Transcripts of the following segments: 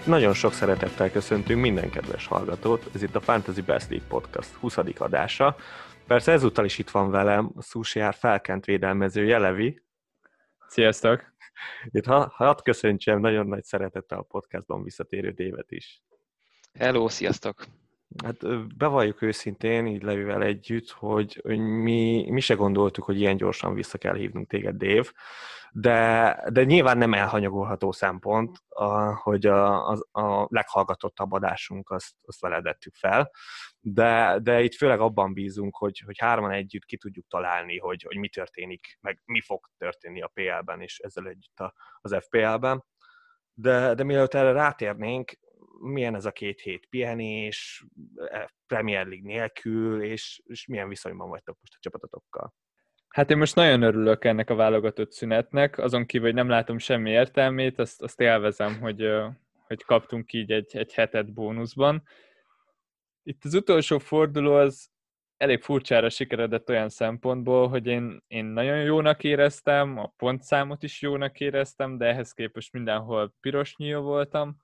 Hát nagyon sok szeretettel köszöntünk minden kedves hallgatót, ez itt a Fantasy Best League Podcast 20. adása. Persze ezúttal is itt van velem a Sushiár felkent védelmező Jelevi. Sziasztok! Itt ha, hadd köszöntsem nagyon nagy szeretettel a podcastban visszatérő Dévet is. Hello, sziasztok! Hát bevalljuk őszintén, így Levivel együtt, hogy, hogy mi, mi se gondoltuk, hogy ilyen gyorsan vissza kell hívnunk téged, Dév, de, de nyilván nem elhanyagolható szempont, a, hogy a, a, a leghallgatottabb adásunk azt, azt veled vettük fel, de, de itt főleg abban bízunk, hogy, hogy hárman együtt ki tudjuk találni, hogy, hogy mi történik, meg mi fog történni a PL-ben, és ezzel együtt a, az FPL-ben. De, de mielőtt erre rátérnénk, milyen ez a két hét pihenés, e, Premier League nélkül, és, és milyen viszonyban vagytok most a csapatotokkal? Hát én most nagyon örülök ennek a válogatott szünetnek, azon kívül, hogy nem látom semmi értelmét, azt, azt élvezem, hogy, hogy kaptunk így egy, egy hetet bónuszban. Itt az utolsó forduló az elég furcsára sikeredett olyan szempontból, hogy én, én nagyon jónak éreztem, a pontszámot is jónak éreztem, de ehhez képest mindenhol piros nyíl voltam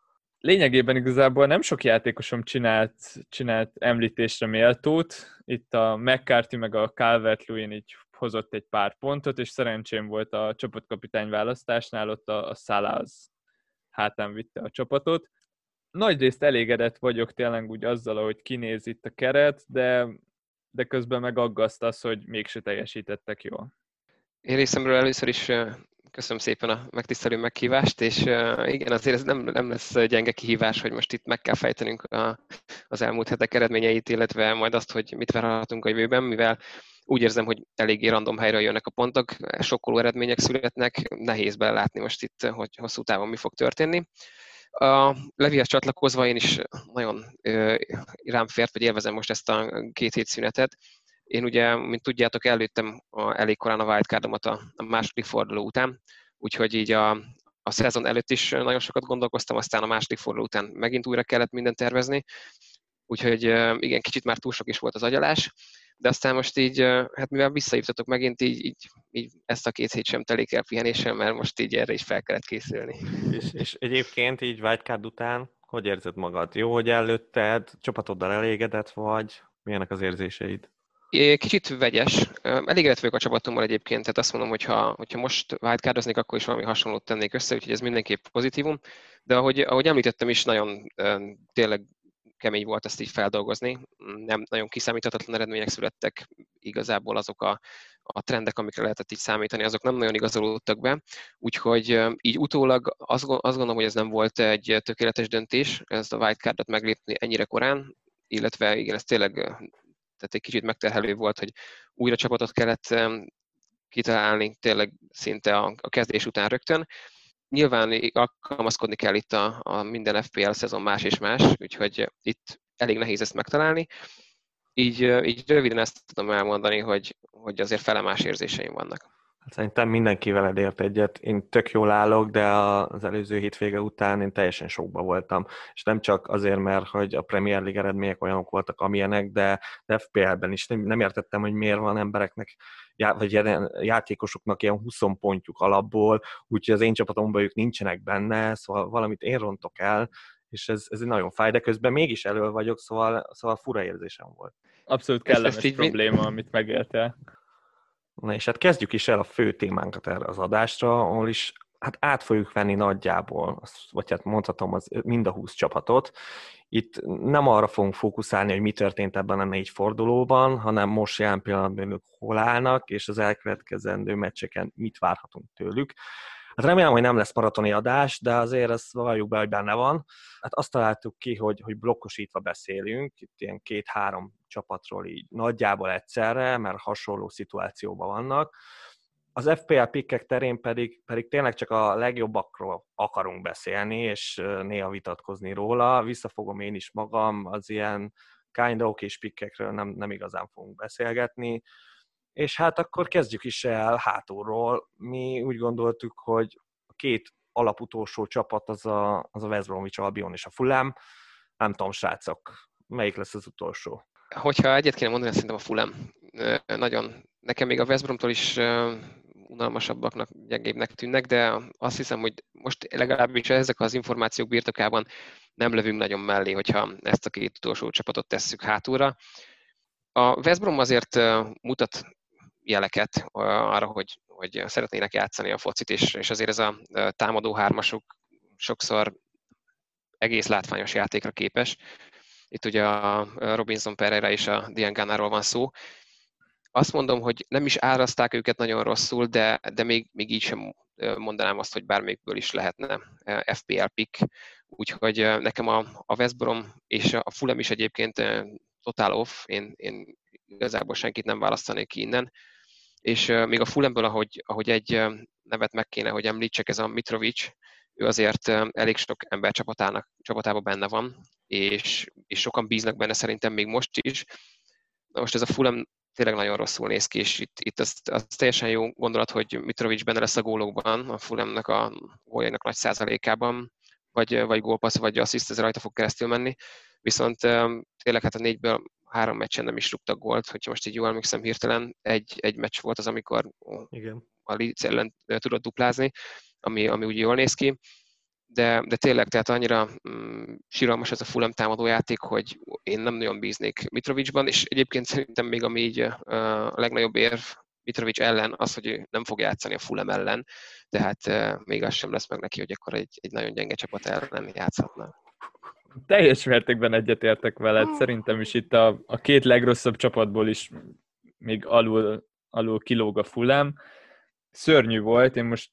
lényegében igazából nem sok játékosom csinált, csinált említésre méltót. Itt a McCarthy meg a Calvert-Lewin így hozott egy pár pontot, és szerencsém volt a csapatkapitány választásnál, ott a, a az hátán vitte a csapatot. Nagyrészt elégedett vagyok tényleg úgy azzal, hogy kinéz itt a keret, de, de közben meg aggaszt az, hogy mégse teljesítettek jól. Én részemről először is Köszönöm szépen a megtisztelő meghívást, és igen, azért ez nem, nem lesz gyenge kihívás, hogy most itt meg kell fejtenünk a, az elmúlt hetek eredményeit, illetve majd azt, hogy mit várhatunk a jövőben, mivel úgy érzem, hogy eléggé random helyre jönnek a pontok, sokkoló eredmények születnek, nehéz belátni most itt, hogy hosszú távon mi fog történni. A Levihez csatlakozva én is nagyon rám fért, vagy élvezem most ezt a két hét szünetet, én ugye, mint tudjátok, előttem a, elég korán a wildcardomat a, a második forduló után, úgyhogy így a, a szezon előtt is nagyon sokat gondolkoztam, aztán a második forduló után megint újra kellett mindent tervezni, úgyhogy igen, kicsit már túl sok is volt az agyalás, de aztán most így, hát mivel visszaívtatok megint, így, így, így ezt a két hét sem telik el pihenéssel, mert most így erre is fel kellett készülni. És, és egyébként így wildcard után, hogy érzed magad? Jó, hogy előtted, csapatoddal elégedett vagy? Milyenek az érzéseid? Kicsit vegyes. Elégedett vagyok a csapatommal egyébként, tehát azt mondom, hogy ha, hogyha most wildcardoznék, akkor is valami hasonlót tennék össze, úgyhogy ez mindenképp pozitívum. De ahogy, ahogy említettem is, nagyon tényleg kemény volt ezt így feldolgozni. Nem nagyon kiszámíthatatlan eredmények születtek, igazából azok a, a trendek, amikre lehetett így számítani, azok nem nagyon igazolódtak be. Úgyhogy így utólag azt, azt gondolom, hogy ez nem volt egy tökéletes döntés, ezt a wildcardot meglépni ennyire korán, illetve igen, ez tényleg tehát egy kicsit megterhelő volt, hogy újra csapatot kellett kitalálni tényleg szinte a, a kezdés után rögtön. Nyilván alkalmazkodni kell itt a, a minden FPL szezon más és más, úgyhogy itt elég nehéz ezt megtalálni. Így, így röviden ezt tudom elmondani, hogy, hogy azért felemás érzéseim vannak. Hát szerintem mindenki veled ért egyet. Én tök jól állok, de az előző hétvége után én teljesen sokba voltam. És nem csak azért, mert hogy a Premier League eredmények olyanok voltak, amilyenek, de FPL-ben is nem, nem értettem, hogy miért van embereknek, vagy játékosoknak ilyen 20 pontjuk alapból, úgyhogy az én csapatomban ők nincsenek benne, szóval valamit én rontok el, és ez, ez nagyon fáj, de közben mégis elő vagyok, szóval, szóval fura érzésem volt. Abszolút kellemes ezt, ezt probléma, mi... amit megéltél. Na és hát kezdjük is el a fő témánkat erre az adásra, ahol is hát át fogjuk venni nagyjából, vagy hát mondhatom, az mind a 20 csapatot. Itt nem arra fogunk fókuszálni, hogy mi történt ebben a négy fordulóban, hanem most jelen pillanatban ők hol állnak, és az elkövetkezendő meccseken mit várhatunk tőlük. Hát remélem, hogy nem lesz maratoni adás, de azért ezt valljuk be, hogy benne van. Hát azt találtuk ki, hogy, hogy blokkosítva beszélünk, itt ilyen két-három csapatról így nagyjából egyszerre, mert hasonló szituációban vannak. Az FPL pikkek terén pedig, pedig tényleg csak a legjobbakról akarunk beszélni, és néha vitatkozni róla. Visszafogom én is magam, az ilyen kind of és pikkekről nem, nem igazán fogunk beszélgetni. És hát akkor kezdjük is el hátulról. Mi úgy gondoltuk, hogy a két alaputolsó csapat az a, az a West Bromwich Albion és a Fulham. Nem tudom, srácok, melyik lesz az utolsó? Hogyha egyet kéne mondani, szerintem a Fulham. Nagyon, nekem még a West Bromtól is unalmasabbaknak, gyengébbnek tűnnek, de azt hiszem, hogy most legalábbis ezek az információk birtokában nem lövünk nagyon mellé, hogyha ezt a két utolsó csapatot tesszük hátulra. A West Brom azért mutat jeleket arra, hogy, hogy szeretnének játszani a focit, és, és azért ez a támadó hármasuk sokszor egész látványos játékra képes. Itt ugye a Robinson Pereira és a Diangánáról van szó. Azt mondom, hogy nem is áraszták őket nagyon rosszul, de, de még, még így sem mondanám azt, hogy bármelyikből is lehetne FPL pick. Úgyhogy nekem a, a West Brom és a Fulham is egyébként totál off, én, én igazából senkit nem választanék ki innen. És még a Fulhamből, ahogy, ahogy egy nevet meg kéne, hogy említsek, ez a Mitrovic, ő azért elég sok ember csapatának, csapatában benne van, és, és sokan bíznak benne szerintem még most is. Na most ez a Fulham tényleg nagyon rosszul néz ki, és itt, itt az, az teljesen jó gondolat, hogy Mitrovic benne lesz a gólokban, a Fulhamnak a góljainak nagy százalékában, vagy, vagy gólpassz, vagy assziszt, ez rajta fog keresztül menni. Viszont tényleg hát a négyből három meccsen nem is rúgtak gólt, hogyha most így jól emlékszem hirtelen, egy, egy meccs volt az, amikor Igen. a Leeds ellen tudott duplázni, ami, ami úgy jól néz ki, de, de tényleg, tehát annyira mm, síralmas ez a Fulham támadójáték, hogy én nem nagyon bíznék Mitrovicban, és egyébként szerintem még ami így a legnagyobb érv Mitrovic ellen az, hogy ő nem fog játszani a Fulham ellen, tehát még az sem lesz meg neki, hogy akkor egy, egy nagyon gyenge csapat ellen játszhatna. Teljes mértékben egyetértek veled. Szerintem is itt a, a két legrosszabb csapatból is még alul, alul kilóg a Fulham. Szörnyű volt, én most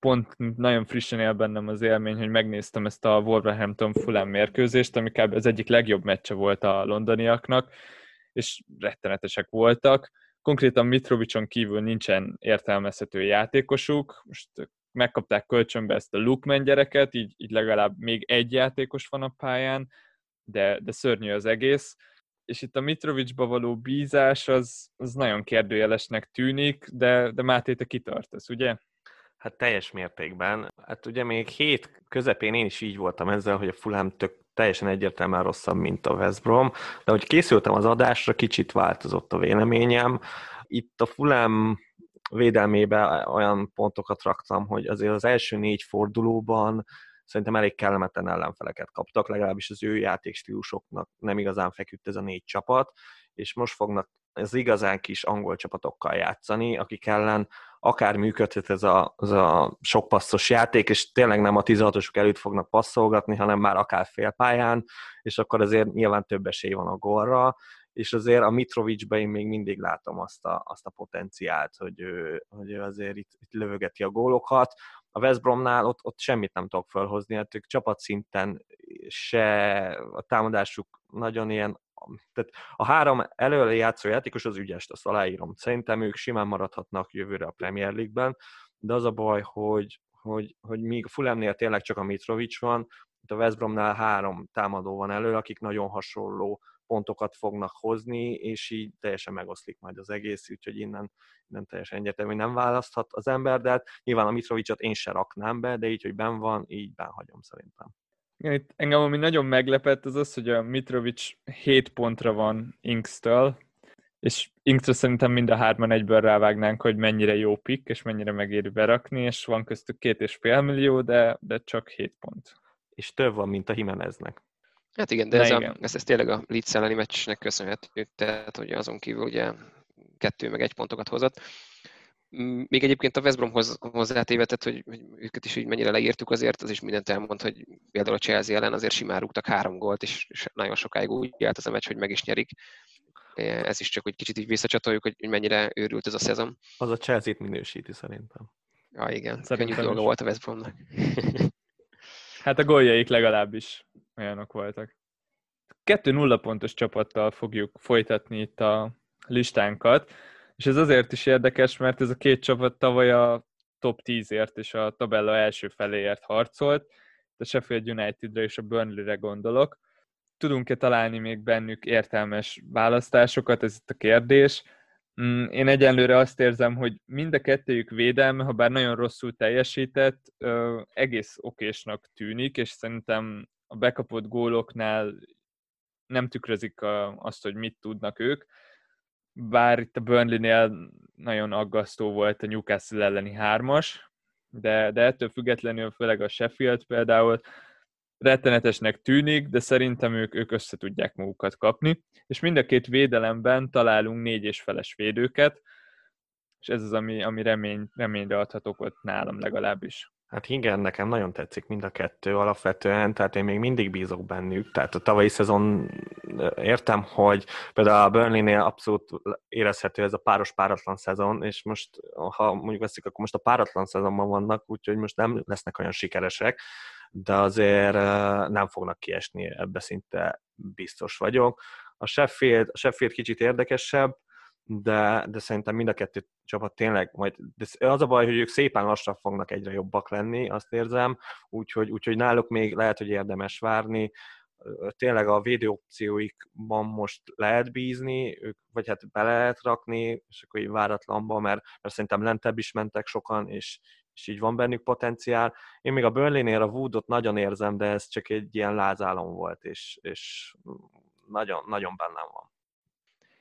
pont nagyon frissen él bennem az élmény, hogy megnéztem ezt a Wolverhampton Fulham mérkőzést, ami kb. az egyik legjobb meccse volt a londoniaknak, és rettenetesek voltak. Konkrétan Mitrovicson kívül nincsen értelmezhető játékosuk, most megkapták kölcsönbe ezt a Lukman gyereket, így, így legalább még egy játékos van a pályán, de, de szörnyű az egész. És itt a Mitrovicsba való bízás az, az nagyon kérdőjelesnek tűnik, de, de Máté, te kitartasz, ugye? Hát teljes mértékben. Hát ugye még hét közepén én is így voltam ezzel, hogy a Fulham tök teljesen egyértelműen rosszabb, mint a West Brom, de hogy készültem az adásra, kicsit változott a véleményem. Itt a Fulham védelmébe olyan pontokat raktam, hogy azért az első négy fordulóban szerintem elég kellemetlen ellenfeleket kaptak, legalábbis az ő játékstílusoknak nem igazán feküdt ez a négy csapat, és most fognak az igazán kis angol csapatokkal játszani, akik ellen akár működhet ez a, ez a sok passzos játék, és tényleg nem a 16-osok előtt fognak passzolgatni, hanem már akár félpályán, és akkor azért nyilván több esély van a gólra, és azért a Mitrovicsbe én még mindig látom azt a, azt a potenciált, hogy ő, hogy ő azért itt, itt lövögeti a gólokat. A West Bromnál ott, ott semmit nem tudok felhozni, hát ők csapatszinten se a támadásuk nagyon ilyen tehát a három előre játszó játékos az ügyes, azt aláírom. Szerintem ők simán maradhatnak jövőre a Premier League-ben, de az a baj, hogy, hogy, hogy míg a Fulhamnél tényleg csak a Mitrovic van, itt a West Bromnál három támadó van elő, akik nagyon hasonló pontokat fognak hozni, és így teljesen megoszlik majd az egész, úgyhogy innen, innen teljesen egyértelmű, nem választhat az ember, de hát nyilván a Mitrovicot én se raknám be, de így, hogy ben van, így ben hagyom szerintem. Itt engem ami nagyon meglepett, az az, hogy a Mitrovic 7 pontra van Inks-től, és Inkstra szerintem mind a hárman egyből rávágnánk, hogy mennyire jó pick, és mennyire megéri berakni, és van köztük két és fél millió, de, de csak 7 pont. És több van, mint a Jimeneznek. Hát igen, de ez, igen. A, ez, ez tényleg a Leeds elleni meccsnek köszönhető, tehát hogy azon kívül ugye kettő meg egy pontokat hozott. Még egyébként a West Bromhoz hozzátévetett, hogy, hogy őket is így mennyire leírtuk azért, az is mindent elmond, hogy például a Chelsea ellen azért simán rúgtak három gólt, és, és nagyon sokáig úgy járt az a meccs, hogy meg is nyerik. Ez is csak, hogy kicsit így visszacsatoljuk, hogy mennyire őrült ez a szezon. Az a Chelsea-t minősíti szerintem. Ja, igen. Szerintem Könnyű dolga volt a West Bromnak. hát a góljaik legalábbis olyanok voltak. Kettő nulla pontos csapattal fogjuk folytatni itt a listánkat. És ez azért is érdekes, mert ez a két csapat tavaly a top 10-ért és a tabella első feléért harcolt, a Sheffield Unitedre és a Burnley-re gondolok. Tudunk-e találni még bennük értelmes választásokat, ez itt a kérdés. Mm, én egyenlőre azt érzem, hogy mind a kettőjük védelme, ha bár nagyon rosszul teljesített, egész okésnak tűnik, és szerintem a bekapott góloknál nem tükrözik azt, hogy mit tudnak ők bár itt a Burnley-nél nagyon aggasztó volt a Newcastle elleni hármas, de, de ettől függetlenül főleg a Sheffield például rettenetesnek tűnik, de szerintem ők, ők össze tudják magukat kapni, és mind a két védelemben találunk négy és feles védőket, és ez az, ami, ami remény, reményre adhatok ott nálam legalábbis. Hát igen, nekem nagyon tetszik mind a kettő alapvetően, tehát én még mindig bízok bennük. Tehát a tavalyi szezon értem, hogy például a Burnley-nél abszolút érezhető ez a páros-páratlan szezon, és most, ha mondjuk veszik, akkor most a páratlan szezonban vannak, úgyhogy most nem lesznek olyan sikeresek, de azért nem fognak kiesni, ebbe szinte biztos vagyok. A Sheffield, a Sheffield kicsit érdekesebb, de, de szerintem mind a kettő csapat tényleg majd, de az a baj, hogy ők szépen lassan fognak egyre jobbak lenni, azt érzem, úgyhogy, úgyhogy náluk még lehet, hogy érdemes várni, tényleg a védőopcióikban most lehet bízni, vagy hát be lehet rakni, és akkor így váratlanba, mert, mert szerintem lentebb is mentek sokan, és, és így van bennük potenciál. Én még a Burnley-nél a Woodot nagyon érzem, de ez csak egy ilyen lázálom volt, és, és nagyon, nagyon bennem van.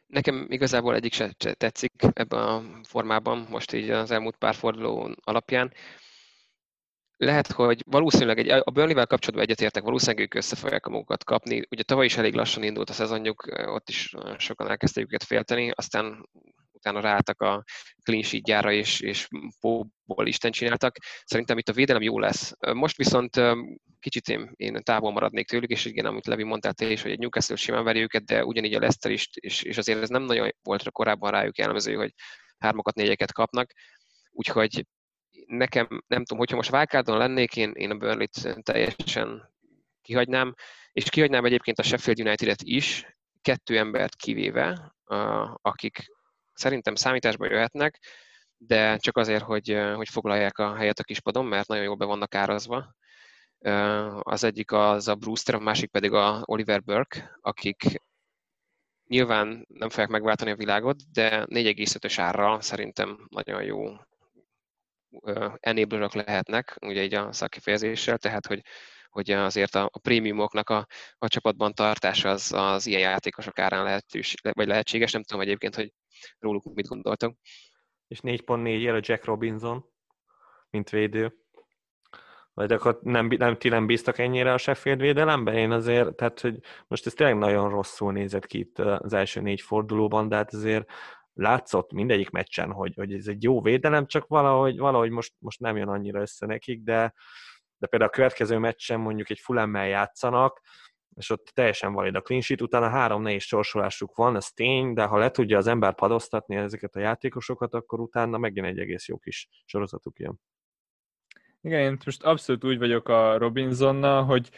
Nekem igazából egyik se tetszik ebben a formában, most így az elmúlt pár forduló alapján. Lehet, hogy valószínűleg egy, a Burnley-vel kapcsolatban egyetértek, valószínűleg ők össze fogják a magukat kapni. Ugye tavaly is elég lassan indult a szezonjuk, ott is sokan elkezdték őket félteni, aztán utána ráálltak a clean sheet gyára, és, és póból Isten csináltak. Szerintem itt a védelem jó lesz. Most viszont kicsit én, én távol maradnék tőlük, és igen, amit Levi mondtál te is, hogy egy Newcastle simán veri őket, de ugyanígy a Leicester is, és, és azért ez nem nagyon volt korábban rájuk jellemző, hogy hármakat, négyeket kapnak. Úgyhogy nekem, nem tudom, hogyha most Válkádon lennék, én, én a Burnley-t teljesen kihagynám, és kihagynám egyébként a Sheffield United-et is, kettő embert kivéve, akik szerintem számításba jöhetnek, de csak azért, hogy, hogy foglalják a helyet a kispadon, mert nagyon jól be vannak árazva. Az egyik az a Brewster, a másik pedig a Oliver Burke, akik nyilván nem fogják megváltani a világot, de 4,5-ös árral szerintem nagyon jó enablerök lehetnek, ugye így a szakkifejezéssel, tehát hogy, hogy azért a, a prémiumoknak a, a csapatban tartása az, az ilyen játékosok árán lehetős, vagy lehetséges, nem tudom egyébként, hogy róluk mit gondoltak. És 4.4 ér a Jack Robinson, mint védő. Vagy akkor nem, nem, ti nem bíztak ennyire a Sheffield védelemben? Én azért, tehát, hogy most ez tényleg nagyon rosszul nézett ki itt az első négy fordulóban, de hát azért látszott mindegyik meccsen, hogy, hogy ez egy jó védelem, csak valahogy, valahogy most, most nem jön annyira össze nekik, de, de például a következő meccsen mondjuk egy fulemmel játszanak, és ott teljesen valid a clean sheet, utána három nehéz sorsolásuk van, ez tény, de ha le tudja az ember padoztatni ezeket a játékosokat, akkor utána megint egy egész jó kis sorozatuk jön. Igen, én most abszolút úgy vagyok a Robinsonnal, hogy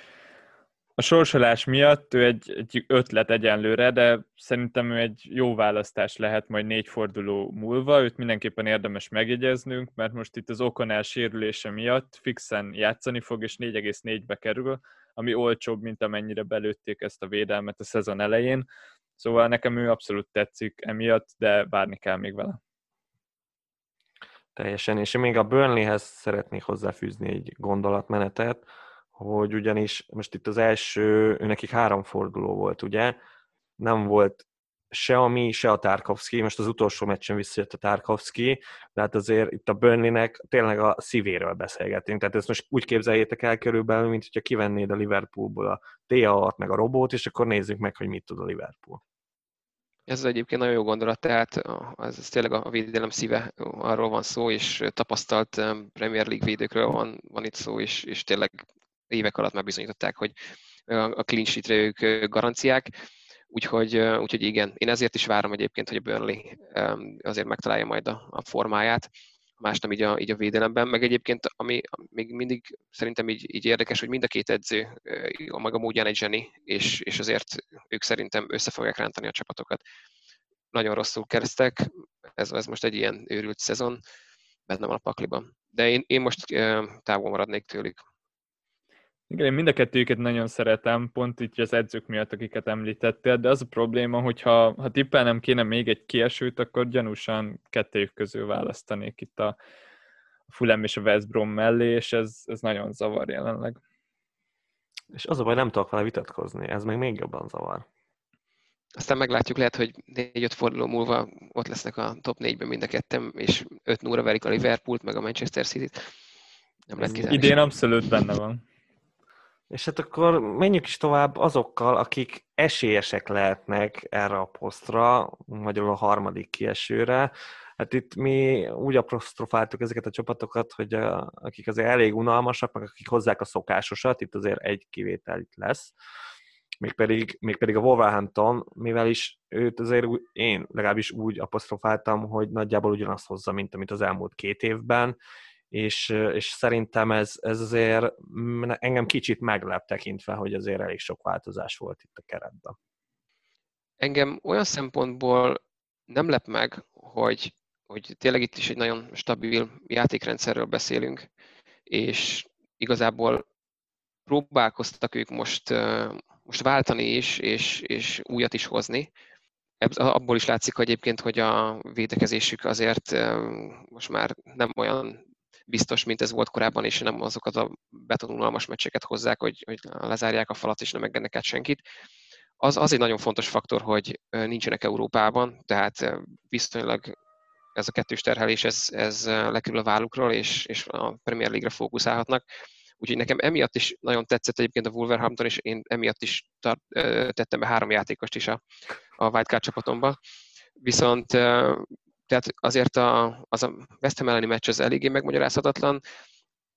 a sorsolás miatt ő egy, egy ötlet egyenlőre, de szerintem ő egy jó választás lehet majd négy forduló múlva. Őt mindenképpen érdemes megjegyeznünk, mert most itt az Okonel sérülése miatt fixen játszani fog, és 4,4-be kerül, ami olcsóbb, mint amennyire belőtték ezt a védelmet a szezon elején. Szóval nekem ő abszolút tetszik emiatt, de várni kell még vele. Teljesen, és még a Burnleyhez szeretnék hozzáfűzni egy gondolatmenetet, hogy ugyanis most itt az első, nekik három forduló volt, ugye? Nem volt se a mi, se a Tarkovsky, most az utolsó meccsen visszajött a Tarkovsky, de hát azért itt a Burnley-nek tényleg a szívéről beszélgetünk, tehát ezt most úgy képzeljétek el körülbelül, mint hogyha kivennéd a Liverpoolból a ta meg a robót, és akkor nézzük meg, hogy mit tud a Liverpool. Ez egyébként nagyon jó gondolat, tehát ez, ez tényleg a védelem szíve, arról van szó, és tapasztalt Premier League védőkről van, van itt szó, és, és tényleg évek alatt már bizonyították, hogy a clean sheetre ők garanciák, úgyhogy, úgyhogy igen, én ezért is várom egyébként, hogy a Burnley azért megtalálja majd a, a formáját, más nem így a, így a védelemben, meg egyébként ami még mindig szerintem így, így érdekes, hogy mind a két edző a maga módján egy zseni, és, és azért ők szerintem össze fogják rántani a csapatokat. Nagyon rosszul kezdtek, ez, ez most egy ilyen őrült szezon, benne van a pakliban. De én, én most távol maradnék tőlük. Igen, én mind a kettőjüket nagyon szeretem, pont így az edzők miatt, akiket említettél, de az a probléma, hogyha ha tippelnem kéne még egy kiesőt, akkor gyanúsan kettőjük közül választanék itt a Fulham és a West Brom mellé, és ez, ez nagyon zavar jelenleg. És az a baj, nem tudok vele vitatkozni, ez meg még jobban zavar. aztán meglátjuk, lehet, hogy 4-5 forduló múlva ott lesznek a top 4-ben mind a kettem, és 5 0 verik a Liverpoolt, meg a Manchester City-t. Nem lehet kizárni. Idén abszolút benne van. És hát akkor menjünk is tovább azokkal, akik esélyesek lehetnek erre a posztra, magyarul a harmadik kiesőre. Hát itt mi úgy apostrofáltuk ezeket a csapatokat, hogy a, akik azért elég unalmasak, meg akik hozzák a szokásosat, itt azért egy kivétel itt lesz. Mégpedig, mégpedig a Wolverhampton, mivel is őt azért úgy, én legalábbis úgy apostrofáltam, hogy nagyjából ugyanazt hozza, mint amit az elmúlt két évben, és, és szerintem ez, ez azért engem kicsit meglep tekintve, hogy azért elég sok változás volt itt a keretben. Engem olyan szempontból nem lep meg, hogy, hogy tényleg itt is egy nagyon stabil játékrendszerről beszélünk, és igazából próbálkoztak ők most, most váltani is, és, és újat is hozni. Abból is látszik egyébként, hogy a védekezésük azért most már nem olyan biztos, mint ez volt korábban, és nem azokat a betonunalmas meccseket hozzák, hogy, hogy lezárják a falat, és nem engednek át senkit. Az, az egy nagyon fontos faktor, hogy nincsenek Európában, tehát viszonylag ez a kettős terhelés, ez, ez lekerül a vállukról, és, és a Premier League-re fókuszálhatnak. Úgyhogy nekem emiatt is nagyon tetszett egyébként a Wolverhampton, és én emiatt is tart, tettem be három játékost is a, a Wildcard csapatomba. Viszont tehát azért a, az a West Ham elleni meccs az eléggé megmagyarázhatatlan,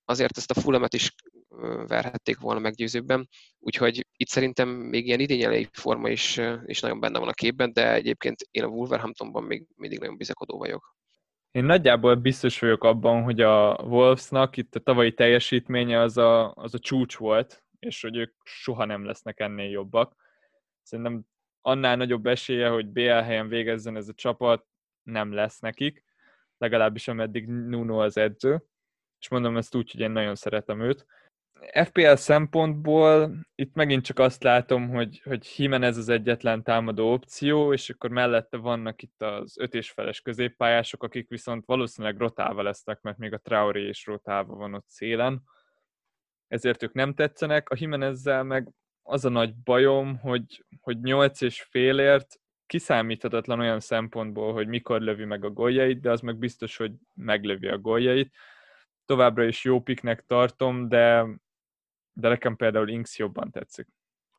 azért ezt a Fulhamet is verhették volna meggyőzőbben, úgyhogy itt szerintem még ilyen idényelei forma is, is nagyon benne van a képben, de egyébként én a Wolverhamptonban még mindig nagyon bizakodó vagyok. Én nagyjából biztos vagyok abban, hogy a Wolvesnak itt a tavalyi teljesítménye az a, az a csúcs volt, és hogy ők soha nem lesznek ennél jobbak. Szerintem annál nagyobb esélye, hogy BL helyen végezzen ez a csapat, nem lesz nekik, legalábbis ameddig Nuno az edző, és mondom ezt úgy, hogy én nagyon szeretem őt. FPL szempontból itt megint csak azt látom, hogy, hogy Jimenez az egyetlen támadó opció, és akkor mellette vannak itt az öt és feles középpályások, akik viszont valószínűleg rotálva lesznek, mert még a Traoré is rotálva van ott szélen. Ezért ők nem tetszenek. A Jimenezzel meg az a nagy bajom, hogy, hogy 8 és félért kiszámíthatatlan olyan szempontból, hogy mikor lövi meg a góljait, de az meg biztos, hogy meglövi a góljait. Továbbra is jó piknek tartom, de, de nekem például Inks jobban tetszik.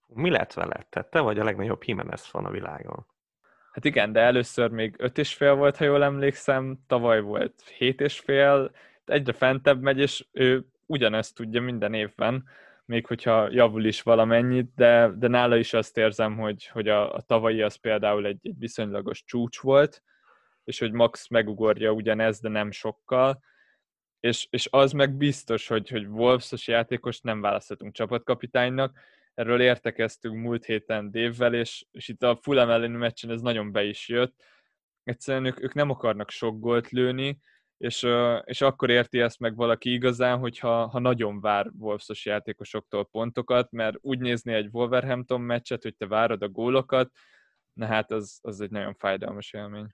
Mi lett vele? Tehát te vagy a legnagyobb Jimenez van a világon. Hát igen, de először még öt és fél volt, ha jól emlékszem, tavaly volt hét és fél, egyre fentebb megy, és ő ugyanezt tudja minden évben még hogyha javul is valamennyit, de, de nála is azt érzem, hogy, hogy a, a tavalyi az például egy, egy viszonylagos csúcs volt, és hogy Max megugorja ugyanez, de nem sokkal, és, és az meg biztos, hogy, hogy Wolves-os játékos nem választhatunk csapatkapitánynak, erről értekeztünk múlt héten Dévvel, és, és itt a Fulham elleni meccsen ez nagyon be is jött. Egyszerűen ők, ők nem akarnak sok gólt lőni, és, és akkor érti ezt meg valaki igazán, hogyha ha nagyon vár Wolfsos játékosoktól pontokat, mert úgy nézni egy Wolverhampton meccset, hogy te várod a gólokat, na hát az, az egy nagyon fájdalmas élmény.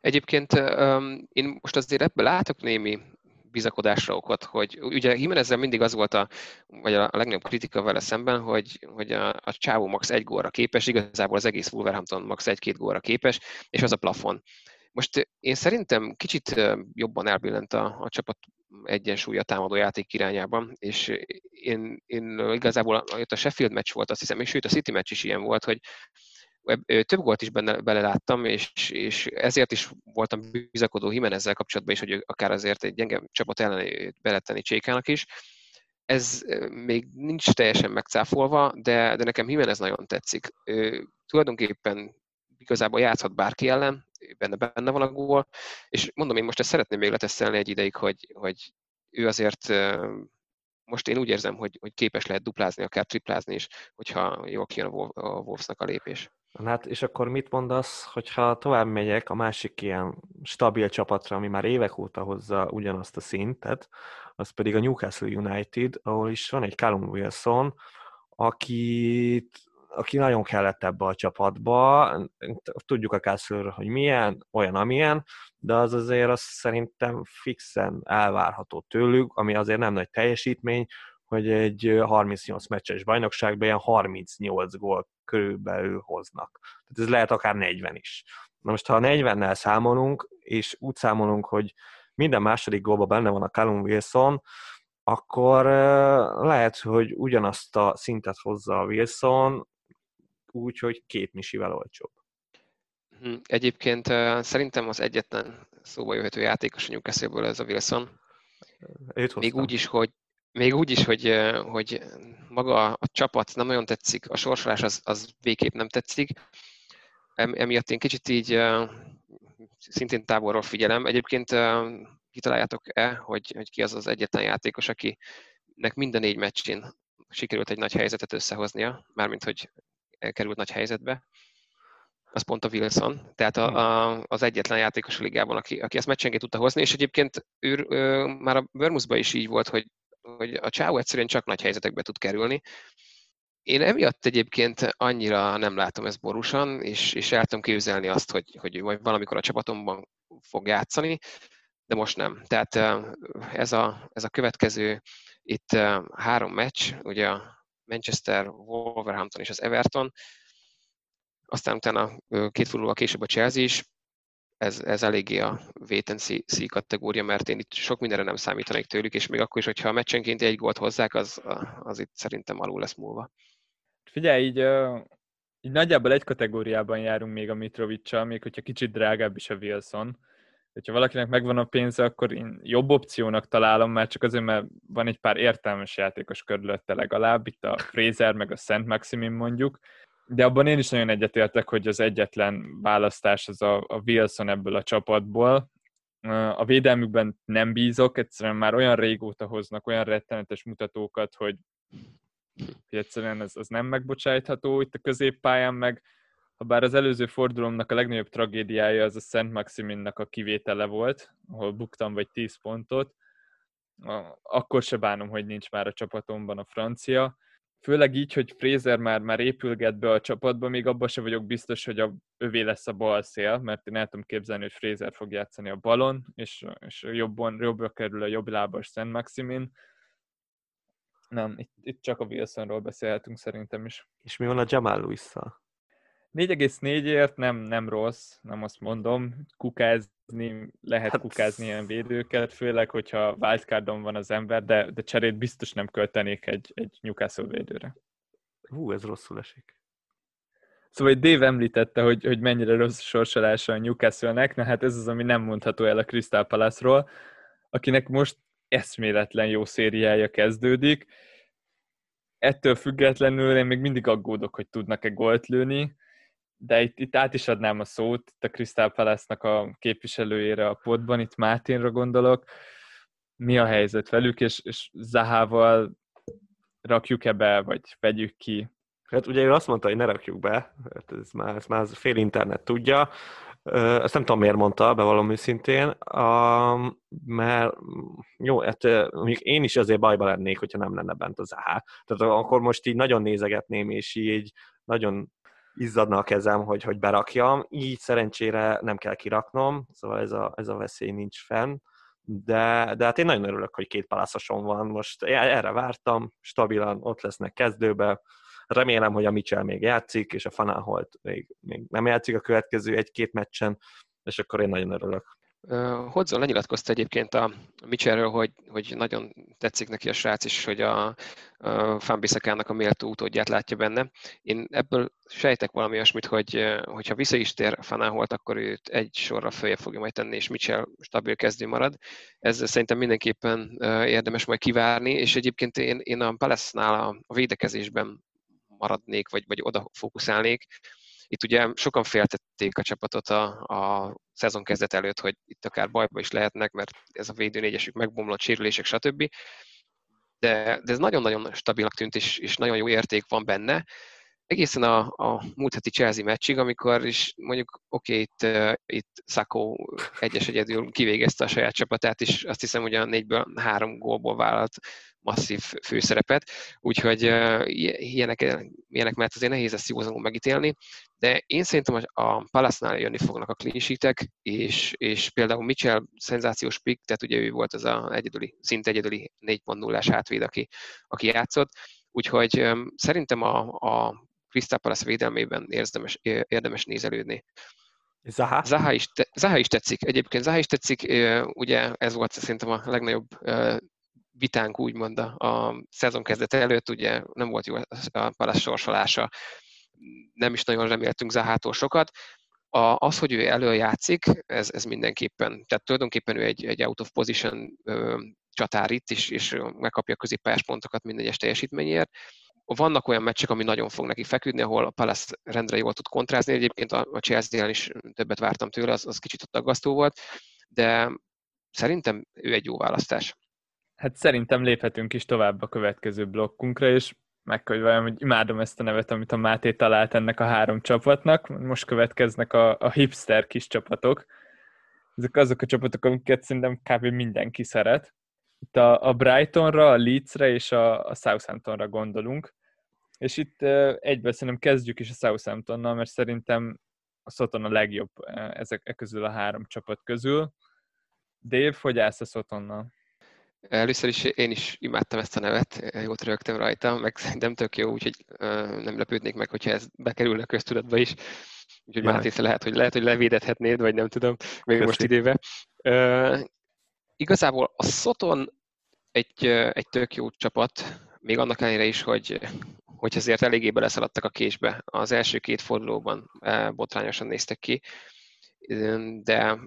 Egyébként um, én most azért ebből látok némi bizakodásra okot, hogy ugye Jimenezzel mindig az volt a, vagy a legnagyobb kritika vele szemben, hogy, hogy a, a csávó max egy góra képes, igazából az egész Wolverhampton max egy-két góra képes, és az a plafon. Most én szerintem kicsit jobban elbillent a, a csapat egyensúly a támadó játék irányában, és én, én igazából a Sheffield meccs volt, azt hiszem, és sőt a City meccs is ilyen volt, hogy több gólt is benne, beleláttam, és, és ezért is voltam bizakodó ezzel kapcsolatban is, hogy akár azért egy gyenge csapat ellen beletenni Csékának is. Ez még nincs teljesen megcáfolva, de, de nekem Jimenez nagyon tetszik. Ő, tulajdonképpen igazából játszhat bárki ellen, benne, benne van a gól, és mondom, én most ezt szeretném még letesztelni egy ideig, hogy, hogy ő azért most én úgy érzem, hogy, hogy képes lehet duplázni, akár triplázni is, hogyha jól kijön a Wolfsnak a lépés. Hát, és akkor mit mondasz, hogyha tovább megyek a másik ilyen stabil csapatra, ami már évek óta hozza ugyanazt a szintet, az pedig a Newcastle United, ahol is van egy Callum Wilson, akit aki nagyon kellett ebbe a csapatba. Tudjuk a castle hogy milyen, olyan, amilyen, de az azért azt szerintem fixen elvárható tőlük, ami azért nem nagy teljesítmény, hogy egy 38 meccses bajnokságban ilyen 38 gól körülbelül hoznak. Tehát ez lehet akár 40 is. Na most, ha a 40-nel számolunk, és úgy számolunk, hogy minden második gólban benne van a Callum Wilson, akkor lehet, hogy ugyanazt a szintet hozza a Wilson, úgy, hogy két misivel olcsóbb. Hm, egyébként szerintem az egyetlen szóba jöhető játékos a newcastle ez a Wilson. Még úgy is, hogy még úgy is, hogy, hogy maga a csapat nem nagyon tetszik, a sorsolás az, az végképp nem tetszik. Emiatt én kicsit így szintén távolról figyelem. Egyébként kitaláljátok-e, hogy, hogy ki az az egyetlen játékos, akinek minden négy meccsén sikerült egy nagy helyzetet összehoznia, mármint hogy elkerült nagy helyzetbe, az pont a Wilson, tehát a, a, az egyetlen játékos a ligában, aki, aki ezt meccsenként tudta hozni, és egyébként ő, ő már a Börmuszban is így volt, hogy, hogy a Csáó egyszerűen csak nagy helyzetekbe tud kerülni. Én emiatt egyébként annyira nem látom ezt borúsan, és, és el tudom képzelni azt, hogy, hogy majd valamikor a csapatomban fog játszani, de most nem. Tehát ez a, ez a következő itt három meccs, ugye Manchester, Wolverhampton és az Everton, aztán utána két fordulóval később a Chelsea is, ez, ez eléggé a wait C kategória, mert én itt sok mindenre nem számítanék tőlük, és még akkor is, hogyha a meccsenként egy gólt hozzák, az, az itt szerintem alul lesz múlva. Figyelj, így, így nagyjából egy kategóriában járunk még a Mitrovicsal, még hogyha kicsit drágább is a Wilson. Hogyha valakinek megvan a pénze, akkor én jobb opciónak találom, mert csak azért, mert van egy pár értelmes játékos körülötte legalább, itt a Fraser meg a Szent Maximin mondjuk, de abban én is nagyon egyetértek, hogy az egyetlen választás az a, a Wilson ebből a csapatból. A védelmükben nem bízok, egyszerűen már olyan régóta hoznak olyan rettenetes mutatókat, hogy, hogy egyszerűen ez, az nem megbocsájtható itt a középpályán, meg bár az előző fordulomnak a legnagyobb tragédiája az a Szent Maximinnak a kivétele volt, ahol buktam vagy 10 pontot, akkor se bánom, hogy nincs már a csapatomban a francia főleg így, hogy Fraser már, már épülget be a csapatba, még abban sem vagyok biztos, hogy a, övé lesz a bal szél, mert én el tudom képzelni, hogy Fraser fog játszani a balon, és, és jobban, jobbra kerül a jobb lábas Szent Maximin. Nem, itt, itt csak a Wilsonról beszélhetünk szerintem is. És mi van a Jamal Lewis-szal? 4,4-ért nem, nem rossz, nem azt mondom. Kukázni, lehet hát... kukázni ilyen védőket, főleg, hogyha wildcardon van az ember, de, de cserét biztos nem költenék egy, egy Newcastle védőre. Hú, ez rosszul esik. Szóval Dave említette, hogy, hogy mennyire rossz sorsolása a Newcastle-nek, na hát ez az, ami nem mondható el a Crystal Palace-ról, akinek most eszméletlen jó szériája kezdődik. Ettől függetlenül én még mindig aggódok, hogy tudnak-e gólt lőni de itt, itt át is adnám a szót itt a Crystal palace a képviselőjére a podban, itt Máténra gondolok. Mi a helyzet velük, és, és Zahával rakjuk-e be, vagy vegyük ki? Hát ugye ő azt mondta, hogy ne rakjuk be, hát ez már, ez már fél internet tudja. Ezt nem tudom, miért mondta, bevallom őszintén, mert jó, hát mondjuk én is azért bajba lennék, hogyha nem lenne bent az AH. Tehát akkor most így nagyon nézegetném, és így nagyon izzadna a kezem, hogy, hogy berakjam. Így szerencsére nem kell kiraknom, szóval ez a, ez a veszély nincs fenn. De, de hát én nagyon örülök, hogy két palászosom van. Most erre vártam, stabilan ott lesznek kezdőbe. Remélem, hogy a Mitchell még játszik, és a Fanaholt még, még nem játszik a következő egy-két meccsen, és akkor én nagyon örülök. Hodzon lenyilatkozta egyébként a Mitchellről, hogy, hogy nagyon tetszik neki a srác, és hogy a, a Fambiszakának a méltó utódját látja benne. Én ebből sejtek valami olyasmit, hogy hogyha vissza is tér Fanáholt, akkor őt egy sorra följebb fogja majd tenni, és Mitchell stabil kezdő marad. Ez szerintem mindenképpen érdemes majd kivárni, és egyébként én, én a Palace-nál a, a védekezésben maradnék, vagy, vagy oda fókuszálnék, itt ugye sokan féltették a csapatot a, a szezon kezdet előtt, hogy itt akár bajba is lehetnek, mert ez a védőnégyesük megbomlott, sérülések, stb. De, de ez nagyon-nagyon stabilnak tűnt, és, és nagyon jó érték van benne. Egészen a, a múlt heti Chelsea meccsig, amikor is mondjuk oké, okay, itt, uh, itt Szakó egyes egyedül kivégezte a saját csapatát, és azt hiszem, hogy a négyből három gólból vállalt masszív főszerepet, úgyhogy uh, ilyenek, ilyenek mert azért nehéz ezt józanul megítélni, de én szerintem a Palace-nál jönni fognak a clean sheetek, és, és például Mitchell szenzációs pick, tehát ugye ő volt az a egyedüli, szinte egyedüli 4.0-ás hátvéd, aki, aki játszott, úgyhogy um, szerintem a, a Crystal Palace védelmében érdemes, érdemes nézelődni. Zaha? Zaha is, te, Zaha is tetszik. Egyébként Zaha is tetszik, ugye ez volt szerintem a legnagyobb vitánk úgymond a, a szezon kezdete előtt, ugye nem volt jó a Palace sorsolása, nem is nagyon reméltünk Zahától sokat. A, az, hogy ő előjátszik, ez, ez mindenképpen, tehát tulajdonképpen ő egy, egy out of position ö, csatár itt, és, és megkapja a középpályás pontokat minden egyes teljesítményért vannak olyan meccsek, ami nagyon fog neki feküdni, ahol a Palace rendre jól tud kontrázni. Egyébként a Chelsea-nél is többet vártam tőle, az, az kicsit ott aggasztó volt, de szerintem ő egy jó választás. Hát szerintem léphetünk is tovább a következő blokkunkra, és meg hogy vajon, hogy imádom ezt a nevet, amit a Máté talált ennek a három csapatnak. Most következnek a, a hipster kis csapatok. Ezek azok a csapatok, amiket szerintem kb. mindenki szeret. Itt a, a Brightonra, a Leedsre és a, a Southamptonra gondolunk. És itt egyből szerintem kezdjük is a Southamptonnal, mert szerintem a Soton a legjobb ezek e közül a három csapat közül. Dave, hogy állsz a Sotonnal? Először is én is imádtam ezt a nevet, jót rögtem rajta, meg szerintem tök jó, úgyhogy nem lepődnék meg, hogyha ez bekerülne a köztudatba is. Úgyhogy Máté, lehet, hogy lehet, hogy levédethetnéd, vagy nem tudom, még Köszi. most idéve. Igazából a Soton egy, egy tök jó csapat, még annak ellenére is, hogy, hogy azért eléggé beleszaladtak a késbe. Az első két fordulóban botrányosan néztek ki, de,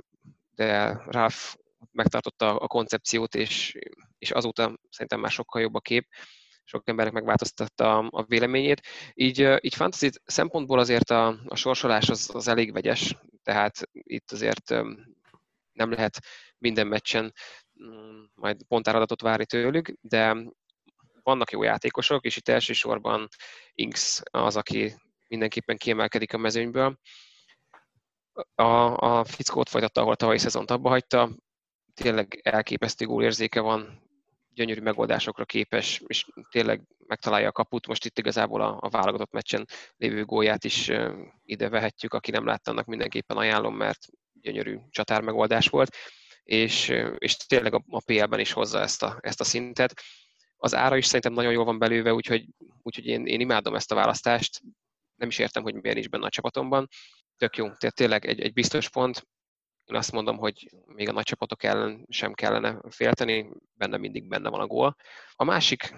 de Ralph megtartotta a koncepciót, és, és azóta szerintem már sokkal jobb a kép, sok emberek megváltoztatta a véleményét. Így, így fantasy szempontból azért a, a sorsolás az, az elég vegyes, tehát itt azért nem lehet minden meccsen mm, majd pontáradatot várni tőlük, de vannak jó játékosok, és itt elsősorban Inks az, aki mindenképpen kiemelkedik a mezőnyből. A, a fickó ott folytatta, ahol tavalyi szezont abba hagyta, tényleg elképesztő gólérzéke van, gyönyörű megoldásokra képes, és tényleg megtalálja a kaput. Most itt igazából a, a válogatott meccsen lévő gólját is ide vehetjük, aki nem látta, annak mindenképpen ajánlom, mert gyönyörű csatár megoldás volt, és, és tényleg a, a PL-ben is hozza ezt a, ezt a szintet. Az ára is szerintem nagyon jól van belőve, úgyhogy, úgyhogy én, én imádom ezt a választást. Nem is értem, hogy miért is benne a csapatomban. Tök jó, tehát tényleg egy, egy biztos pont. Én azt mondom, hogy még a nagy csapatok ellen sem kellene félteni, benne mindig benne van a gól. A másik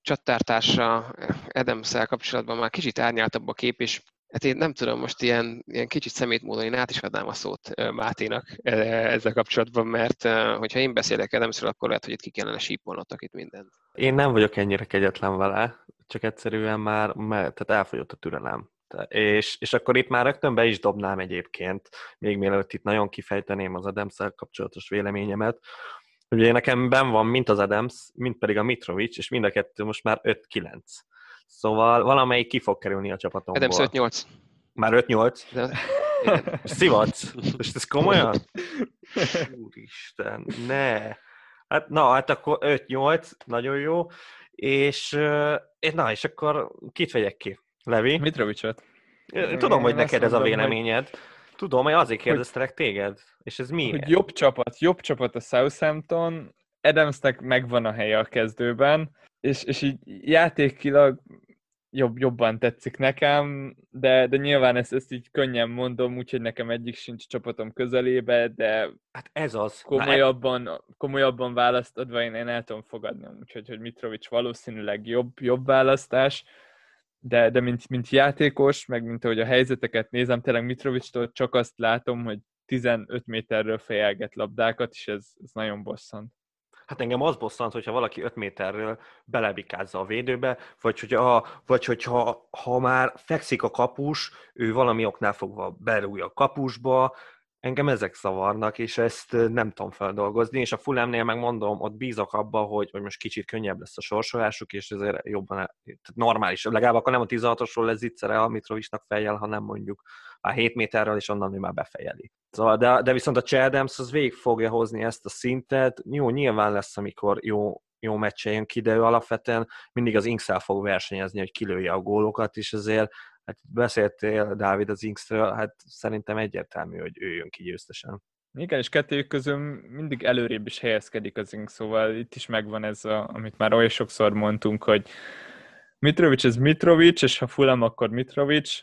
csattártársa adams kapcsolatban már kicsit árnyáltabb a kép, és Hát én nem tudom, most ilyen, ilyen kicsit szemét módon én át is adnám a szót Máténak ezzel kapcsolatban, mert hogyha én beszélek Adamsről, akkor lehet, hogy itt ki kellene sípolnotok itt mindent. Én nem vagyok ennyire kegyetlen vele, csak egyszerűen már, mert, tehát elfogyott a türelem. És, és akkor itt már rögtön be is dobnám egyébként, még mielőtt itt nagyon kifejteném az adams kapcsolatos véleményemet, hogy nekem ben van mint az Adams, mint pedig a Mitrovic, és mind a kettő most már 5-9. Szóval valamelyik ki fog kerülni a csapatomból. Adams 5-8. Már 5-8? De... Szivatsz? És ez komolyan? Úristen, ne. Hát, na, hát akkor 5-8, nagyon jó. És, na, és akkor kit vegyek ki? Levi? Mitrovicot. Tudom, hogy neked ez a véleményed. Tudom, hogy azért kérdeztelek téged. És ez mi? Hogy jobb csapat, jobb csapat a Southampton, Adamsnek megvan a helye a kezdőben, és, és így játékilag jobb, jobban tetszik nekem, de, de nyilván ezt, ezt így könnyen mondom, úgyhogy nekem egyik sincs csapatom közelébe, de hát ez az. komolyabban, Na, komolyabban választodva én, én el tudom fogadni, úgyhogy hogy Mitrovic valószínűleg jobb, jobb választás, de, de mint, mint játékos, meg mint ahogy a helyzeteket nézem, tényleg Mitrovictól csak azt látom, hogy 15 méterről fejelget labdákat, és ez, ez nagyon bosszant. Hát engem az bosszant, hogyha valaki 5 méterről belebikázza a védőbe, vagy hogyha, vagy hogyha ha már fekszik a kapus, ő valami oknál fogva berúgja a kapusba, engem ezek szavarnak, és ezt nem tudom feldolgozni, és a Fulhamnél megmondom, ott bízok abba, hogy, hogy most kicsit könnyebb lesz a sorsolásuk, és ezért jobban, normális, legalább akkor nem a 16-osról lesz zicsere a Mitrovicsnak fejjel, hanem mondjuk a 7 méterrel, és onnan ő már befejeli. Szóval, de, de viszont a Chadams az végig fogja hozni ezt a szintet, jó, nyilván lesz, amikor jó, jó meccse jön ki, de ő alapvetően mindig az inks fog versenyezni, hogy kilője a gólokat, és ezért hát beszéltél Dávid az Inksről, hát szerintem egyértelmű, hogy ő jön ki győztesen. Igen, és kettőjük közül mindig előrébb is helyezkedik az Inks, szóval itt is megvan ez, a, amit már oly sokszor mondtunk, hogy Mitrovic ez Mitrovic, és ha Fulham, akkor Mitrovic,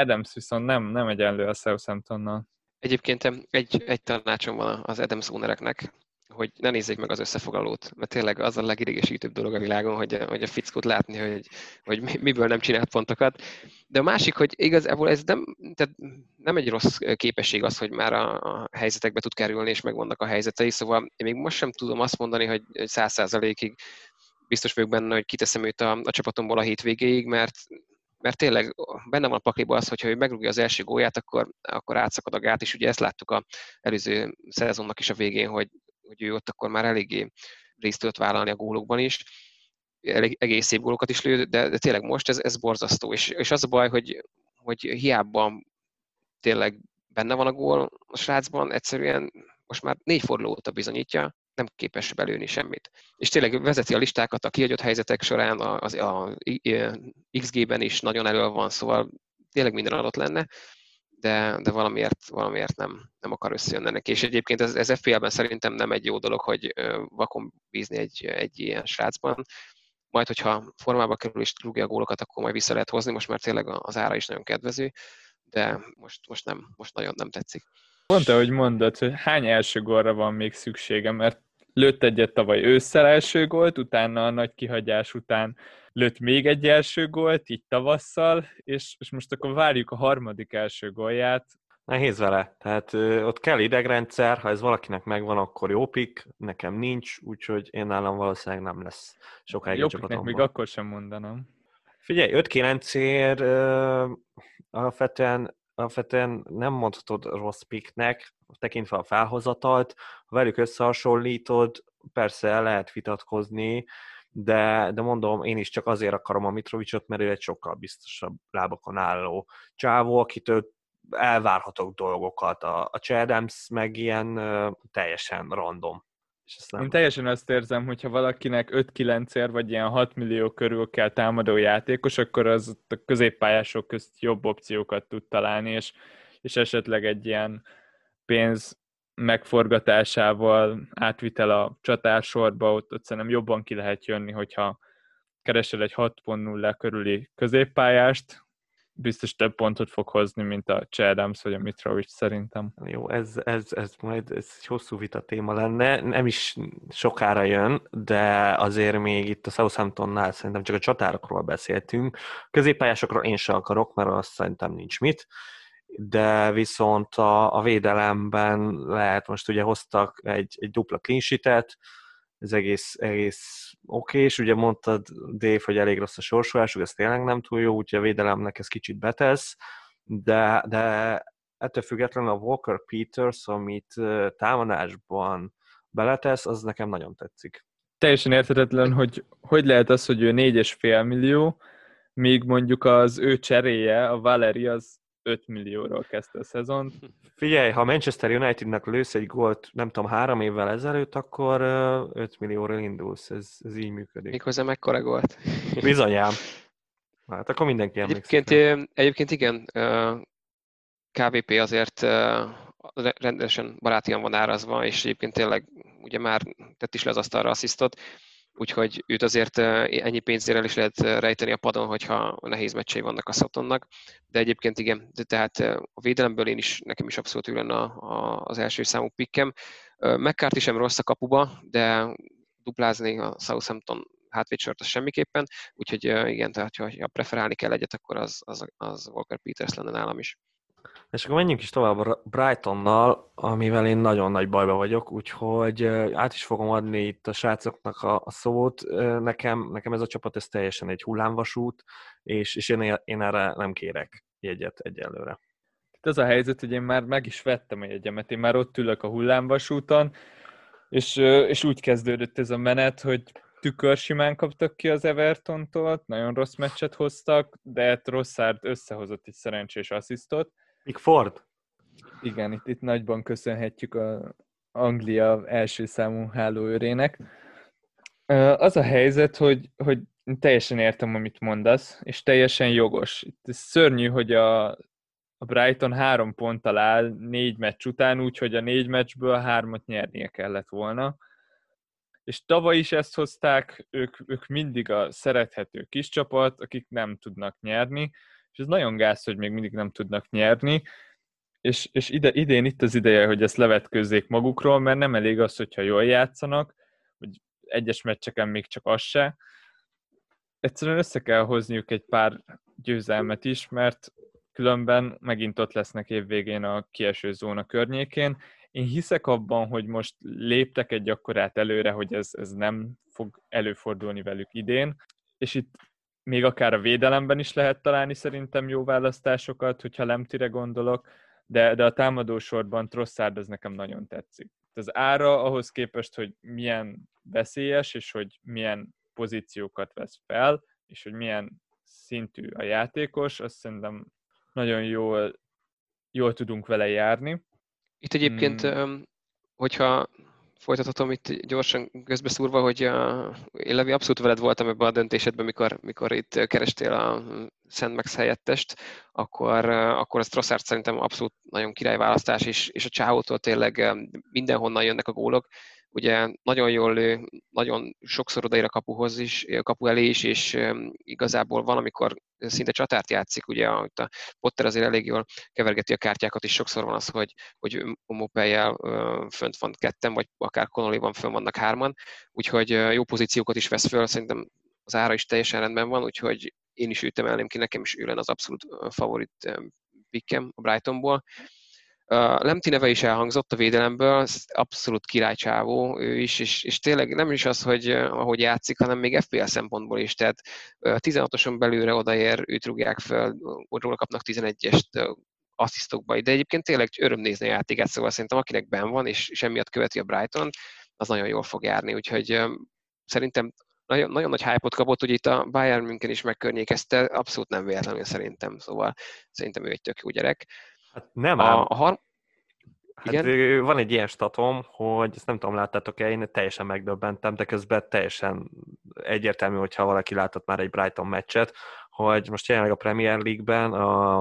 Adams viszont nem, nem egyenlő a Southamptonnal. Egyébként egy, egy tanácsom van az Adams ownereknek, hogy ne nézzék meg az összefoglalót, mert tényleg az a legidegesítőbb dolog a világon, hogy, hogy a fickót látni, hogy, hogy miből nem csinál pontokat. De a másik, hogy igazából ez nem, tehát nem egy rossz képesség az, hogy már a, a helyzetekbe tud kerülni, és megvannak a helyzetei, szóval én még most sem tudom azt mondani, hogy száz százalékig biztos vagyok benne, hogy kiteszem őt a, a csapatomból a hétvégéig, mert mert tényleg benne van a pakliba az, hogyha ő megrúgja az első gólját, akkor, akkor átszakad a gát, és ugye ezt láttuk a előző szezonnak is a végén, hogy hogy ő ott akkor már eléggé részt tudott vállalni a gólokban is, elég, egész szép gólokat is lő, de, de tényleg most ez, ez borzasztó. És, és az a baj, hogy, hogy hiába tényleg benne van a gól a srácban, egyszerűen most már négy forduló óta bizonyítja, nem képes belőni semmit. És tényleg vezeti a listákat a kiadott helyzetek során, a, a, a XG-ben is nagyon elő van, szóval tényleg minden adott lenne, de, de valamiért, valamiért nem, nem akar összejönni neki. És egyébként ez, ez FPL-ben szerintem nem egy jó dolog, hogy vakon bízni egy, egy ilyen srácban. Majd, hogyha formába kerül és rúgja a gólokat, akkor majd vissza lehet hozni. Most már tényleg az ára is nagyon kedvező, de most, most, nem, most nagyon nem tetszik. Pont ahogy mondod, hogy hány első gólra van még szüksége, mert lőtt egyet tavaly ősszel első gólt, utána a nagy kihagyás után lőtt még egy első gólt, így tavasszal, és, és most akkor várjuk a harmadik első gólját. Nehéz vele, tehát ö, ott kell idegrendszer, ha ez valakinek megvan, akkor jó pik, nekem nincs, úgyhogy én nálam valószínűleg nem lesz sokáig jó a még akkor sem mondanom. Figyelj, 5-9 ér alapvetően, alapvetően nem mondhatod rossz piknek, tekintve a felhozatalt, ha velük összehasonlítod, persze lehet vitatkozni, de, de mondom, én is csak azért akarom a Mitrovicsot, mert ő egy sokkal biztosabb lábakon álló csávó, akitől elvárhatok dolgokat. A, a Chadams meg ilyen uh, teljesen random. És nem... Én teljesen azt érzem, hogyha valakinek 5-9 ér, vagy ilyen 6 millió körül kell támadó játékos, akkor az a középpályások közt jobb opciókat tud találni, és, és esetleg egy ilyen pénz megforgatásával átvitel a csatársorba, ott, ott szerintem jobban ki lehet jönni, hogyha keresel egy 6.0 körüli középpályást, biztos több pontot fog hozni, mint a Chadams vagy a Mitrovic szerintem. Jó, ez, ez, ez majd ez egy hosszú vita téma lenne, nem is sokára jön, de azért még itt a Southamptonnál szerintem csak a csatárokról beszéltünk. Középpályásokról én sem akarok, mert azt szerintem nincs mit de viszont a, a védelemben lehet, most ugye hoztak egy, egy dupla clean ez egész, egész oké, és ugye mondtad, Dave, hogy elég rossz a sorsolásuk, ez tényleg nem túl jó, úgyhogy a védelemnek ez kicsit betesz, de, de ettől függetlenül a Walker Peters, amit támadásban beletesz, az nekem nagyon tetszik. Teljesen érthetetlen, hogy hogy lehet az, hogy ő 4,5 millió, míg mondjuk az ő cseréje, a Valeri, az 5 millióról kezdte a szezon. Figyelj, ha Manchester Unitednak lősz egy gólt, nem tudom, három évvel ezelőtt, akkor 5 millióról indulsz. Ez, ez így működik. Méghozzá mekkora gólt? Bizonyám. Hát akkor mindenki emlékszik. Egyébként, egyébként igen, KVP azért rendesen barátian van árazva, és egyébként tényleg ugye már tett is le az asztalra asszisztot, úgyhogy őt azért ennyi pénzért el is lehet rejteni a padon, hogyha nehéz meccsei vannak a Sotonnak, de egyébként igen, de tehát a védelemből én is, nekem is abszolút ő lenne az első számú pikkem. McCarthy sem rossz a kapuba, de duplázni a Southampton hátvédsort az semmiképpen, úgyhogy igen, tehát ha preferálni kell egyet, akkor az, az, az Walker Peters lenne nálam is. És akkor menjünk is tovább a Brightonnal, amivel én nagyon nagy bajba vagyok, úgyhogy át is fogom adni itt a srácoknak a, a szót. Nekem, nekem ez a csapat ez teljesen egy hullámvasút, és, és én, én erre nem kérek jegyet egyelőre. itt az a helyzet, hogy én már meg is vettem a jegyemet, én már ott ülök a hullámvasúton, és, és úgy kezdődött ez a menet, hogy tükör simán kaptak ki az Evertontól, nagyon rossz meccset hoztak, de Rosszárd összehozott egy szerencsés asszisztot. Ford? Igen, itt, itt nagyban köszönhetjük a Anglia első számú hálóőrének. Az a helyzet, hogy, hogy teljesen értem, amit mondasz, és teljesen jogos. Itt szörnyű, hogy a, a Brighton három ponttal áll négy meccs után, úgyhogy a négy meccsből hármat nyernie kellett volna. És tavaly is ezt hozták, ők, ők mindig a szerethető kis csapat, akik nem tudnak nyerni, és ez nagyon gáz, hogy még mindig nem tudnak nyerni, és, és ide, idén itt az ideje, hogy ezt levetközzék magukról, mert nem elég az, hogyha jól játszanak, hogy egyes meccseken még csak az se. Egyszerűen össze kell hozniuk egy pár győzelmet is, mert különben megint ott lesznek évvégén a kieső zóna környékén. Én hiszek abban, hogy most léptek egy akkorát előre, hogy ez, ez nem fog előfordulni velük idén, és itt még akár a védelemben is lehet találni szerintem jó választásokat, hogyha Lemtire gondolok, de, de a támadósorban Trosszárd az nekem nagyon tetszik. Az ára ahhoz képest, hogy milyen veszélyes, és hogy milyen pozíciókat vesz fel, és hogy milyen szintű a játékos, azt szerintem nagyon jól, jól tudunk vele járni. Itt egyébként, hmm. hogyha folytathatom itt gyorsan közbeszúrva, hogy uh, én Levi abszolút veled voltam ebben a döntésedben, mikor, mikor itt kerestél a Szent Max helyettest, akkor, akkor az Trossard szerintem abszolút nagyon királyválasztás, és, és a Csáótól tényleg mindenhonnan jönnek a gólok ugye nagyon jól lő, nagyon sokszor odaér a kapuhoz is, kapu elé is, és igazából van, amikor szinte csatárt játszik, ugye a Potter azért elég jól kevergeti a kártyákat, és sokszor van az, hogy, hogy Mopejjel fönt van ketten, vagy akár Connolly fönn vannak hárman, úgyhogy jó pozíciókat is vesz föl, szerintem az ára is teljesen rendben van, úgyhogy én is őt emelném ki, nekem is ő lenne az abszolút favorit pickem a Brightonból. Lemti neve is elhangzott a védelemből, abszolút királycsávó ő is, és, és tényleg nem is az, hogy ahogy játszik, hanem még FPL szempontból is, tehát 16-oson belőle odaér, őt rúgják fel, róla kapnak 11-est asszisztokba, de egyébként tényleg öröm nézni a játékát, szóval szerintem akinek ben van, és, és követi a Brighton, az nagyon jól fog járni, úgyhogy szerintem nagyon, nagyon nagy hype-ot kapott, hogy itt a Bayern München is megkörnyékezte, abszolút nem véletlenül szerintem, szóval szerintem ő egy tök jó gyerek. Hát nem a, a har... Hát Igen? van egy ilyen statom, hogy ezt nem tudom, láttátok-e, én teljesen megdöbbentem, de közben teljesen egyértelmű, hogyha valaki látott már egy Brighton meccset, hogy most jelenleg a Premier League-ben a,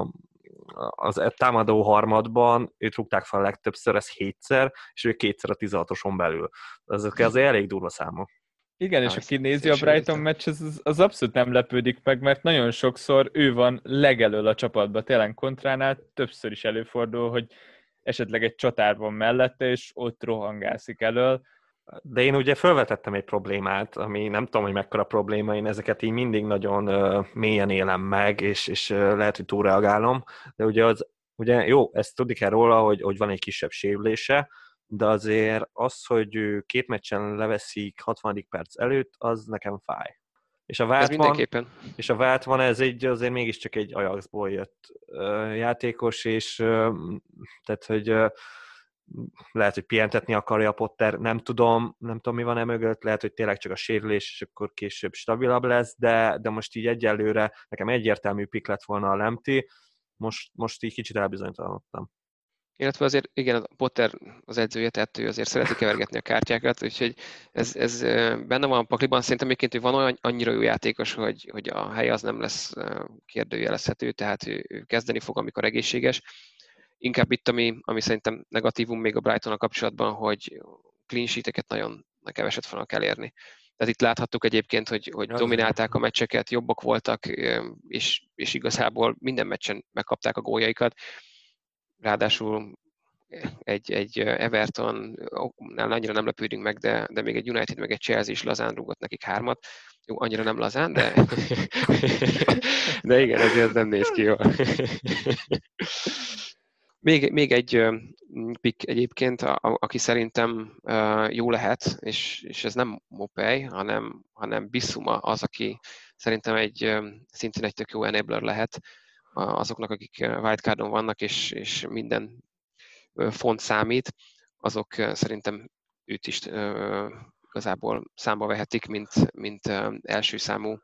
az támadó harmadban őt rúgták fel legtöbbször, ez hétszer, és ő kétszer a 16-oson belül. Ezek azért elég durva számok. Igen, és aki nézi a Brighton meccs, az, az abszolút nem lepődik meg, mert nagyon sokszor ő van legelől a csapatban, tényleg kontránál többször is előfordul, hogy esetleg egy csatár van mellette, és ott rohangászik elől. De én ugye felvetettem egy problémát, ami nem tudom, hogy mekkora probléma, én ezeket így mindig nagyon uh, mélyen élem meg, és, és uh, lehet, hogy túlreagálom, de ugye az, ugye jó, ezt tudni kell róla, hogy, hogy van egy kisebb sérülése, de azért az, hogy két meccsen leveszik 60. perc előtt, az nekem fáj. És a vált van, és a vált van, ez egy azért mégiscsak egy Ajaxból jött játékos, és tehát, hogy lehet, hogy pihentetni akarja a Potter, nem tudom, nem tudom, mi van e mögött, lehet, hogy tényleg csak a sérülés, és akkor később stabilabb lesz, de, de most így egyelőre nekem egyértelmű pik lett volna a Lemti, most, most így kicsit elbizonytalanodtam. Illetve azért, igen, a Potter az edzője, tehát ő azért szereti kevergetni a kártyákat, úgyhogy ez, ez benne van a pakliban. Szerintem egyébként, hogy van olyan annyira jó játékos, hogy, hogy a hely az nem lesz kérdőjelezhető, tehát ő, ő kezdeni fog, amikor egészséges. Inkább itt, ami, ami szerintem negatívum még a brighton kapcsolatban, hogy clean sheet-eket nagyon keveset fognak elérni. Tehát itt láthattuk egyébként, hogy, hogy dominálták a meccseket, jobbak voltak, és, és igazából minden meccsen megkapták a góljaikat ráadásul egy, egy Everton, annyira nem lepődünk meg, de, de még egy United, meg egy Chelsea is lazán rúgott nekik hármat. Jó, annyira nem lazán, de, de igen, ezért nem néz ki jól. Még, még egy pick egyébként, a, aki szerintem jó lehet, és, és ez nem Mopej, hanem, hanem Bissuma az, aki szerintem egy szintén egy tök jó enabler lehet, azoknak, akik wildcardon vannak, és, és minden font számít, azok szerintem őt is igazából számba vehetik, mint, mint első számú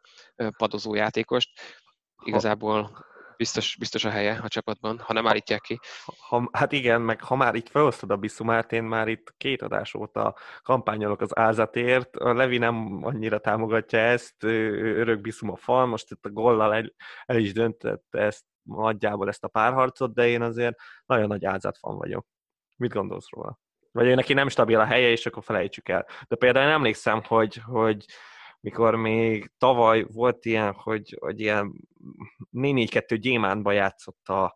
padozó játékost. Igazából biztos, biztos a helye a csapatban, ha nem állítják ki. Ha, hát igen, meg ha már itt felosztod a Biszumát, én már itt két adás óta kampányolok az ázatért, a Levi nem annyira támogatja ezt, örök Biszuma fal, most itt a gollal el, el is döntette ezt nagyjából ezt a párharcot, de én azért nagyon nagy fan vagyok. Mit gondolsz róla? Vagy neki nem stabil a helye, és akkor felejtsük el. De például én emlékszem, hogy, hogy mikor még tavaly volt ilyen, hogy, hogy ilyen 4-4-2 gyémántba játszott a,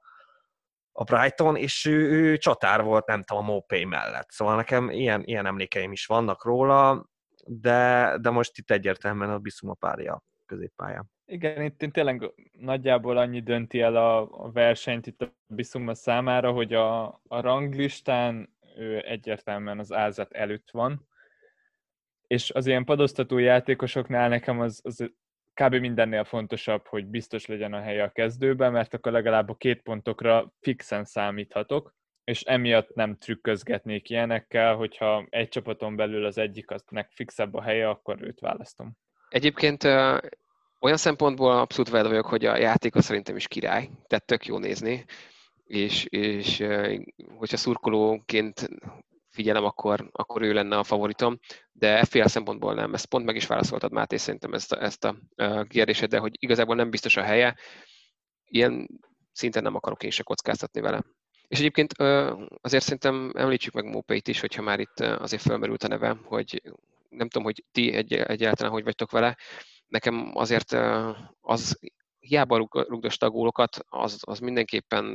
a Brighton, és ő, ő csatár volt, nem tudom, a Mopay mellett. Szóval nekem ilyen, ilyen emlékeim is vannak róla, de, de most itt egyértelműen a Bisuma párja középpályán. Igen, itt, itt tényleg nagyjából annyi dönti el a, a versenyt itt a Bisuma számára, hogy a, a ranglistán ő egyértelműen az ázat előtt van, és az ilyen padoztató játékosoknál nekem az, az kb. mindennél fontosabb, hogy biztos legyen a helye a kezdőben, mert akkor legalább a két pontokra fixen számíthatok, és emiatt nem trükközgetnék ilyenekkel, hogyha egy csapaton belül az egyik aznek fixebb a helye, akkor őt választom. Egyébként olyan szempontból abszolút vele vagyok, hogy a játéka szerintem is király, tehát tök jó nézni, és, és hogyha szurkolóként figyelem, akkor, akkor ő lenne a favoritom, de efféle szempontból nem. Ezt pont meg is válaszoltad, Máté, szerintem ezt a, ezt a kérdésed, de hogy igazából nem biztos a helye, ilyen szinten nem akarok én se kockáztatni vele. És egyébként azért szerintem említsük meg Mópeit is, hogyha már itt azért felmerült a neve, hogy nem tudom, hogy ti egy, egyáltalán hogy vagytok vele. Nekem azért az hiába rugdos tagólokat, az, az mindenképpen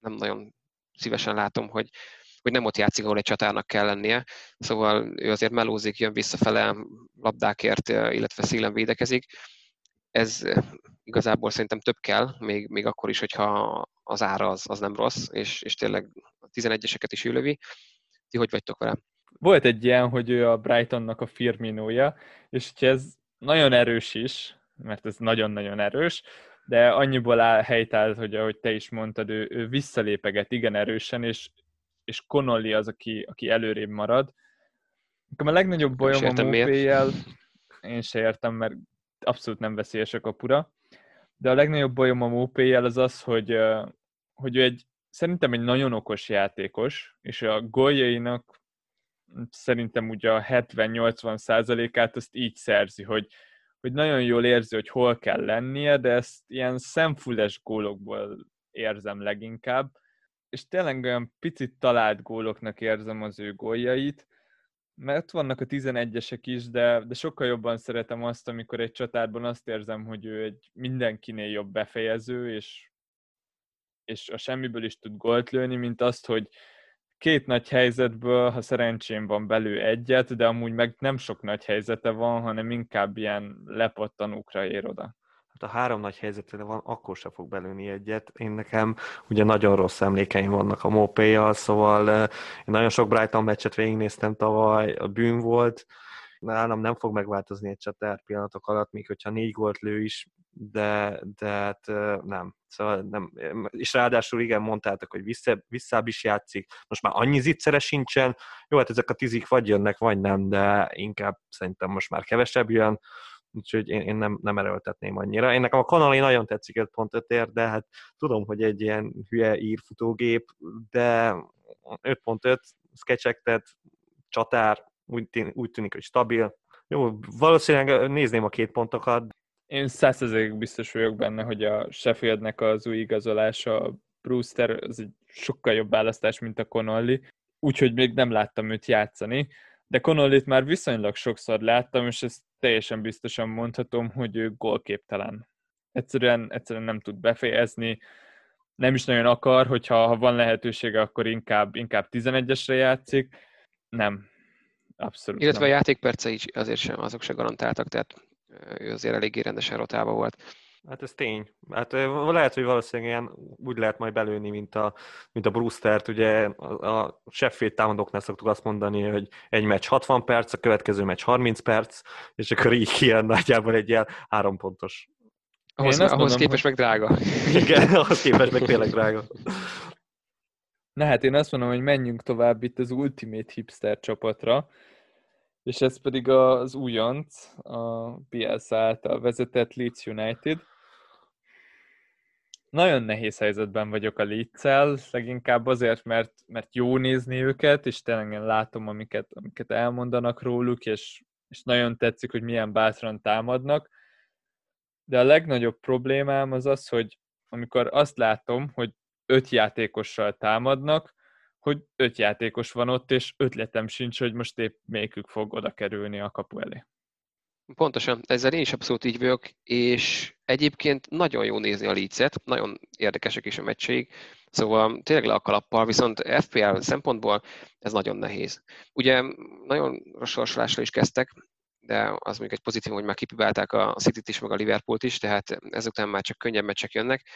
nem nagyon szívesen látom, hogy, hogy nem ott játszik, ahol egy csatárnak kell lennie. Szóval ő azért melózik, jön visszafele labdákért, illetve szélen védekezik. Ez igazából szerintem több kell, még, még akkor is, hogyha az ára az, az nem rossz, és, és tényleg a 11-eseket is ülövi. Ti hogy vagytok vele? Volt egy ilyen, hogy ő a Brightonnak a Firminója, és ez nagyon erős is, mert ez nagyon-nagyon erős, de annyiból áll helytált, hogy ahogy te is mondtad, ő, ő visszalépeget igen erősen, és, és Connolly az, aki, aki előrébb marad. Nekem a legnagyobb bajom a Mópéjel, én se értem, mert abszolút nem veszélyes a kapura, de a legnagyobb bajom a Mópéjel az az, hogy, hogy ő egy, szerintem egy nagyon okos játékos, és a góljainak szerintem ugye a 70-80 százalékát azt így szerzi, hogy, hogy nagyon jól érzi, hogy hol kell lennie, de ezt ilyen szemfüles gólokból érzem leginkább, és tényleg olyan picit talált góloknak érzem az ő góljait, mert vannak a 11-esek is, de, de sokkal jobban szeretem azt, amikor egy csatárban azt érzem, hogy ő egy mindenkinél jobb befejező, és, és a semmiből is tud gólt lőni, mint azt, hogy két nagy helyzetből, ha szerencsém van belő egyet, de amúgy meg nem sok nagy helyzete van, hanem inkább ilyen lepattanókra ér oda. Hát a három nagy helyzetre van, akkor se fog belőni egyet. Én nekem ugye nagyon rossz emlékeim vannak a mopé szóval én nagyon sok Brighton meccset végignéztem tavaly, a bűn volt, nálam nem fog megváltozni egy csatár pillanatok alatt, még hogyha négy gólt lő is, de, de hát nem. Szóval nem. És ráadásul igen, mondtátok, hogy vissza, visszább is játszik. Most már annyi zicsere sincsen. Jó, hát ezek a tizik vagy jönnek, vagy nem, de inkább szerintem most már kevesebb jön úgyhogy én, én nem, nem erőltetném annyira. Én nekem a kanali nagyon tetszik 5.5 ér, de hát tudom, hogy egy ilyen hülye írfutógép, de 5.5 sketchektet, csatár, úgy, úgy tűnik, hogy stabil. Jó, valószínűleg nézném a két pontokat. Én százszerzékig biztos vagyok benne, hogy a Sheffieldnek az új igazolása, Brewster, az egy sokkal jobb választás, mint a Connolly. Úgyhogy még nem láttam őt játszani, de Connolly-t már viszonylag sokszor láttam, és ezt teljesen biztosan mondhatom, hogy ő gólképtelen. Egyszerűen, egyszerűen nem tud befejezni, nem is nagyon akar, hogyha ha van lehetősége, akkor inkább, inkább 11-esre játszik. Nem, abszolút Illetve nem. a játékpercei azért sem, azok se garantáltak, tehát ő azért eléggé rendesen rotálva volt. Hát ez tény. Hát lehet, hogy valószínűleg ilyen úgy lehet majd belőni, mint a, mint a Brewster-t. Ugye a, a Sheffield támadóknál szoktuk azt mondani, hogy egy meccs 60 perc, a következő meccs 30 perc, és akkor így kijön nagyjából egy ilyen három pontos Ahhoz, ahhoz mondom, képest hogy... meg drága. Igen, ahhoz képest meg tényleg drága. Na hát én azt mondom, hogy menjünk tovább itt az Ultimate Hipster csapatra, és ez pedig az újonc, a Bielsa által vezetett Leeds United. Nagyon nehéz helyzetben vagyok a leeds leginkább azért, mert, mert jó nézni őket, és tényleg én látom, amiket, amiket elmondanak róluk, és, és nagyon tetszik, hogy milyen bátran támadnak. De a legnagyobb problémám az az, hogy amikor azt látom, hogy öt játékossal támadnak, hogy öt játékos van ott, és ötletem sincs, hogy most épp melyikük fog oda kerülni a kapu elé. Pontosan, ezzel én is abszolút így vagyok, és egyébként nagyon jó nézni a Leeds-et, nagyon érdekesek is a meccseik, szóval tényleg le a kalappal, viszont FPL szempontból ez nagyon nehéz. Ugye nagyon rossz sorsolásra is kezdtek, de az mondjuk egy pozitív, hogy már kipibálták a City-t is, meg a Liverpoolt is, tehát ezután már csak könnyebb meccsek jönnek,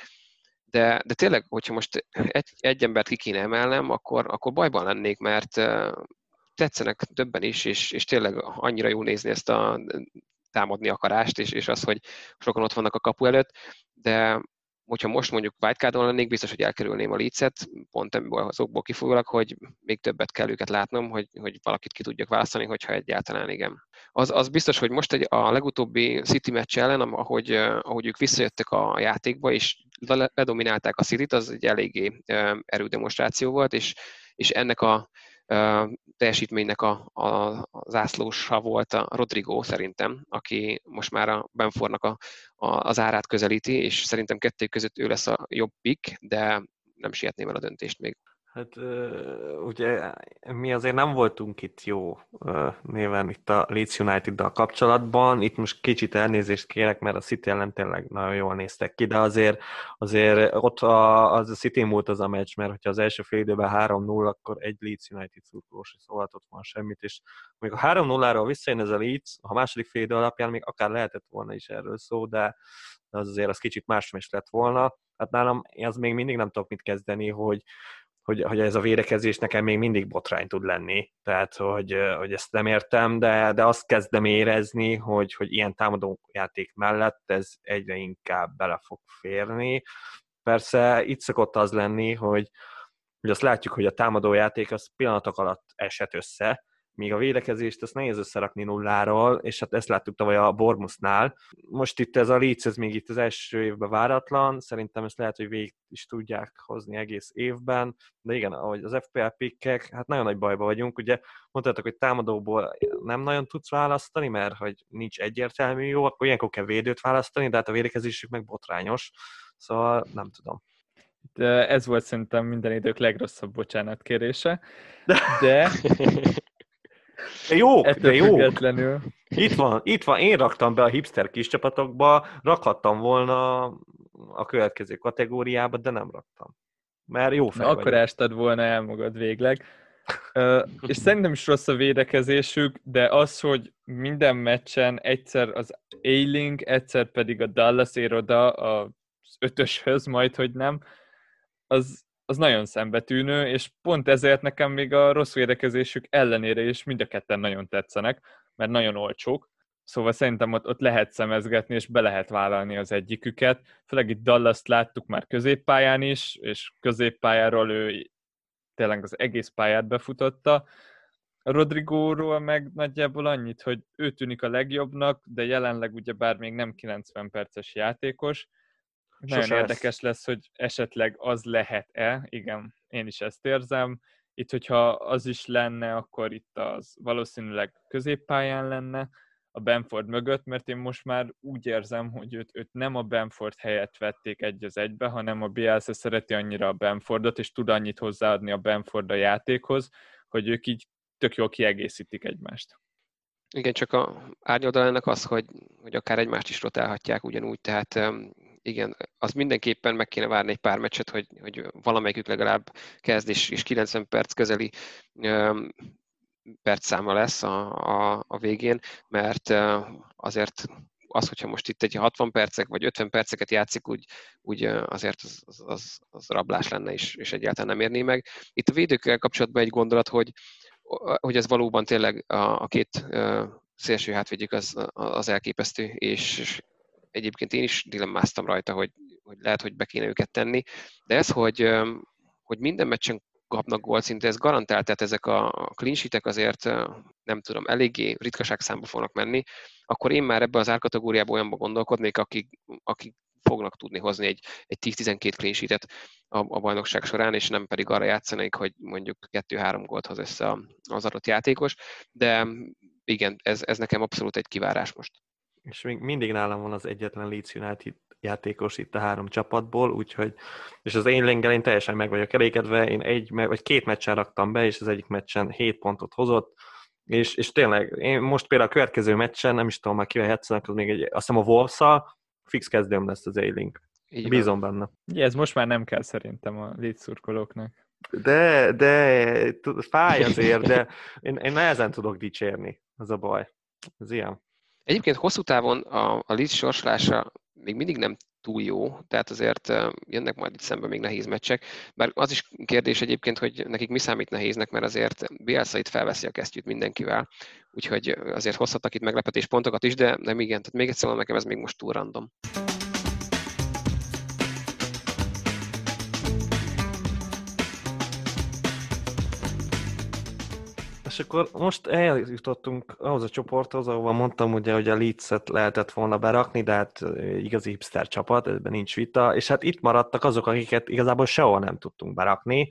de, de tényleg, hogyha most egy, egy embert ki kéne emelnem, akkor, akkor bajban lennék, mert tetszenek többen is, és, és tényleg annyira jó nézni ezt a támadni akarást, és, és az, hogy sokan ott vannak a kapu előtt, de hogyha most mondjuk wildcardon lennék, biztos, hogy elkerülném a leeds pont ebből azokból kifolyólag, hogy még többet kell őket látnom, hogy, hogy valakit ki tudjak választani, hogyha egyáltalán igen. Az, az biztos, hogy most egy, a legutóbbi City meccs ellen, ahogy, ahogy ők visszajöttek a játékba, és ledominálták a City-t, az egy eléggé erődemonstráció volt, és, és ennek a teljesítménynek a, a, a zászlósa volt a Rodrigo szerintem, aki most már a Benfornak a, a, az árát közelíti, és szerintem kettő között ő lesz a jobb pick, de nem sietném el a döntést még. Hát ugye mi azért nem voltunk itt jó néven itt a Leeds United-dal kapcsolatban. Itt most kicsit elnézést kérek, mert a City ellen tényleg nagyon jól néztek ki, de azért, azért ott a, az a City múlt az a meccs, mert hogyha az első fél időben 3-0, akkor egy Leeds United szurkolós szólhatott volna semmit, és még a 3-0-ról visszajön ez a Leeds, a második fél idő alapján még akár lehetett volna is erről szó, de az azért az kicsit más is lett volna. Hát nálam az még mindig nem tudok mit kezdeni, hogy hogy, hogy ez a védekezés nekem még mindig botrány tud lenni. Tehát, hogy, hogy ezt nem értem, de, de azt kezdem érezni, hogy, hogy ilyen támadó játék mellett ez egyre inkább bele fog férni. Persze itt szokott az lenni, hogy, hogy azt látjuk, hogy a támadó játék az pillanatok alatt esett össze, míg a védekezést ezt nehéz összerakni nulláról, és hát ezt láttuk tavaly a Bormusnál. Most itt ez a Leeds, ez még itt az első évben váratlan, szerintem ezt lehet, hogy végig is tudják hozni egész évben, de igen, ahogy az FPL pikkek, hát nagyon nagy bajba vagyunk, ugye mondtátok, hogy támadóból nem nagyon tudsz választani, mert hogy nincs egyértelmű jó, akkor ilyenkor kell védőt választani, de hát a védekezésük meg botrányos, szóval nem tudom. De ez volt szerintem minden idők legrosszabb bocsánatkérése, de De jó, de jó. Itt van, itt van, én raktam be a hipster kis csapatokba, rakhattam volna a következő kategóriába, de nem raktam. Mert jó fej Akkor estad volna el magad végleg. Uh, és szerintem is rossz a védekezésük, de az, hogy minden meccsen egyszer az Ailing, egyszer pedig a Dallas ér oda az ötöshöz, majd hogy nem, az, az nagyon szembetűnő, és pont ezért nekem még a rossz védekezésük ellenére is mind a ketten nagyon tetszenek, mert nagyon olcsók, szóval szerintem ott, ott lehet szemezgetni, és be lehet vállalni az egyiküket. Főleg itt Dallas-t láttuk már középpályán is, és középpályáról ő tényleg az egész pályát befutotta. Rodrigóról meg nagyjából annyit, hogy ő tűnik a legjobbnak, de jelenleg ugye bár még nem 90 perces játékos, nagyon Sose érdekes lesz. lesz, hogy esetleg az lehet-e, igen, én is ezt érzem. Itt, hogyha az is lenne, akkor itt az valószínűleg középpályán lenne, a Benford mögött, mert én most már úgy érzem, hogy őt, őt nem a Benford helyett vették egy az egybe, hanem a Bielsa szereti annyira a Benfordot, és tud annyit hozzáadni a Benford a játékhoz, hogy ők így tök jól kiegészítik egymást. Igen, csak a árnyoldalának az, hogy, hogy akár egymást is rotálhatják ugyanúgy, tehát igen, az mindenképpen meg kéne várni egy pár meccset, hogy, hogy valamelyikük legalább kezd, és, és 90 perc közeli um, percszáma lesz a, a, a végén, mert uh, azért az, hogyha most itt egy 60 percek vagy 50 perceket játszik, úgy, úgy azért az, az, az, az rablás lenne, és, és egyáltalán nem érné meg. Itt a védőkkel kapcsolatban egy gondolat, hogy, hogy ez valóban tényleg a, a két szélső hátvédjük az, az elképesztő, és egyébként én is dilemmáztam rajta, hogy, hogy lehet, hogy be kéne őket tenni, de ez, hogy, hogy minden meccsen kapnak gólt, szinte ez garantált, tehát ezek a clean azért nem tudom, eléggé ritkaság számba fognak menni, akkor én már ebbe az árkategóriába olyanba gondolkodnék, akik, akik fognak tudni hozni egy, egy 10-12 clean sheetet a, a bajnokság során, és nem pedig arra játszanék, hogy mondjuk 2-3 gólt hoz össze az adott játékos, de igen, ez, ez nekem abszolút egy kivárás most. És még mindig nálam van az egyetlen Leeds United játékos itt a három csapatból, úgyhogy, és az én lengel én teljesen meg vagyok elégedve, én egy, vagy két meccsen raktam be, és az egyik meccsen 7 pontot hozott, és, és tényleg, én most például a következő meccsen, nem is tudom már kivel játszanak, az még egy, azt hiszem a wolves fix kezdőm lesz az A-Link. Bízom benne. Ugye, ez most már nem kell szerintem a létszurkolóknak. De, de, fáj azért, de én, én nehezen tudok dicsérni, az a baj. Ez ilyen. Egyébként hosszú távon a, a Leeds sorslása még mindig nem túl jó, tehát azért jönnek majd itt szembe még nehéz meccsek. Bár az is kérdés egyébként, hogy nekik mi számít nehéznek, mert azért Bielsa itt felveszi a kesztyűt mindenkivel, úgyhogy azért hozhattak itt meglepetés pontokat is, de nem igen, tehát még egyszer nekem ez még most túl random. Akkor most eljutottunk ahhoz a csoporthoz, ahova mondtam ugye, hogy a Leeds-et lehetett volna berakni, de hát igazi hipster csapat, ebben nincs vita, és hát itt maradtak azok, akiket igazából sehol nem tudtunk berakni,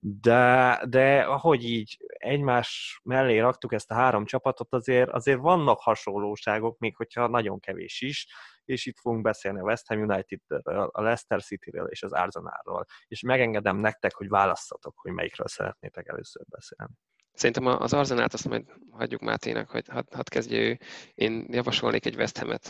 de, de ahogy így egymás mellé raktuk ezt a három csapatot, azért, azért vannak hasonlóságok, még hogyha nagyon kevés is, és itt fogunk beszélni a West Ham United-ről, a Leicester City-ről és az Arsenalról, és megengedem nektek, hogy választatok, hogy melyikről szeretnétek először beszélni. Szerintem az Arzenát azt majd hagyjuk Máténak, hogy hadd had kezdje ő. Én javasolnék egy West Ham-et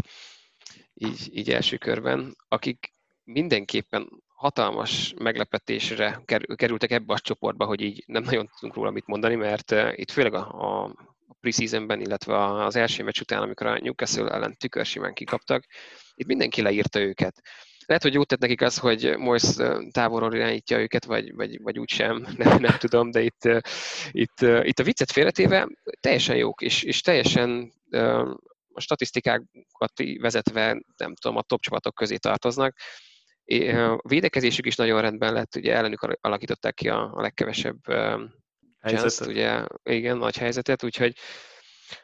így, így első körben, akik mindenképpen hatalmas meglepetésre kerültek ebbe a csoportba, hogy így nem nagyon tudunk róla mit mondani, mert itt főleg a, a preseasonben, illetve az első meccs után, amikor a Newcastle ellen tükörsimán kikaptak, itt mindenki leírta őket. Lehet, hogy jót tett nekik az, hogy Mois távolról irányítja őket, vagy, vagy, vagy úgysem, nem, nem tudom, de itt, itt, itt a viccet félretéve teljesen jók, és, és teljesen a statisztikákat vezetve, nem tudom, a top csapatok közé tartoznak. A védekezésük is nagyon rendben lett, ugye ellenük alakították ki a, a legkevesebb chance ugye, igen, nagy helyzetet, úgyhogy,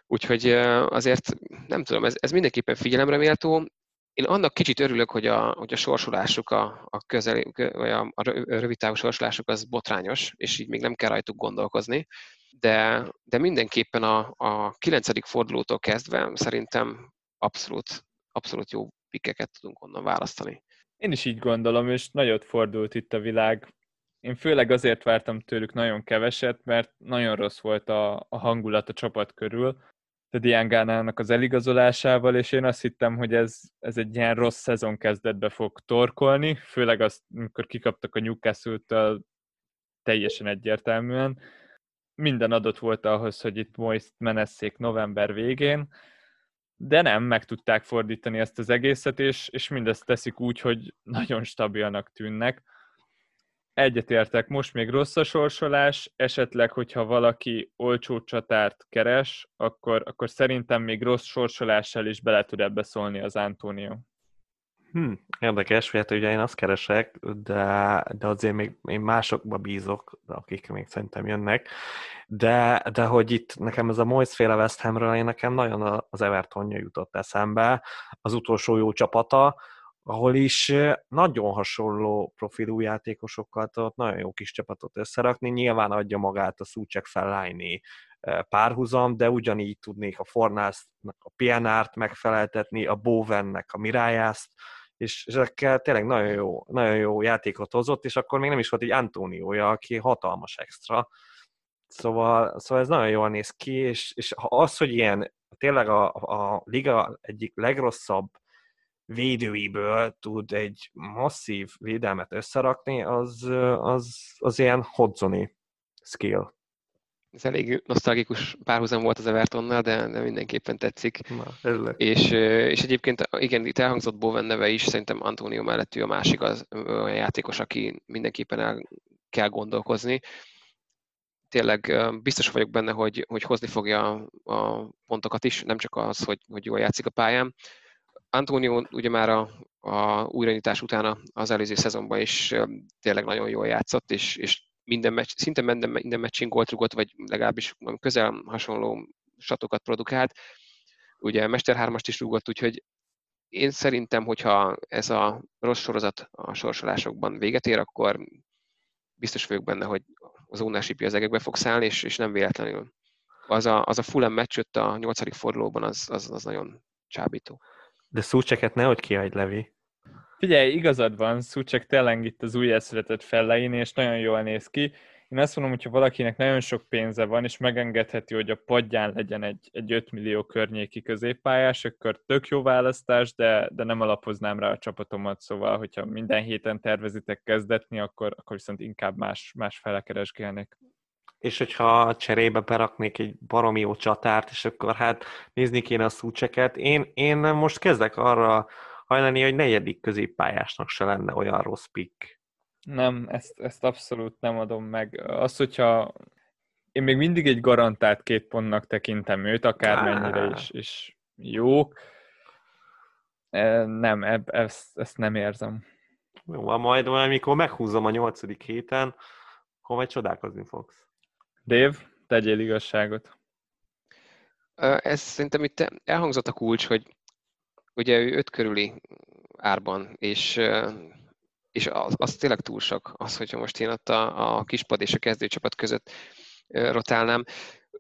úgyhogy azért nem tudom, ez, ez mindenképpen figyelemre méltó én annak kicsit örülök, hogy a, hogy a sorsolásuk, a, a, közel, vagy a, a rövid távú sorsolásuk az botrányos, és így még nem kell rajtuk gondolkozni, de, de mindenképpen a, a 9. fordulótól kezdve szerintem abszolút, abszolút jó pikeket tudunk onnan választani. Én is így gondolom, és nagyot fordult itt a világ. Én főleg azért vártam tőlük nagyon keveset, mert nagyon rossz volt a, a hangulat a csapat körül, Diangánának az eligazolásával, és én azt hittem, hogy ez, ez egy ilyen rossz szezon kezdetbe fog torkolni, főleg azt, amikor kikaptak a Newcastle-től teljesen egyértelműen. Minden adott volt ahhoz, hogy itt most menesszék november végén, de nem, meg tudták fordítani ezt az egészet, és, és mindezt teszik úgy, hogy nagyon stabilnak tűnnek Egyetértek, most még rossz a sorsolás, esetleg, hogyha valaki olcsó csatárt keres, akkor, akkor szerintem még rossz sorsolással is bele tud ebbe szólni az Antonio. Hm, érdekes, hogy hát ugye én azt keresek, de, de azért még én másokba bízok, akik még szerintem jönnek. De, de hogy itt nekem ez a Moyes féle West Hamről, én nekem nagyon az Evertonja jutott eszembe, az utolsó jó csapata, ahol is nagyon hasonló profilú játékosokkal tudott nagyon jó kis csapatot összerakni. Nyilván adja magát a Szúcsek Fellaini párhuzam, de ugyanígy tudnék a Fornásznak a PNR-t megfeleltetni, a Bowennek a Mirájászt, és ezekkel tényleg nagyon jó, nagyon jó játékot hozott, és akkor még nem is volt egy Antóniója, aki hatalmas extra. Szóval, szóval ez nagyon jól néz ki, és, és az, hogy ilyen tényleg a, a liga egyik legrosszabb védőiből tud egy masszív védelmet összerakni, az, az, az ilyen hodzoni skill. Ez elég nosztalgikus párhuzam volt az Evertonnal, de, de mindenképpen tetszik. Na, és, és egyébként igen, itt elhangzott Bowen neve is, szerintem Antonio mellett ő a másik az olyan játékos, aki mindenképpen el kell gondolkozni. Tényleg biztos vagyok benne, hogy, hogy hozni fogja a pontokat is, nem csak az, hogy, hogy jól játszik a pályán Antonio ugye már a, a újranyitás után az előző szezonban is tényleg nagyon jól játszott, és, és minden meccs, szinte minden, minden meccsin gólt rugott, vagy legalábbis közel hasonló statokat produkált. Ugye Mester 3 is rúgott, úgyhogy én szerintem, hogyha ez a rossz sorozat a sorsolásokban véget ér, akkor biztos vagyok benne, hogy az ownership az egekbe fog szállni, és, és nem véletlenül. Az a, az a Fulham meccs a nyolcadik fordulóban, az, az, az nagyon csábító. De Szúcseket nehogy kiadj, Levi. Figyelj, igazad van, Szúcsek tényleg itt az új született fellein, és nagyon jól néz ki. Én azt mondom, hogyha valakinek nagyon sok pénze van, és megengedheti, hogy a padján legyen egy, egy 5 millió környéki középpályás, akkor tök jó választás, de, de nem alapoznám rá a csapatomat, szóval, hogyha minden héten tervezitek kezdetni, akkor, akkor viszont inkább más, más fele keresgélnék. És hogyha cserébe beraknék egy baromi jó csatárt, és akkor hát nézni kéne a szúcseket. Én, én most kezdek arra hajlani, hogy negyedik középpályásnak se lenne olyan rossz pick. Nem, ezt, ezt abszolút nem adom meg. Az, hogyha én még mindig egy garantált két pontnak tekintem őt, akármennyire is, is jó. E, nem, eb, ezt, ezt nem érzem. Jó, majd, majd amikor meghúzom a nyolcadik héten, akkor majd csodálkozni fogsz. Dave, tegyél igazságot. Ez szerintem itt elhangzott a kulcs, hogy ugye ő öt körüli árban, és és az, az tényleg túl sok, az, hogyha most én ott a, a kispad és a kezdőcsapat között rotálnám.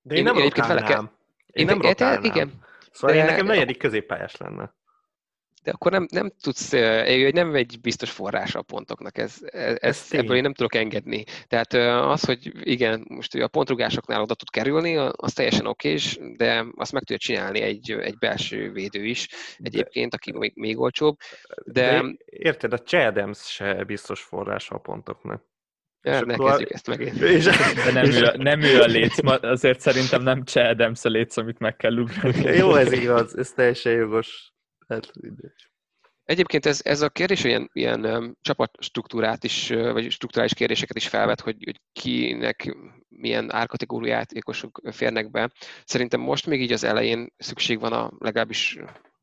De én, én nem én rotálnám. Vele. Én, én nem rotálnám. Igen. Szóval de... én nekem negyedik középpályás lenne de akkor nem, nem tudsz, hogy nem egy biztos forrása a pontoknak, ez, ez, ez ebből én nem tudok engedni. Tehát az, hogy igen, most a pontrugásoknál oda tud kerülni, az teljesen okés, de azt meg tudja csinálni egy, egy belső védő is egyébként, aki még, még olcsóbb. De... de érted, a Chadams se biztos forrása a pontoknak. Ja, ne kezdjük ezt meg. És, De nem, és... ő, a, nem ő a léc, azért szerintem nem Chad Adams a léc, amit meg kell ugrani. Jó, ez igaz, ez teljesen jogos. Hát mindegy. Egyébként ez, ez a kérdés ilyen, ilyen um, csapatstruktúrát is, vagy strukturális kérdéseket is felvet, hogy, hogy kinek milyen árkategóriú játékosok férnek be. Szerintem most még így az elején szükség van a, legalábbis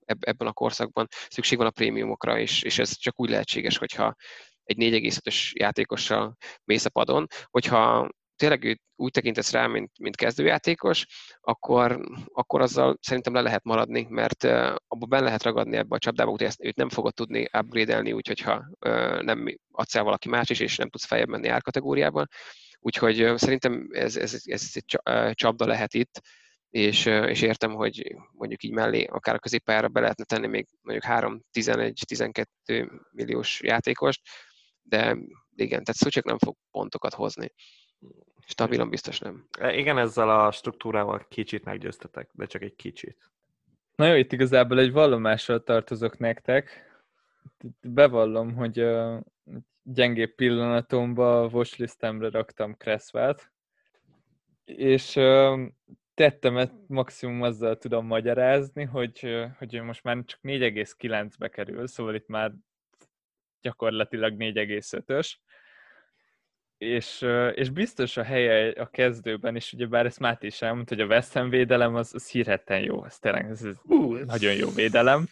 ebben a korszakban, szükség van a prémiumokra, és, és ez csak úgy lehetséges, hogyha egy 4,5-ös játékossal mész a padon, hogyha tényleg úgy tekintesz rá, mint, mint kezdőjátékos, akkor, akkor azzal szerintem le lehet maradni, mert abban benne lehet ragadni ebbe a csapdába, hogy őt nem fogod tudni upgrade-elni, úgyhogy ha nem adsz el valaki más is, és nem tudsz feljebb menni árkategóriában. Úgyhogy szerintem ez, ez, ez egy csapda lehet itt, és, és értem, hogy mondjuk így mellé, akár a középpályára be lehetne tenni még mondjuk 3-11-12 milliós játékost, de igen, tehát Szucsek nem fog pontokat hozni. Stabilan biztos nem. E, igen, ezzel a struktúrával kicsit meggyőztetek, de csak egy kicsit. Na jó, itt igazából egy vallomással tartozok nektek. Bevallom, hogy a gyengébb pillanatomban a watchlistemre raktam Cresswell-t, és tettemet maximum azzal tudom magyarázni, hogy, hogy most már csak 4,9-be kerül, szóval itt már gyakorlatilag 4,5-ös, és, és biztos a helye a kezdőben, és ugye bár ezt Máté is elmondta, hogy a West Ham védelem az, az hírhetten jó, ez tényleg ez, ez uh, nagyon jó védelem.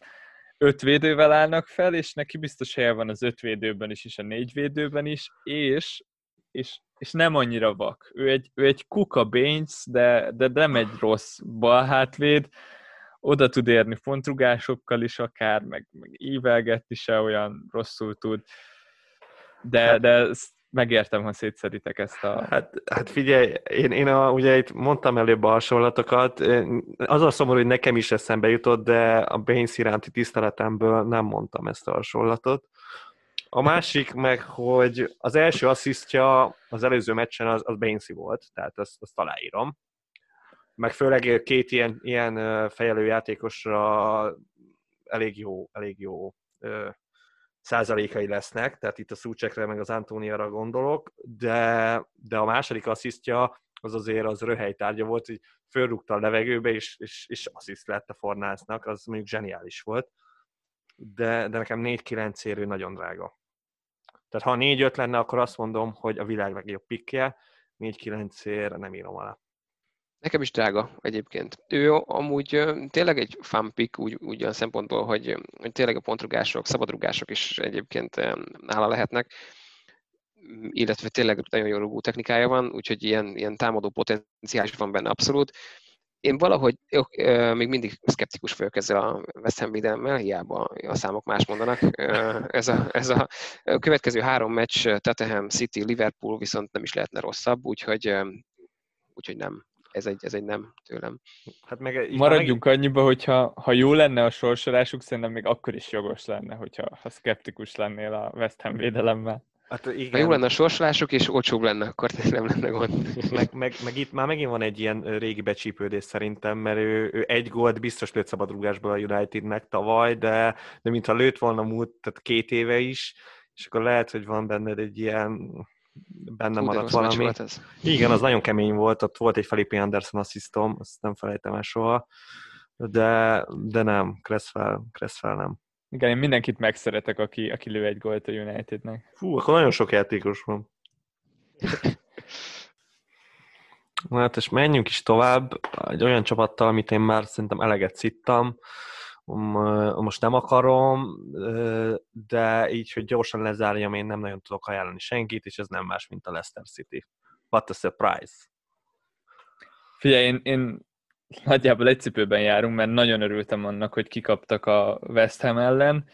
Öt védővel állnak fel, és neki biztos helye van az öt védőben is, és a négy védőben is, és, és, és nem annyira vak. Ő egy, ő egy kuka Baines, de, de nem egy rossz balhátvéd, oda tud érni fontrugásokkal is akár, meg, meg ívelgetni se olyan rosszul tud, de, hát- de megértem, ha szétszeditek ezt a... Hát, hát figyelj, én, én a, ugye itt mondtam előbb a hasonlatokat, az a szomorú, hogy nekem is eszembe jutott, de a Baines iránti tiszteletemből nem mondtam ezt a hasonlatot. A másik meg, hogy az első asszisztja az előző meccsen az, az Bainesi volt, tehát azt, azt aláírom. Meg főleg két ilyen, ilyen fejelő játékosra elég jó, elég jó százalékai lesznek, tehát itt a Szúcsekre meg az Antóniára gondolok, de, de a második asszisztja az azért az röhelytárgya volt, hogy fölrúgta a levegőbe, és, és, és assziszt lett a Fornásznak, az mondjuk zseniális volt. De, de nekem 4-9 érő nagyon drága. Tehát ha 4-5 lenne, akkor azt mondom, hogy a világ legjobb pikje, 4-9 ér nem írom alá. Nekem is drága egyébként. Ő amúgy tényleg egy fun pick, úgy, úgy olyan szempontból, hogy, hogy tényleg a pontrugások, szabadrugások is egyébként nála lehetnek, illetve tényleg nagyon jó rugó technikája van, úgyhogy ilyen, ilyen támadó potenciál is van benne abszolút. Én valahogy jó, még mindig szkeptikus vagyok ezzel a West Ham védelemmel, hiába a számok más mondanak. Ez a, ez a következő három meccs, Tottenham, City, Liverpool viszont nem is lehetne rosszabb, úgyhogy, úgyhogy nem, ez egy, ez egy nem tőlem. Hát meg, Maradjunk meg... annyiba, hogyha ha jó lenne a sorsolásuk, szerintem még akkor is jogos lenne, hogyha ha szkeptikus lennél a West Ham védelemmel. Hát igen. Ha jó lenne a sorsolásuk, és olcsóbb lenne, akkor nem lenne gond. Meg, meg, meg, itt már megint van egy ilyen régi becsípődés szerintem, mert ő, ő egy gólt biztos lőtt szabadrúgásból a Unitednek tavaly, de, de mintha lőtt volna múlt, tehát két éve is, és akkor lehet, hogy van benned egy ilyen benne Hú, maradt valami. Volt ez. Igen, az nagyon kemény volt, ott volt egy Felipe Anderson asszisztom, azt nem felejtem el soha, de, de nem, Cresswell, Cresswell nem. Igen, én mindenkit megszeretek, aki, aki lő egy gólt a Unitednek. Fú, akkor nagyon sok játékos van. Na hát, és menjünk is tovább. Egy olyan csapattal, amit én már szerintem eleget szittam, most nem akarom, de így, hogy gyorsan lezárjam, én nem nagyon tudok ajánlani senkit, és ez nem más, mint a Leicester City. What a surprise! Figyelj, én, én nagyjából egy cipőben járunk, mert nagyon örültem annak, hogy kikaptak a West Ham ellen.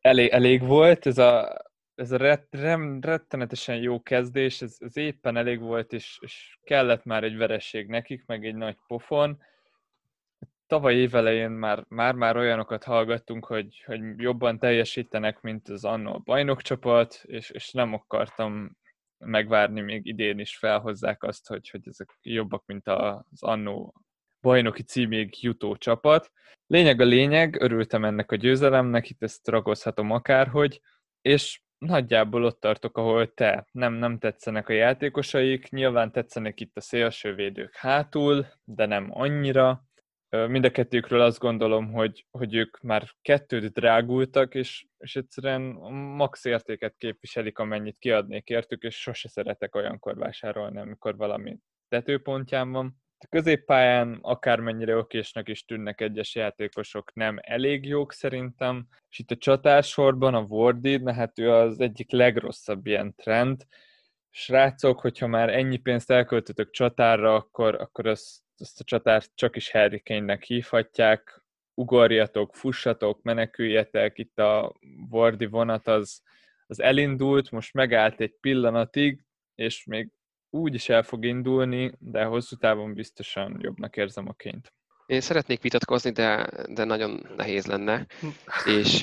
Elég, elég volt, ez a, ez a ret, rem, rettenetesen jó kezdés, ez, ez éppen elég volt, és, és kellett már egy vereség nekik, meg egy nagy pofon. Tavaly évelején már, már, már olyanokat hallgattunk, hogy, hogy jobban teljesítenek, mint az annó bajnokcsapat, és, és nem akartam megvárni, még idén is felhozzák azt, hogy, hogy ezek jobbak, mint az annó bajnoki címig jutó csapat. Lényeg a lényeg, örültem ennek a győzelemnek, itt ezt ragozhatom akárhogy, és nagyjából ott tartok, ahol te. Nem, nem tetszenek a játékosaik, nyilván tetszenek itt a szélsővédők hátul, de nem annyira. Mind a kettőkről azt gondolom, hogy, hogy ők már kettőt drágultak, és, és egyszerűen max értéket képviselik, amennyit kiadnék értük, és sose szeretek olyankor vásárolni, amikor valami tetőpontján van. A középpályán akármennyire okésnak is tűnnek egyes játékosok, nem elég jók szerintem, és itt a csatársorban a Wardid, na hát ő az egyik legrosszabb ilyen trend. Srácok, hogyha már ennyi pénzt elköltötök csatárra, akkor, akkor azt, azt a csatárt csak is Harry Kane-nek hívhatják, ugorjatok, fussatok, meneküljetek, itt a Wardi vonat az, az elindult, most megállt egy pillanatig, és még úgy is el fog indulni, de hosszú távon biztosan jobbnak érzem a ként. Én szeretnék vitatkozni, de, de nagyon nehéz lenne. és,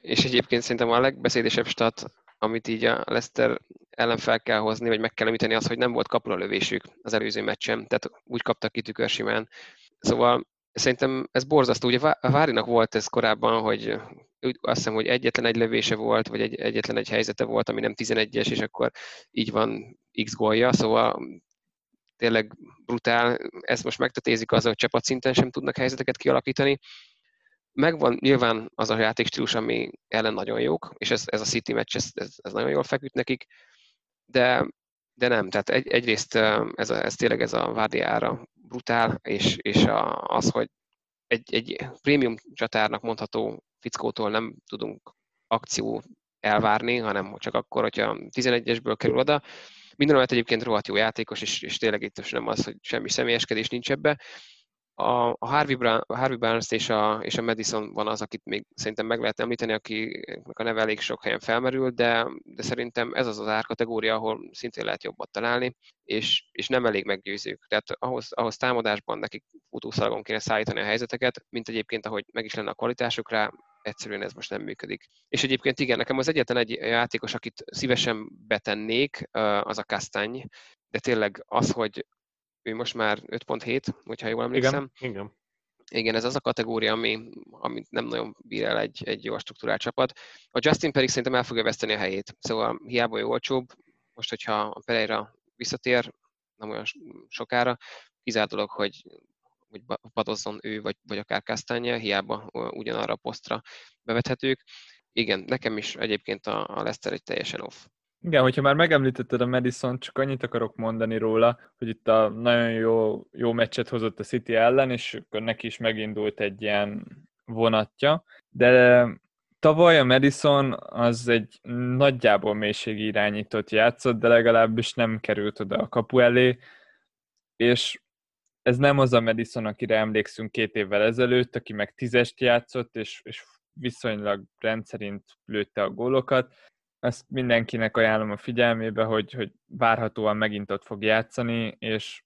és egyébként szerintem a legbeszédesebb stat, amit így a Leicester ellen fel kell hozni, vagy meg kell említeni az, hogy nem volt kapura lövésük az előző meccsen, tehát úgy kaptak ki tükörsimán. Szóval szerintem ez borzasztó. Ugye a Várinak volt ez korábban, hogy azt hiszem, hogy egyetlen egy lövése volt, vagy egy, egyetlen egy helyzete volt, ami nem 11-es, és akkor így van X gólja, szóval tényleg brutál. Ezt most megtetézik azzal, hogy csapatszinten sem tudnak helyzeteket kialakítani. Megvan nyilván az a játékstílus, ami ellen nagyon jók, és ez, ez a City meccs, ez, ez, ez nagyon jól feküdt nekik, de, de nem, tehát egy, egyrészt ez, a, ez tényleg ez a Várdiára brutál, és, és a, az, hogy egy, egy prémium csatárnak mondható fickótól nem tudunk akció elvárni, hanem csak akkor, hogyha 11-esből kerül oda. Minden egyébként rohadt jó játékos, és, és tényleg itt nem az, hogy semmi személyeskedés nincs ebbe, a, a Harvey, Barnes és a, és a Madison van az, akit még szerintem meg lehet említeni, akinek a neve elég sok helyen felmerül, de, de szerintem ez az az árkategória, ahol szintén lehet jobbat találni, és, és nem elég meggyőzők. Tehát ahhoz, ahhoz támadásban nekik futószalagon kéne szállítani a helyzeteket, mint egyébként, ahogy meg is lenne a kvalitásuk rá, egyszerűen ez most nem működik. És egyébként igen, nekem az egyetlen egy játékos, akit szívesen betennék, az a Kastanny, de tényleg az, hogy ő most már 5.7, hogyha jól emlékszem. Igen, igen. Igen, ez az a kategória, ami, amit nem nagyon bír el egy, egy jó struktúrált csapat. A Justin pedig szerintem el fogja veszteni a helyét. Szóval hiába jó olcsóbb, most, hogyha a Pereira visszatér, nem olyan sokára, kizárt dolog, hogy, hogy padozzon ő, vagy, vagy akár Kastanya, hiába ugyanarra a posztra bevethetők. Igen, nekem is egyébként a, a Lester egy teljesen off. Igen, hogyha már megemlítetted a Madison, csak annyit akarok mondani róla, hogy itt a nagyon jó, jó meccset hozott a City ellen, és akkor neki is megindult egy ilyen vonatja, de tavaly a Madison az egy nagyjából mélységi irányított játszott, de legalábbis nem került oda a kapu elé, és ez nem az a Madison, akire emlékszünk két évvel ezelőtt, aki meg tízest játszott, és, és viszonylag rendszerint lőtte a gólokat. Ezt mindenkinek ajánlom a figyelmébe, hogy, hogy várhatóan megint ott fog játszani, és,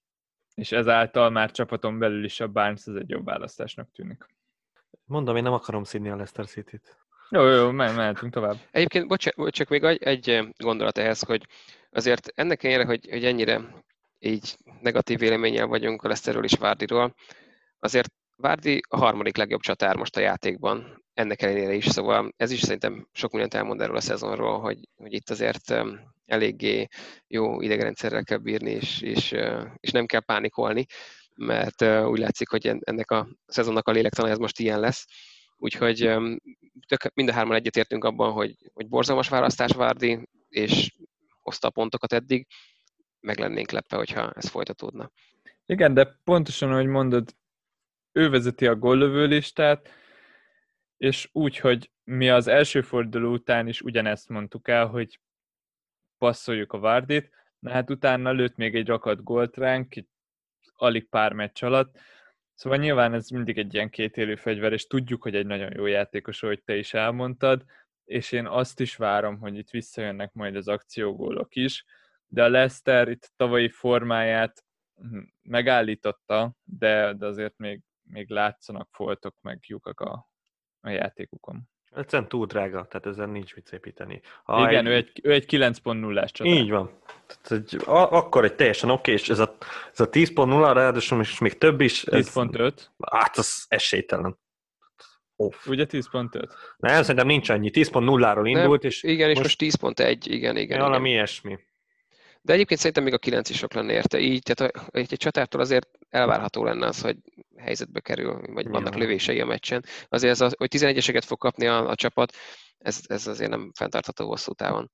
és ezáltal már csapaton belül is a Barnes az egy jobb választásnak tűnik. Mondom, én nem akarom színi a Leicester City-t. Jó, jó, me- mehetünk tovább. Egyébként, bocs, csak még egy gondolat ehhez, hogy azért ennek ellenére, hogy, hogy ennyire így negatív véleménnyel vagyunk a Leszterről és Várdiról. Azért Várdi a harmadik legjobb csatár most a játékban, ennek ellenére is, szóval ez is szerintem sok mindent elmond erről a szezonról, hogy, hogy itt azért eléggé jó idegrendszerrel kell bírni, és, és, és nem kell pánikolni, mert úgy látszik, hogy ennek a szezonnak a lélektana ez most ilyen lesz. Úgyhogy tök, mind a hárman egyetértünk abban, hogy, hogy borzalmas választás Várdi, és hozta a pontokat eddig, meg lennénk lepve, hogyha ez folytatódna. Igen, de pontosan, ahogy mondod, ő vezeti a góllövő listát, és úgy, hogy mi az első forduló után is ugyanezt mondtuk el, hogy passzoljuk a Várdit, na hát utána lőtt még egy rakat gólt ránk, alig pár meccs alatt, Szóval nyilván ez mindig egy ilyen élő fegyver, és tudjuk, hogy egy nagyon jó játékos, ahogy te is elmondtad, és én azt is várom, hogy itt visszajönnek majd az akciógólok is, de a Leicester itt tavalyi formáját megállította, de, de azért még, még látszanak foltok meg lyukak a, a játékukon. Egyszerűen túl drága, tehát ezen nincs mit szépíteni. Ha Igen, egy... ő egy, ő egy 9.0-ás csatár. Így van. Tehát egy, a, akkor egy teljesen oké, és ez a, ez a 10.0, ráadásul is még több is. 10.5. Hát az esélytelen. Off. Ugye 10.5? Nem, szerintem nincs annyi. 10.0-ról indult, és Igen, és most, most 10.1, igen, igen. Valami igen. ilyesmi. De egyébként szerintem még a 9 is sok lenne érte. Így, tehát a, egy, csatártól azért elvárható lenne az, hogy helyzetbe kerül, vagy vannak ja. lövései a meccsen. Azért ez, az, hogy 11-eseket fog kapni a, a csapat, ez, ez azért nem fenntartható hosszú távon.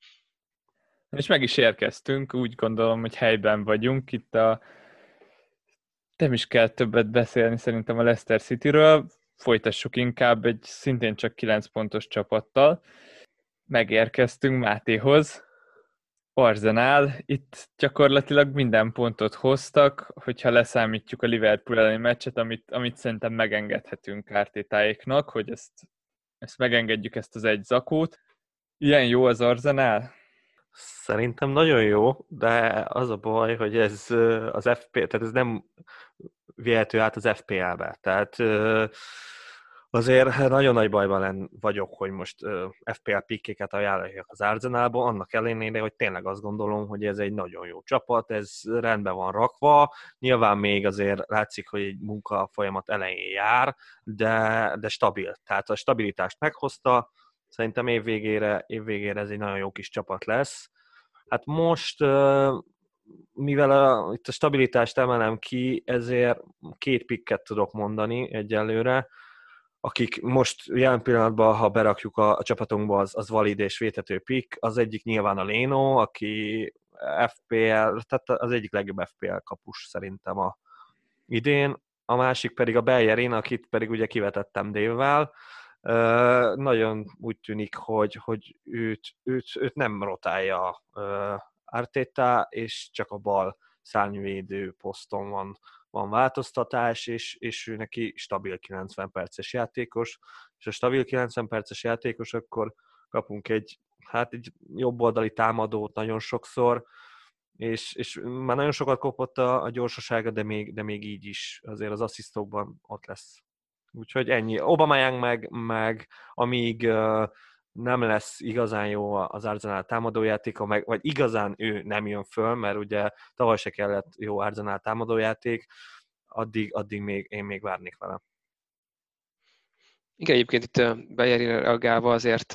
És meg is érkeztünk, úgy gondolom, hogy helyben vagyunk. Itt a nem is kell többet beszélni szerintem a Leicester City-ről, folytassuk inkább egy szintén csak 9 pontos csapattal. Megérkeztünk Mátéhoz, Arzenál, itt gyakorlatilag minden pontot hoztak, hogyha leszámítjuk a Liverpool elleni meccset, amit, amit szerintem megengedhetünk kártétáiknak, hogy ezt, ezt megengedjük ezt az egy zakót. Ilyen jó az Arzenál? Szerintem nagyon jó, de az a baj, hogy ez az FP, tehát ez nem vihető át az FPL-be. Tehát Azért nagyon nagy bajban len vagyok, hogy most uh, FPL pikkéket ajánlják az Arsenalból, annak ellenére, hogy tényleg azt gondolom, hogy ez egy nagyon jó csapat, ez rendben van rakva, nyilván még azért látszik, hogy egy munka folyamat elején jár, de, de stabil. Tehát a stabilitást meghozta, szerintem évvégére, évvégére ez egy nagyon jó kis csapat lesz. Hát most uh, mivel a, itt a stabilitást emelem ki, ezért két pikket tudok mondani egyelőre akik most jelen pillanatban, ha berakjuk a, a csapatunkba, az, az valid és vétető pick. Az egyik nyilván a Leno, aki FPL, tehát az egyik legjobb FPL kapus szerintem a idén. A másik pedig a Bellerin, akit pedig ugye kivetettem dévvel. Nagyon úgy tűnik, hogy, hogy őt, őt, őt nem rotálja uh, Arteta, és csak a bal szárnyvédő poszton van van változtatás, és, és ő neki stabil 90 perces játékos, és a stabil 90 perces játékos, akkor kapunk egy, hát egy jobb oldali támadót nagyon sokszor, és, és már nagyon sokat kopott a, a gyorsasága, de még, de még így is azért az asszisztokban ott lesz. Úgyhogy ennyi. Obama meg, meg amíg uh, nem lesz igazán jó az Arsenal támadójátéka, meg, vagy igazán ő nem jön föl, mert ugye tavaly se kellett jó Arsenal támadójáték, addig, addig még, én még várnék vele. Igen, egyébként itt Bejeri reagálva azért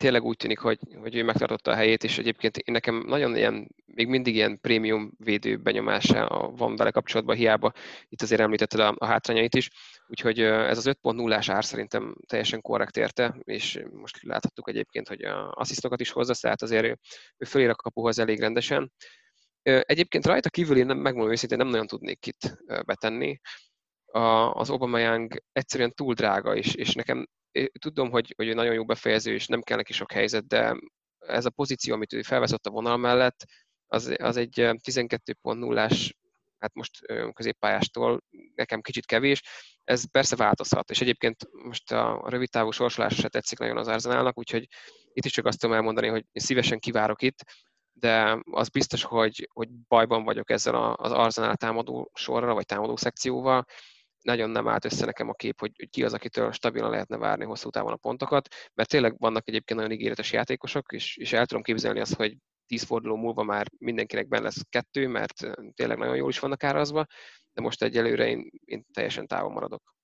tényleg úgy tűnik, hogy, hogy ő megtartotta a helyét, és egyébként én nekem nagyon ilyen még mindig ilyen prémium védő benyomása van vele kapcsolatban, hiába itt azért említetted a, a hátrányait is, úgyhogy ez az 5.0-ás ár szerintem teljesen korrekt érte, és most láthattuk egyébként, hogy a asszisztokat is hozza, tehát azért ő, ő fölér a kapuhoz elég rendesen. Egyébként rajta kívül én nem, megmondom őszintén, nem nagyon tudnék itt betenni. A, az Young egyszerűen túl drága, és, és nekem tudom, hogy, hogy nagyon jó befejező, és nem kell neki sok helyzet, de ez a pozíció, amit ő felveszett a vonal mellett, az, az egy 12.0-ás, hát most középpályástól nekem kicsit kevés, ez persze változhat, és egyébként most a rövid távú sorsolás se tetszik nagyon az Arzenálnak, úgyhogy itt is csak azt tudom elmondani, hogy szívesen kivárok itt, de az biztos, hogy, hogy bajban vagyok ezzel az Arzenál támadó sorra, vagy támadó szekcióval, nagyon nem állt össze nekem a kép, hogy, hogy ki az, akitől stabilan lehetne várni hosszú távon a pontokat, mert tényleg vannak egyébként nagyon ígéretes játékosok, és, és el tudom képzelni azt, hogy tíz forduló múlva már mindenkinek benne lesz kettő, mert tényleg nagyon jól is vannak árazva, de most egyelőre én, én teljesen távol maradok.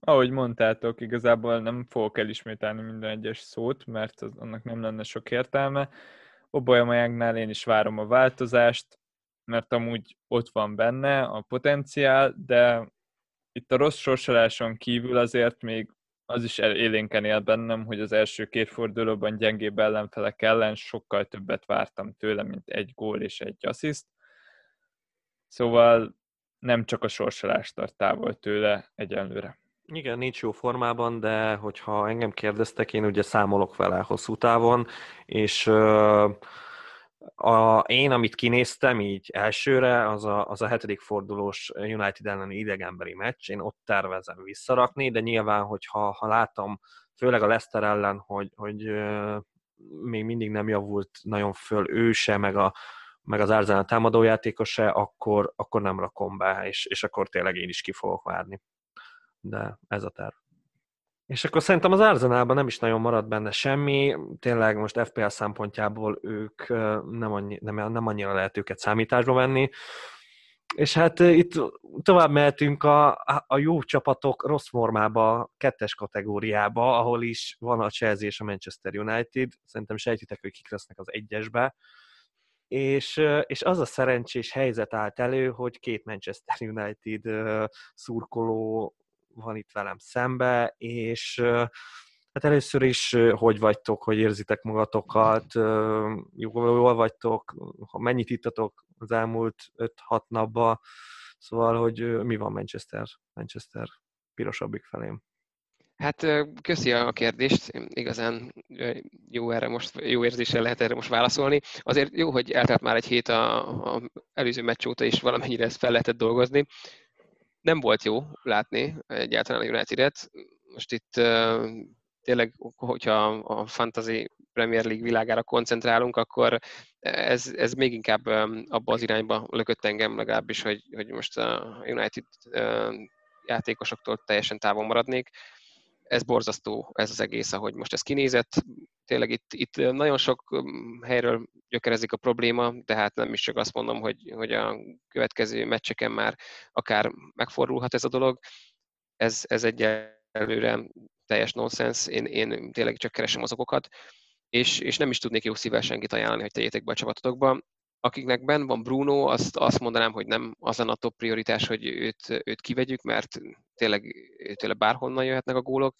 Ahogy mondtátok, igazából nem fogok elismételni minden egyes szót, mert az, annak nem lenne sok értelme. Obolyamajágnál én is várom a változást, mert amúgy ott van benne a potenciál, de itt a rossz sorsoláson kívül azért még az is élénken él bennem, hogy az első két fordulóban gyengébb ellenfelek ellen sokkal többet vártam tőle, mint egy gól és egy assziszt. Szóval nem csak a sorsolás tart távol tőle egyenlőre. Igen, nincs jó formában, de hogyha engem kérdeztek, én ugye számolok vele hosszú távon, és uh, a, én, amit kinéztem így elsőre, az a, az a hetedik fordulós United elleni idegenbeli meccs, én ott tervezem visszarakni, de nyilván, hogyha ha látom, főleg a Leicester ellen, hogy, hogy még mindig nem javult nagyon föl ő se, meg, a, meg az Arsenal támadójátékos se, akkor, akkor nem rakom be, és, és akkor tényleg én is ki fogok várni. De ez a terv. És akkor szerintem az Arzenálban nem is nagyon maradt benne semmi, tényleg most FPL szempontjából ők nem, annyi, nem, nem annyira lehet őket számításba venni, és hát itt tovább mehetünk a, a jó csapatok rossz formába, kettes kategóriába, ahol is van a Chelsea és a Manchester United. Szerintem sejtitek, hogy kik lesznek az egyesbe. És, és az a szerencsés helyzet állt elő, hogy két Manchester United szurkoló van itt velem szembe, és hát először is hogy vagytok, hogy érzitek magatokat, jól vagytok, ha mennyit ittatok az elmúlt 5-6 napban, szóval, hogy mi van Manchester, Manchester pirosabbik felém. Hát köszi a kérdést, igazán jó erre most, jó érzéssel lehet erre most válaszolni. Azért jó, hogy eltelt már egy hét a, a előző meccs óta is valamennyire ezt fel lehetett dolgozni nem volt jó látni egyáltalán a United-et. Most itt tényleg, hogyha a Fantasy Premier League világára koncentrálunk, akkor ez, ez még inkább abba az irányba lökött engem legalábbis, hogy, hogy most a United játékosoktól teljesen távol maradnék ez borzasztó, ez az egész, ahogy most ez kinézett. Tényleg itt, itt nagyon sok helyről gyökerezik a probléma, de hát nem is csak azt mondom, hogy, hogy a következő meccseken már akár megfordulhat ez a dolog. Ez, ez egyelőre teljes nonsens, én, én tényleg csak keresem az okokat, és, és nem is tudnék jó szívvel senkit ajánlani, hogy tegyétek be a csapatotokba akiknek ben van Bruno, azt, azt mondanám, hogy nem az a top prioritás, hogy őt, őt kivegyük, mert tényleg tőle bárhonnan jöhetnek a gólok.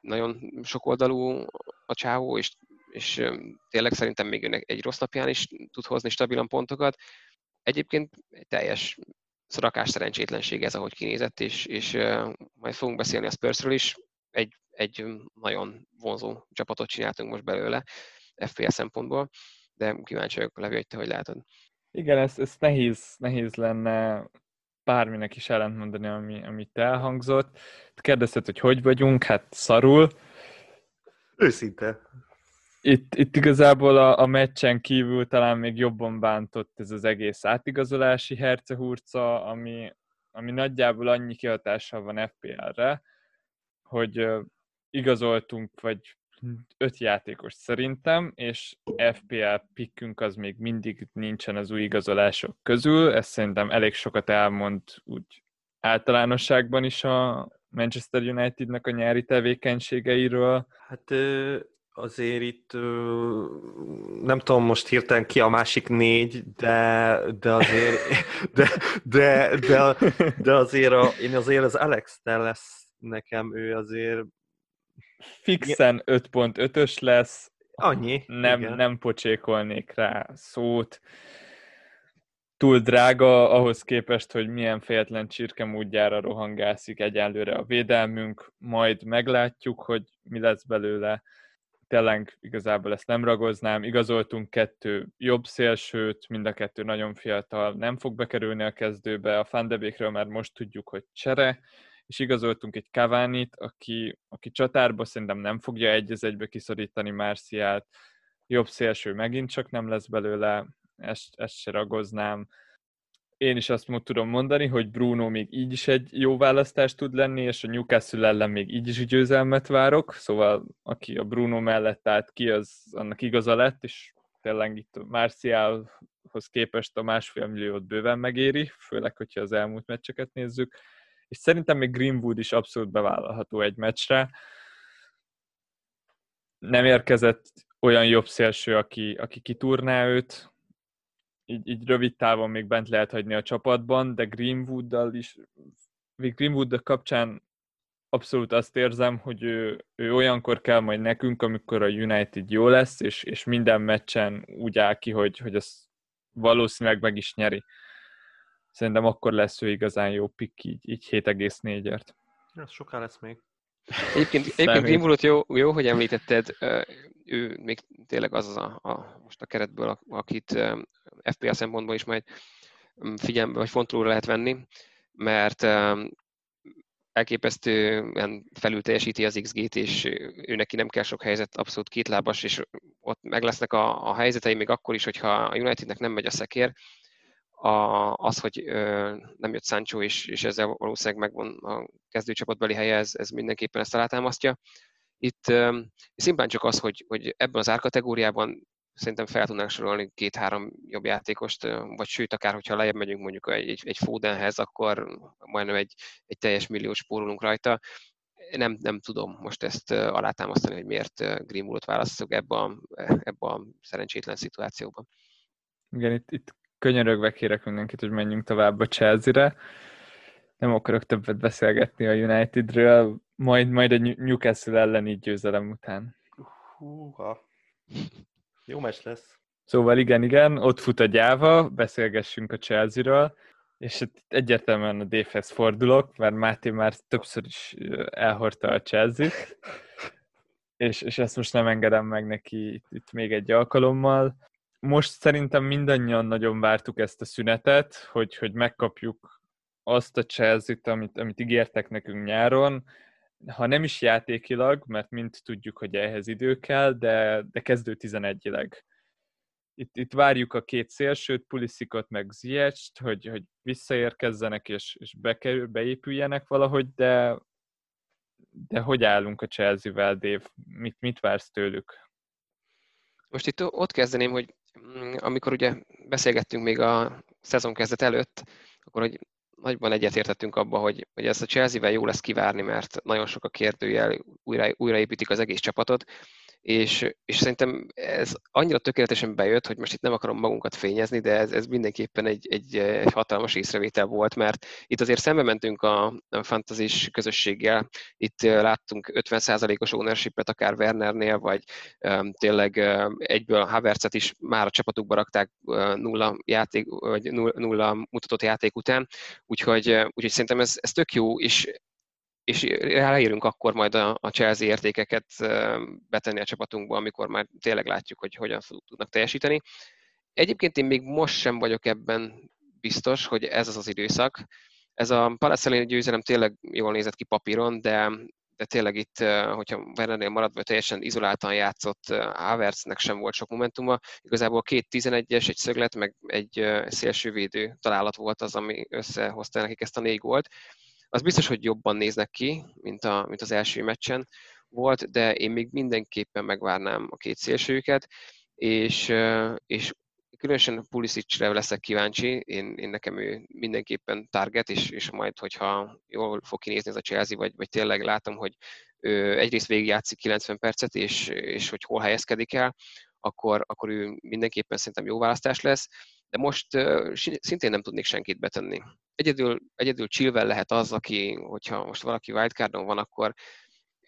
Nagyon sokoldalú a csávó, és, és tényleg szerintem még önnek egy rossz napján is tud hozni stabilan pontokat. Egyébként egy teljes szorakás szerencsétlenség ez, ahogy kinézett, és, és majd fogunk beszélni a Spursről is. Egy, egy nagyon vonzó csapatot csináltunk most belőle FPL szempontból de kíváncsi vagyok, Levi, hogy te hogy látod. Igen, ez, ez nehéz, nehéz lenne bárminek is ellentmondani, ami, amit elhangzott. Kérdezted, hogy hogy vagyunk, hát szarul. Őszinte. Itt, itt igazából a, a meccsen kívül talán még jobban bántott ez az egész átigazolási hercehurca, ami, ami nagyjából annyi kihatással van FPL-re, hogy igazoltunk, vagy öt játékos szerintem, és FPL pickünk az még mindig nincsen az új igazolások közül, ez szerintem elég sokat elmond úgy általánosságban is a Manchester Unitednek a nyári tevékenységeiről. Hát azért itt nem tudom most hirtelen ki a másik négy, de, de azért de, de, de, de azért a, én azért az Alex lesz nekem, ő azért fixen 5.5-ös lesz. Annyi. Nem, igen. nem pocsékolnék rá szót. Túl drága ahhoz képest, hogy milyen fejetlen csirkemúdjára rohangászik egyelőre a védelmünk, majd meglátjuk, hogy mi lesz belőle. Tényleg igazából ezt nem ragoznám. Igazoltunk kettő jobb szélsőt, mind a kettő nagyon fiatal, nem fog bekerülni a kezdőbe. A Fandebékről már most tudjuk, hogy csere és igazoltunk egy Cavani-t, aki, aki csatárba szerintem nem fogja egy az egybe kiszorítani Márciát, jobb szélső megint csak nem lesz belőle, ezt, ezt se ragoznám. Én is azt tudom mondani, hogy Bruno még így is egy jó választás tud lenni, és a Newcastle ellen még így is győzelmet várok, szóval aki a Bruno mellett állt ki, az annak igaza lett, és tényleg itt Marcialhoz képest a másfél milliót bőven megéri, főleg, hogyha az elmúlt meccseket nézzük és szerintem még Greenwood is abszolút bevállalható egy meccsre. Nem érkezett olyan jobb szélső, aki, aki kitúrná őt, így, így rövid távon még bent lehet hagyni a csapatban, de Greenwooddal is, Greenwood kapcsán abszolút azt érzem, hogy ő, ő olyankor kell majd nekünk, amikor a United jó lesz, és, és minden meccsen úgy áll ki, hogy, hogy az valószínűleg meg is nyeri szerintem akkor lesz ő igazán jó pick így, így 7,4-ért. Ez soká lesz még. Egyébként, egyébként Greenwoodot jó, jó, hogy említetted, ő még tényleg az a, a most a keretből, akit FPA szempontból is majd figyelme, vagy fontolóra lehet venni, mert elképesztően felül teljesíti az XG-t, és ő neki nem kell sok helyzet, abszolút kétlábas, és ott meg lesznek a, a helyzetei még akkor is, hogyha a Unitednek nem megy a szekér, a, az, hogy ö, nem jött Sancho, és, és ezzel valószínűleg megvan a kezdőcsapatbeli helye, ez, ez mindenképpen ezt alátámasztja. Itt ö, szimplán csak az, hogy, hogy ebben az árkategóriában szerintem fel tudnánk sorolni két-három jobb játékost, vagy sőt, akár hogyha lejjebb megyünk mondjuk egy, egy Fodenhez, akkor majdnem egy, egy teljes milliót spórolunk rajta. Nem, nem tudom most ezt alátámasztani, hogy miért Greenwoodot választjuk ebbe a, ebbe a szerencsétlen szituációban. Igen, itt, itt könyörögve kérek mindenkit, hogy menjünk tovább a Chelsea-re. Nem akarok többet beszélgetni a Unitedről, majd, majd a Newcastle elleni győzelem után. Húha. Jó meccs lesz. Szóval igen, igen, ott fut a gyáva, beszélgessünk a Chelsea-ről, és egyértelműen a DFS fordulok, mert Máté már többször is elhordta a Chelsea-t, és, és ezt most nem engedem meg neki itt, itt még egy alkalommal most szerintem mindannyian nagyon vártuk ezt a szünetet, hogy, hogy megkapjuk azt a Chelsea-t, amit, amit ígértek nekünk nyáron, ha nem is játékilag, mert mind tudjuk, hogy ehhez idő kell, de, de kezdő 11-ileg. Itt, itt várjuk a két szélsőt, Puliszikot meg Ziyech-t, hogy, hogy visszaérkezzenek és, és bekerül, beépüljenek valahogy, de, de hogy állunk a Chelsea-vel, Dave? Mit, mit vársz tőlük? Most itt ott kezdeném, hogy amikor ugye beszélgettünk még a szezon kezdet előtt, akkor hogy nagyban egyetértettünk abba, hogy, hogy ezt a Chelsea-vel jó lesz kivárni, mert nagyon sok a kérdőjel, újra, újraépítik az egész csapatot, és, és szerintem ez annyira tökéletesen bejött, hogy most itt nem akarom magunkat fényezni, de ez, ez mindenképpen egy, egy, egy hatalmas észrevétel volt, mert itt azért szembe mentünk a, fantazis közösséggel, itt láttunk 50%-os ownership-et akár Wernernél, vagy um, tényleg um, egyből Havertzet is már a csapatukba rakták uh, nulla, játék, vagy nulla, nulla mutatott játék után, úgyhogy, uh, úgyhogy szerintem ez, ez tök jó, és és ráírunk akkor majd a, a Chelsea értékeket betenni a csapatunkba, amikor már tényleg látjuk, hogy hogyan tudnak teljesíteni. Egyébként én még most sem vagyok ebben biztos, hogy ez az az időszak. Ez a Palace győzelem tényleg jól nézett ki papíron, de, de tényleg itt, hogyha Wernernél maradva teljesen izoláltan játszott, Havertznek sem volt sok momentuma. Igazából két 11-es, egy szöglet, meg egy szélsővédő találat volt az, ami összehozta nekik ezt a négy gólt az biztos, hogy jobban néznek ki, mint, a, mint az első meccsen volt, de én még mindenképpen megvárnám a két szélsőjüket, és, és különösen Pulisicre leszek kíváncsi, én, én nekem ő mindenképpen target, és, és majd, hogyha jól fog kinézni ez a Chelsea, vagy, vagy tényleg látom, hogy ő egyrészt végigjátszik 90 percet, és, és hogy hol helyezkedik el, akkor, akkor ő mindenképpen szerintem jó választás lesz, de most szintén nem tudnék senkit betenni. Egyedül, egyedül Chilwell lehet az, aki, hogyha most valaki wildcardon van, akkor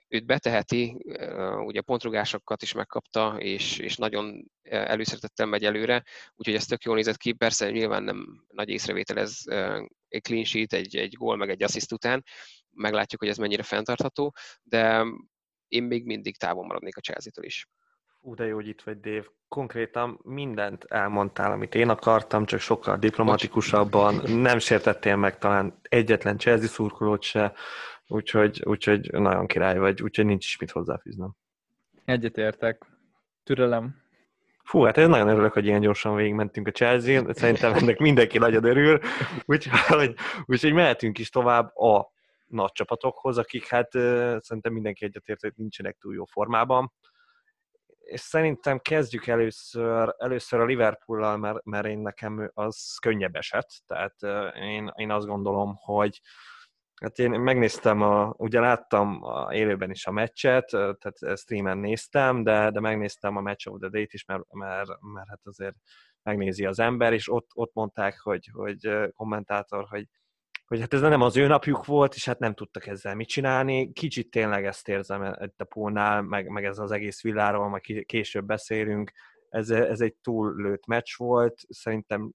őt beteheti, ugye pontrugásokat is megkapta, és, és nagyon előszeretettel megy előre, úgyhogy ez tök jól nézett ki. Persze nyilván nem nagy észrevétel ez egy clean sheet, egy, egy gól, meg egy assziszt után, meglátjuk, hogy ez mennyire fenntartható, de én még mindig távol maradnék a Chelsea-től is. Ú, de jó, hogy itt vagy, Dave. Konkrétan mindent elmondtál, amit én akartam, csak sokkal diplomatikusabban. Nem sértettél meg talán egyetlen Chelsea szurkolót se, úgyhogy, úgyhogy nagyon király vagy, úgyhogy nincs is mit hozzáfűznem. Egyetértek. Türelem. Fú, hát én nagyon örülök, hogy ilyen gyorsan végigmentünk a Chelsea-n, szerintem ennek mindenki nagyon örül, úgyhogy, úgyhogy mehetünk is tovább a nagy csapatokhoz, akik hát szerintem mindenki egyetért, hogy nincsenek túl jó formában. És szerintem kezdjük először, először a Liverpool-lal, mert, mert én nekem az könnyebb eset. Tehát én, én azt gondolom, hogy, Hát én megnéztem, a, ugye láttam a élőben is a meccset, tehát streamen néztem, de, de megnéztem a Match of the Date is, mert, mert, mert hát azért megnézi az ember, és ott, ott mondták, hogy, hogy kommentátor, hogy, hogy hát ez nem az ő napjuk volt, és hát nem tudtak ezzel mit csinálni. Kicsit tényleg ezt érzem itt a pólnál, meg, meg ez az egész villáról, majd később beszélünk. Ez, ez egy túllőtt meccs volt, szerintem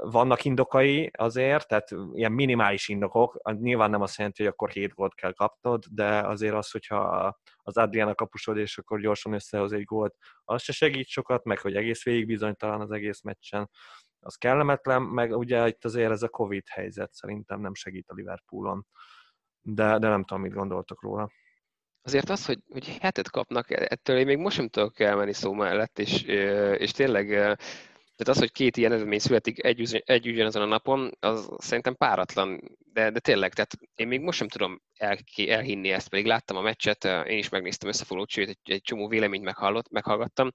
vannak indokai azért, tehát ilyen minimális indokok, nyilván nem azt jelenti, hogy akkor 7 gólt kell kapnod, de azért az, hogyha az Adriana kapusod, és akkor gyorsan összehoz egy gólt, az se segít sokat, meg hogy egész végig bizonytalan az egész meccsen, az kellemetlen, meg ugye itt azért ez a Covid helyzet szerintem nem segít a Liverpoolon, de, de nem tudom, mit gondoltok róla. Azért az, hogy, hogy hetet kapnak, ettől én még most sem tudok elmenni szó mellett, és, és tényleg tehát az, hogy két ilyen eredmény születik egy, egy ugyanazon a napon, az szerintem páratlan, de, de tényleg, tehát én még most sem tudom el, elhinni ezt, pedig láttam a meccset, én is megnéztem összefoglalót, sőt egy, egy csomó véleményt meghallott, meghallgattam.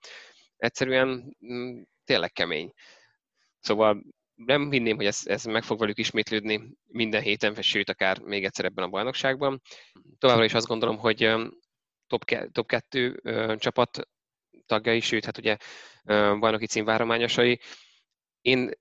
Egyszerűen mm, tényleg kemény. Szóval nem hinném, hogy ez, ez meg fog velük ismétlődni minden héten, sőt, akár még egyszer ebben a bajnokságban. Továbbra is azt gondolom, hogy top, ke- top 2 csapat tagjai, sőt, hát ugye bajnoki címvárományosai. Én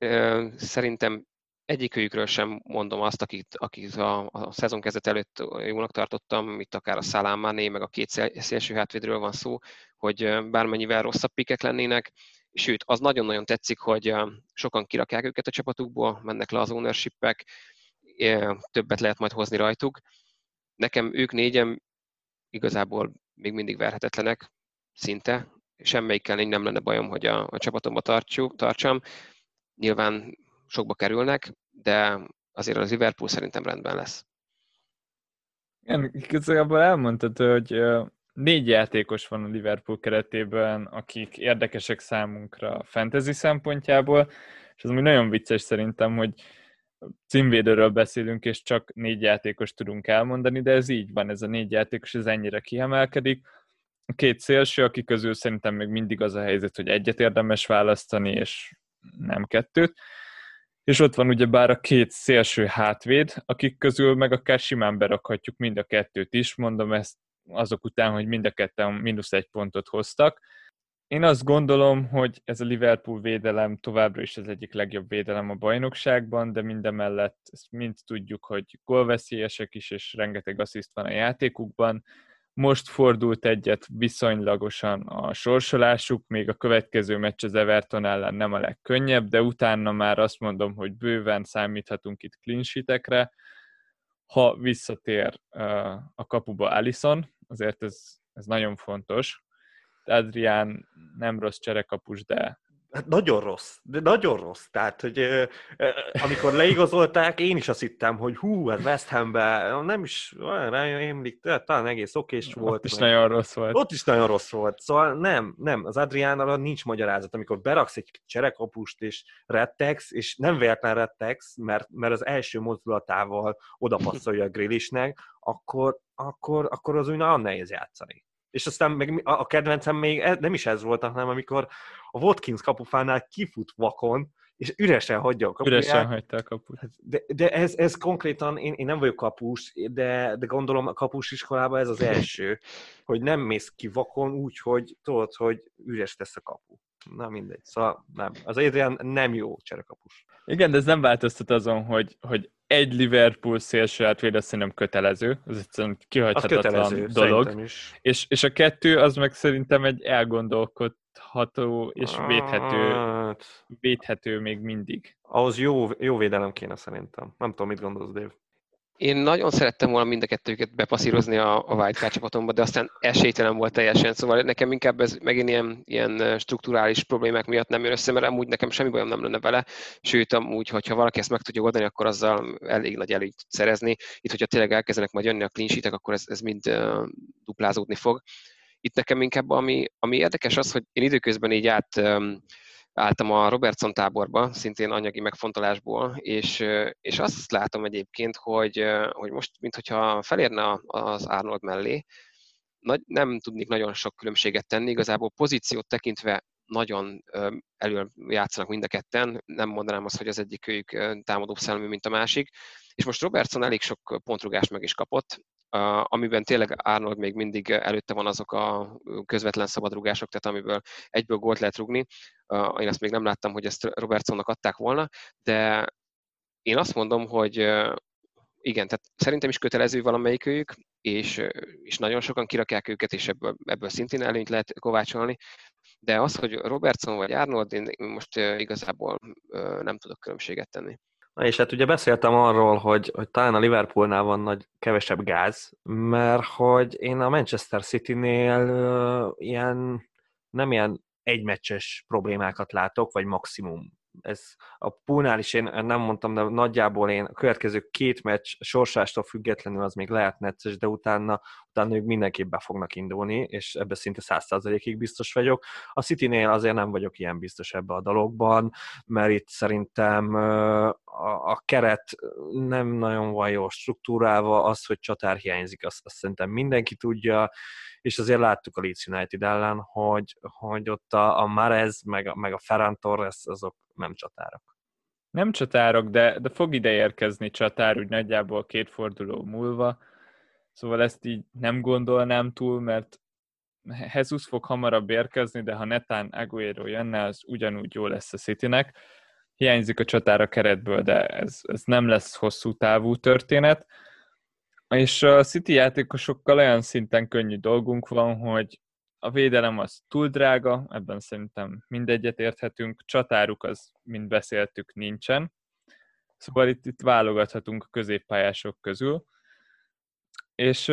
szerintem egyikőjükről sem mondom azt, akit, akit a, a szezon kezdet előtt jónak tartottam, itt akár a Salámáné, meg a két szélső hátvédről van szó, hogy bármennyivel rosszabb pikek lennének, sőt, az nagyon-nagyon tetszik, hogy sokan kirakják őket a csapatukból, mennek le az ownership többet lehet majd hozni rajtuk. Nekem ők négyen igazából még mindig verhetetlenek, szinte, semmelyikkel nem lenne bajom, hogy a, a csapatomba tartsuk, tartsam. Nyilván sokba kerülnek, de azért az Liverpool szerintem rendben lesz. Igen, igazából elmondtad, hogy négy játékos van a Liverpool keretében, akik érdekesek számunkra fantasy szempontjából, és az ami nagyon vicces szerintem, hogy címvédőről beszélünk, és csak négy játékos tudunk elmondani, de ez így van, ez a négy játékos, ez ennyire kiemelkedik a két szélső, aki közül szerintem még mindig az a helyzet, hogy egyet érdemes választani, és nem kettőt. És ott van ugye bár a két szélső hátvéd, akik közül meg akár simán berakhatjuk mind a kettőt is, mondom ezt azok után, hogy mind a ketten mínusz egy pontot hoztak. Én azt gondolom, hogy ez a Liverpool védelem továbbra is az egyik legjobb védelem a bajnokságban, de mindemellett ezt mind tudjuk, hogy gólveszélyesek is, és rengeteg assziszt van a játékukban most fordult egyet viszonylagosan a sorsolásuk, még a következő meccs az Everton ellen nem a legkönnyebb, de utána már azt mondom, hogy bőven számíthatunk itt clean sheetekre. Ha visszatér a kapuba Allison, azért ez, ez nagyon fontos. Adrián nem rossz cserekapus, de Hát nagyon rossz, de nagyon rossz. Tehát, hogy euh, amikor leigazolták, én is azt hittem, hogy hú, ez hát West Hambe, nem is olyan emlik, talán egész okés volt. Ott is meg. nagyon rossz volt. Ott is nagyon rossz volt. Szóval nem, nem, az Adriánnal nincs magyarázat. Amikor beraksz egy cserekapust és rettex, és nem véletlen rettex, mert, mert az első mozdulatával odapasszolja a grillisnek, akkor, akkor, akkor az úgy nagyon nehéz játszani és aztán meg a kedvencem még nem is ez volt, hanem amikor a Watkins kapufánál kifut vakon, és üresen hagyja a kapuját. Üresen hagyta a kaput. Hát de, de ez, ez konkrétan, én, én nem vagyok kapus, de, de gondolom a kapus iskolában ez az első, hogy nem mész ki vakon úgy, hogy tudod, hogy üres tesz a kapu. Na mindegy. Szóval nem. Az Adrian nem jó cserekapus. Igen, de ez nem változtat azon, hogy, hogy egy Liverpool szélső átvéd, azt szerintem kötelező. Ez egyszerűen kihagyhatatlan dolog. Is. És, és a kettő, az meg szerintem egy elgondolkodható és védhető, hát... védhető még mindig. Ahhoz jó, jó védelem kéne szerintem. Nem tudom, mit gondolsz, Dave. Én nagyon szerettem volna mind a kettőket bepasszírozni a, a Wildcard csapatomba, de aztán esélytelen volt teljesen, szóval nekem inkább ez megint ilyen, ilyen strukturális problémák miatt nem jön össze, mert amúgy nekem semmi bajom nem lenne vele, sőt amúgy, hogyha valaki ezt meg tudja oldani, akkor azzal elég nagy előnyt szerezni. Itt, hogyha tényleg elkezdenek majd jönni a clean akkor ez, ez mind uh, duplázódni fog. Itt nekem inkább ami, ami érdekes az, hogy én időközben így át um, álltam a Robertson táborba, szintén anyagi megfontolásból, és, és azt látom egyébként, hogy, hogy most, mintha felérne az Arnold mellé, nagy, nem tudnék nagyon sok különbséget tenni, igazából pozíciót tekintve nagyon elől játszanak mind a ketten, nem mondanám azt, hogy az egyik őjük támadó szellemű, mint a másik, és most Robertson elég sok pontrugást meg is kapott, amiben tényleg Arnold még mindig előtte van azok a közvetlen szabadrugások, tehát amiből egyből gólt lehet rugni. Én azt még nem láttam, hogy ezt Robertsonnak adták volna, de én azt mondom, hogy igen, tehát szerintem is kötelező valamelyikőjük, és, és nagyon sokan kirakják őket, és ebből, ebből szintén előnyt lehet kovácsolni, de az, hogy Robertson vagy Arnold, én most igazából nem tudok különbséget tenni. Na és hát ugye beszéltem arról, hogy, hogy talán a Liverpoolnál van nagy, kevesebb gáz, mert hogy én a Manchester City-nél uh, ilyen, nem ilyen egymeccses problémákat látok, vagy maximum ez a poolnál is én nem mondtam, de nagyjából én a következő két meccs sorsástól függetlenül az még lehet necces, de utána, utána ők mindenképp be fognak indulni, és ebbe szinte száz százalékig biztos vagyok. A City-nél azért nem vagyok ilyen biztos ebbe a dologban, mert itt szerintem a keret nem nagyon van jól struktúrálva, az, hogy csatár hiányzik, azt, azt szerintem mindenki tudja, és azért láttuk a Leeds United ellen, hogy, hogy ott a, a Marez meg, a, meg a Ferran Torres azok nem csatárok. Nem csatárok, de, de fog ide érkezni csatár, úgy nagyjából két forduló múlva, szóval ezt így nem gondolnám túl, mert Jesus fog hamarabb érkezni, de ha netán Aguero jönne, az ugyanúgy jó lesz a Citynek. Hiányzik a csatár a keretből, de ez, ez nem lesz hosszú távú történet. És a City játékosokkal olyan szinten könnyű dolgunk van, hogy a védelem az túl drága, ebben szerintem mindegyet érthetünk, csatáruk az, mint beszéltük, nincsen. Szóval itt, itt válogathatunk a középpályások közül. És,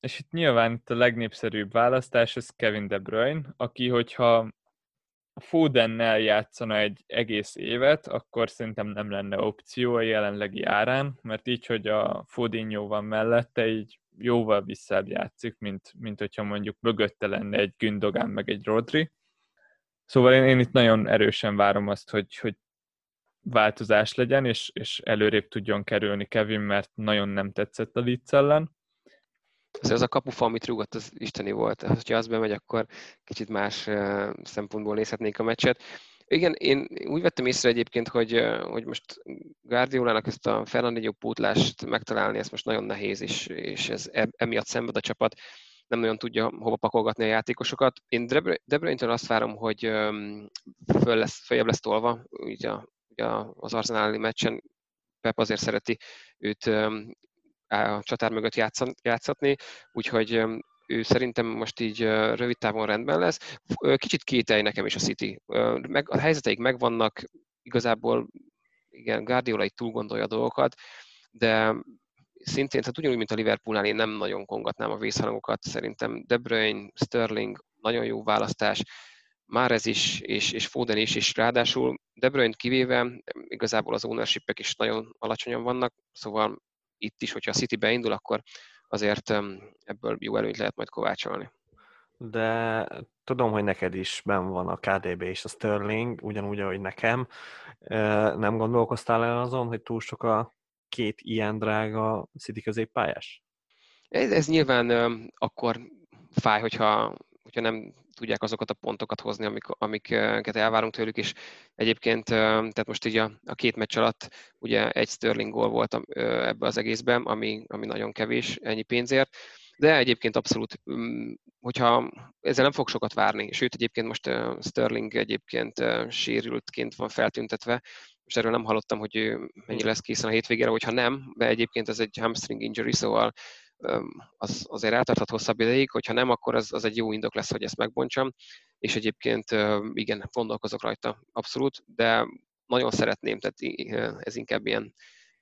és itt nyilván itt a legnépszerűbb választás az Kevin De Bruyne, aki, hogyha a Fodennel játszana egy egész évet, akkor szerintem nem lenne opció a jelenlegi árán, mert így, hogy a Fodinho van mellette, így jóval visszább játszik, mint, mint hogyha mondjuk mögötte lenne egy Gündogán meg egy Rodri. Szóval én, én itt nagyon erősen várom azt, hogy, hogy változás legyen, és, és előrébb tudjon kerülni Kevin, mert nagyon nem tetszett a Leeds ellen. Ez az a kapufa, amit rúgott, az isteni volt. Ha az bemegy, akkor kicsit más szempontból nézhetnék a meccset. Igen, én úgy vettem észre egyébként, hogy, hogy most Guardiolának ezt a Fernandinho pótlást megtalálni, ez most nagyon nehéz, és, és ez emiatt szenved a csapat, nem nagyon tudja hova pakolgatni a játékosokat. Én De Bruyne-től azt várom, hogy föl lesz, följebb lesz tolva, ugye, ugye az arzenáli meccsen Pep azért szereti őt a csatár mögött játszatni, úgyhogy ő szerintem most így rövid távon rendben lesz. Kicsit kételj nekem is a City. Meg, a helyzeteik megvannak, igazából igen, Guardiola itt túl a dolgokat, de szintén, tehát ugyanúgy, mint a Liverpoolnál, én nem nagyon kongatnám a vészharangokat. Szerintem De Bruyne, Sterling, nagyon jó választás, már ez is, és, és Foden is, és ráadásul De Bruyne kivéve, igazából az ownership is nagyon alacsonyan vannak, szóval itt is, hogyha a City beindul, akkor azért ebből jó előnyt lehet majd kovácsolni. De tudom, hogy neked is ben van a KDB és a Sterling, ugyanúgy, ahogy nekem. Nem gondolkoztál el azon, hogy túl sok a két ilyen drága City középpályás? Ez, ez nyilván akkor fáj, hogyha, hogyha nem tudják azokat a pontokat hozni, amik, amiket elvárunk tőlük, és egyébként, tehát most így a, a két meccs alatt ugye egy Sterling gól volt ebbe az egészben, ami, ami nagyon kevés ennyi pénzért, de egyébként abszolút, mm, hogyha ezzel nem fog sokat várni, sőt egyébként most Sterling egyébként sérültként van feltüntetve, most erről nem hallottam, hogy mennyi lesz készen a hétvégére, hogyha nem, de egyébként ez egy hamstring injury, szóval az azért eltarthat hosszabb ideig, hogyha nem, akkor az, az egy jó indok lesz, hogy ezt megbontsam, és egyébként igen, gondolkozok rajta abszolút, de nagyon szeretném, tehát ez inkább ilyen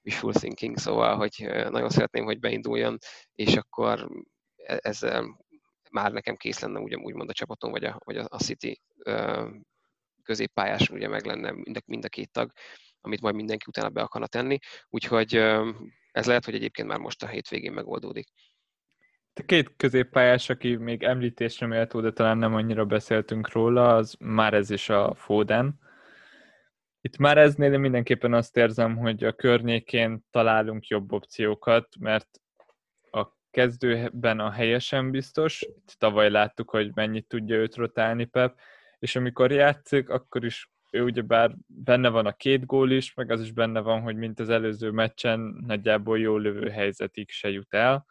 wishful thinking, szóval, hogy nagyon szeretném, hogy beinduljon, és akkor e, ezzel már nekem kész lenne ugyanúgy mond a csapatom, vagy a, vagy a City középpályás ugye meg lenne mind a, mind a két tag, amit majd mindenki utána be akarna tenni. Úgyhogy ez lehet, hogy egyébként már most a hétvégén megoldódik. A két középpályás, aki még említésre méltó, de talán nem annyira beszéltünk róla, az már ez is a Foden. Itt már eznél mindenképpen azt érzem, hogy a környékén találunk jobb opciókat, mert a kezdőben a helyesen biztos, itt tavaly láttuk, hogy mennyit tudja őt rotálni Pep, és amikor játszik, akkor is ő ugyebár benne van a két gól is, meg az is benne van, hogy mint az előző meccsen nagyjából jó lövő helyzetig se jut el.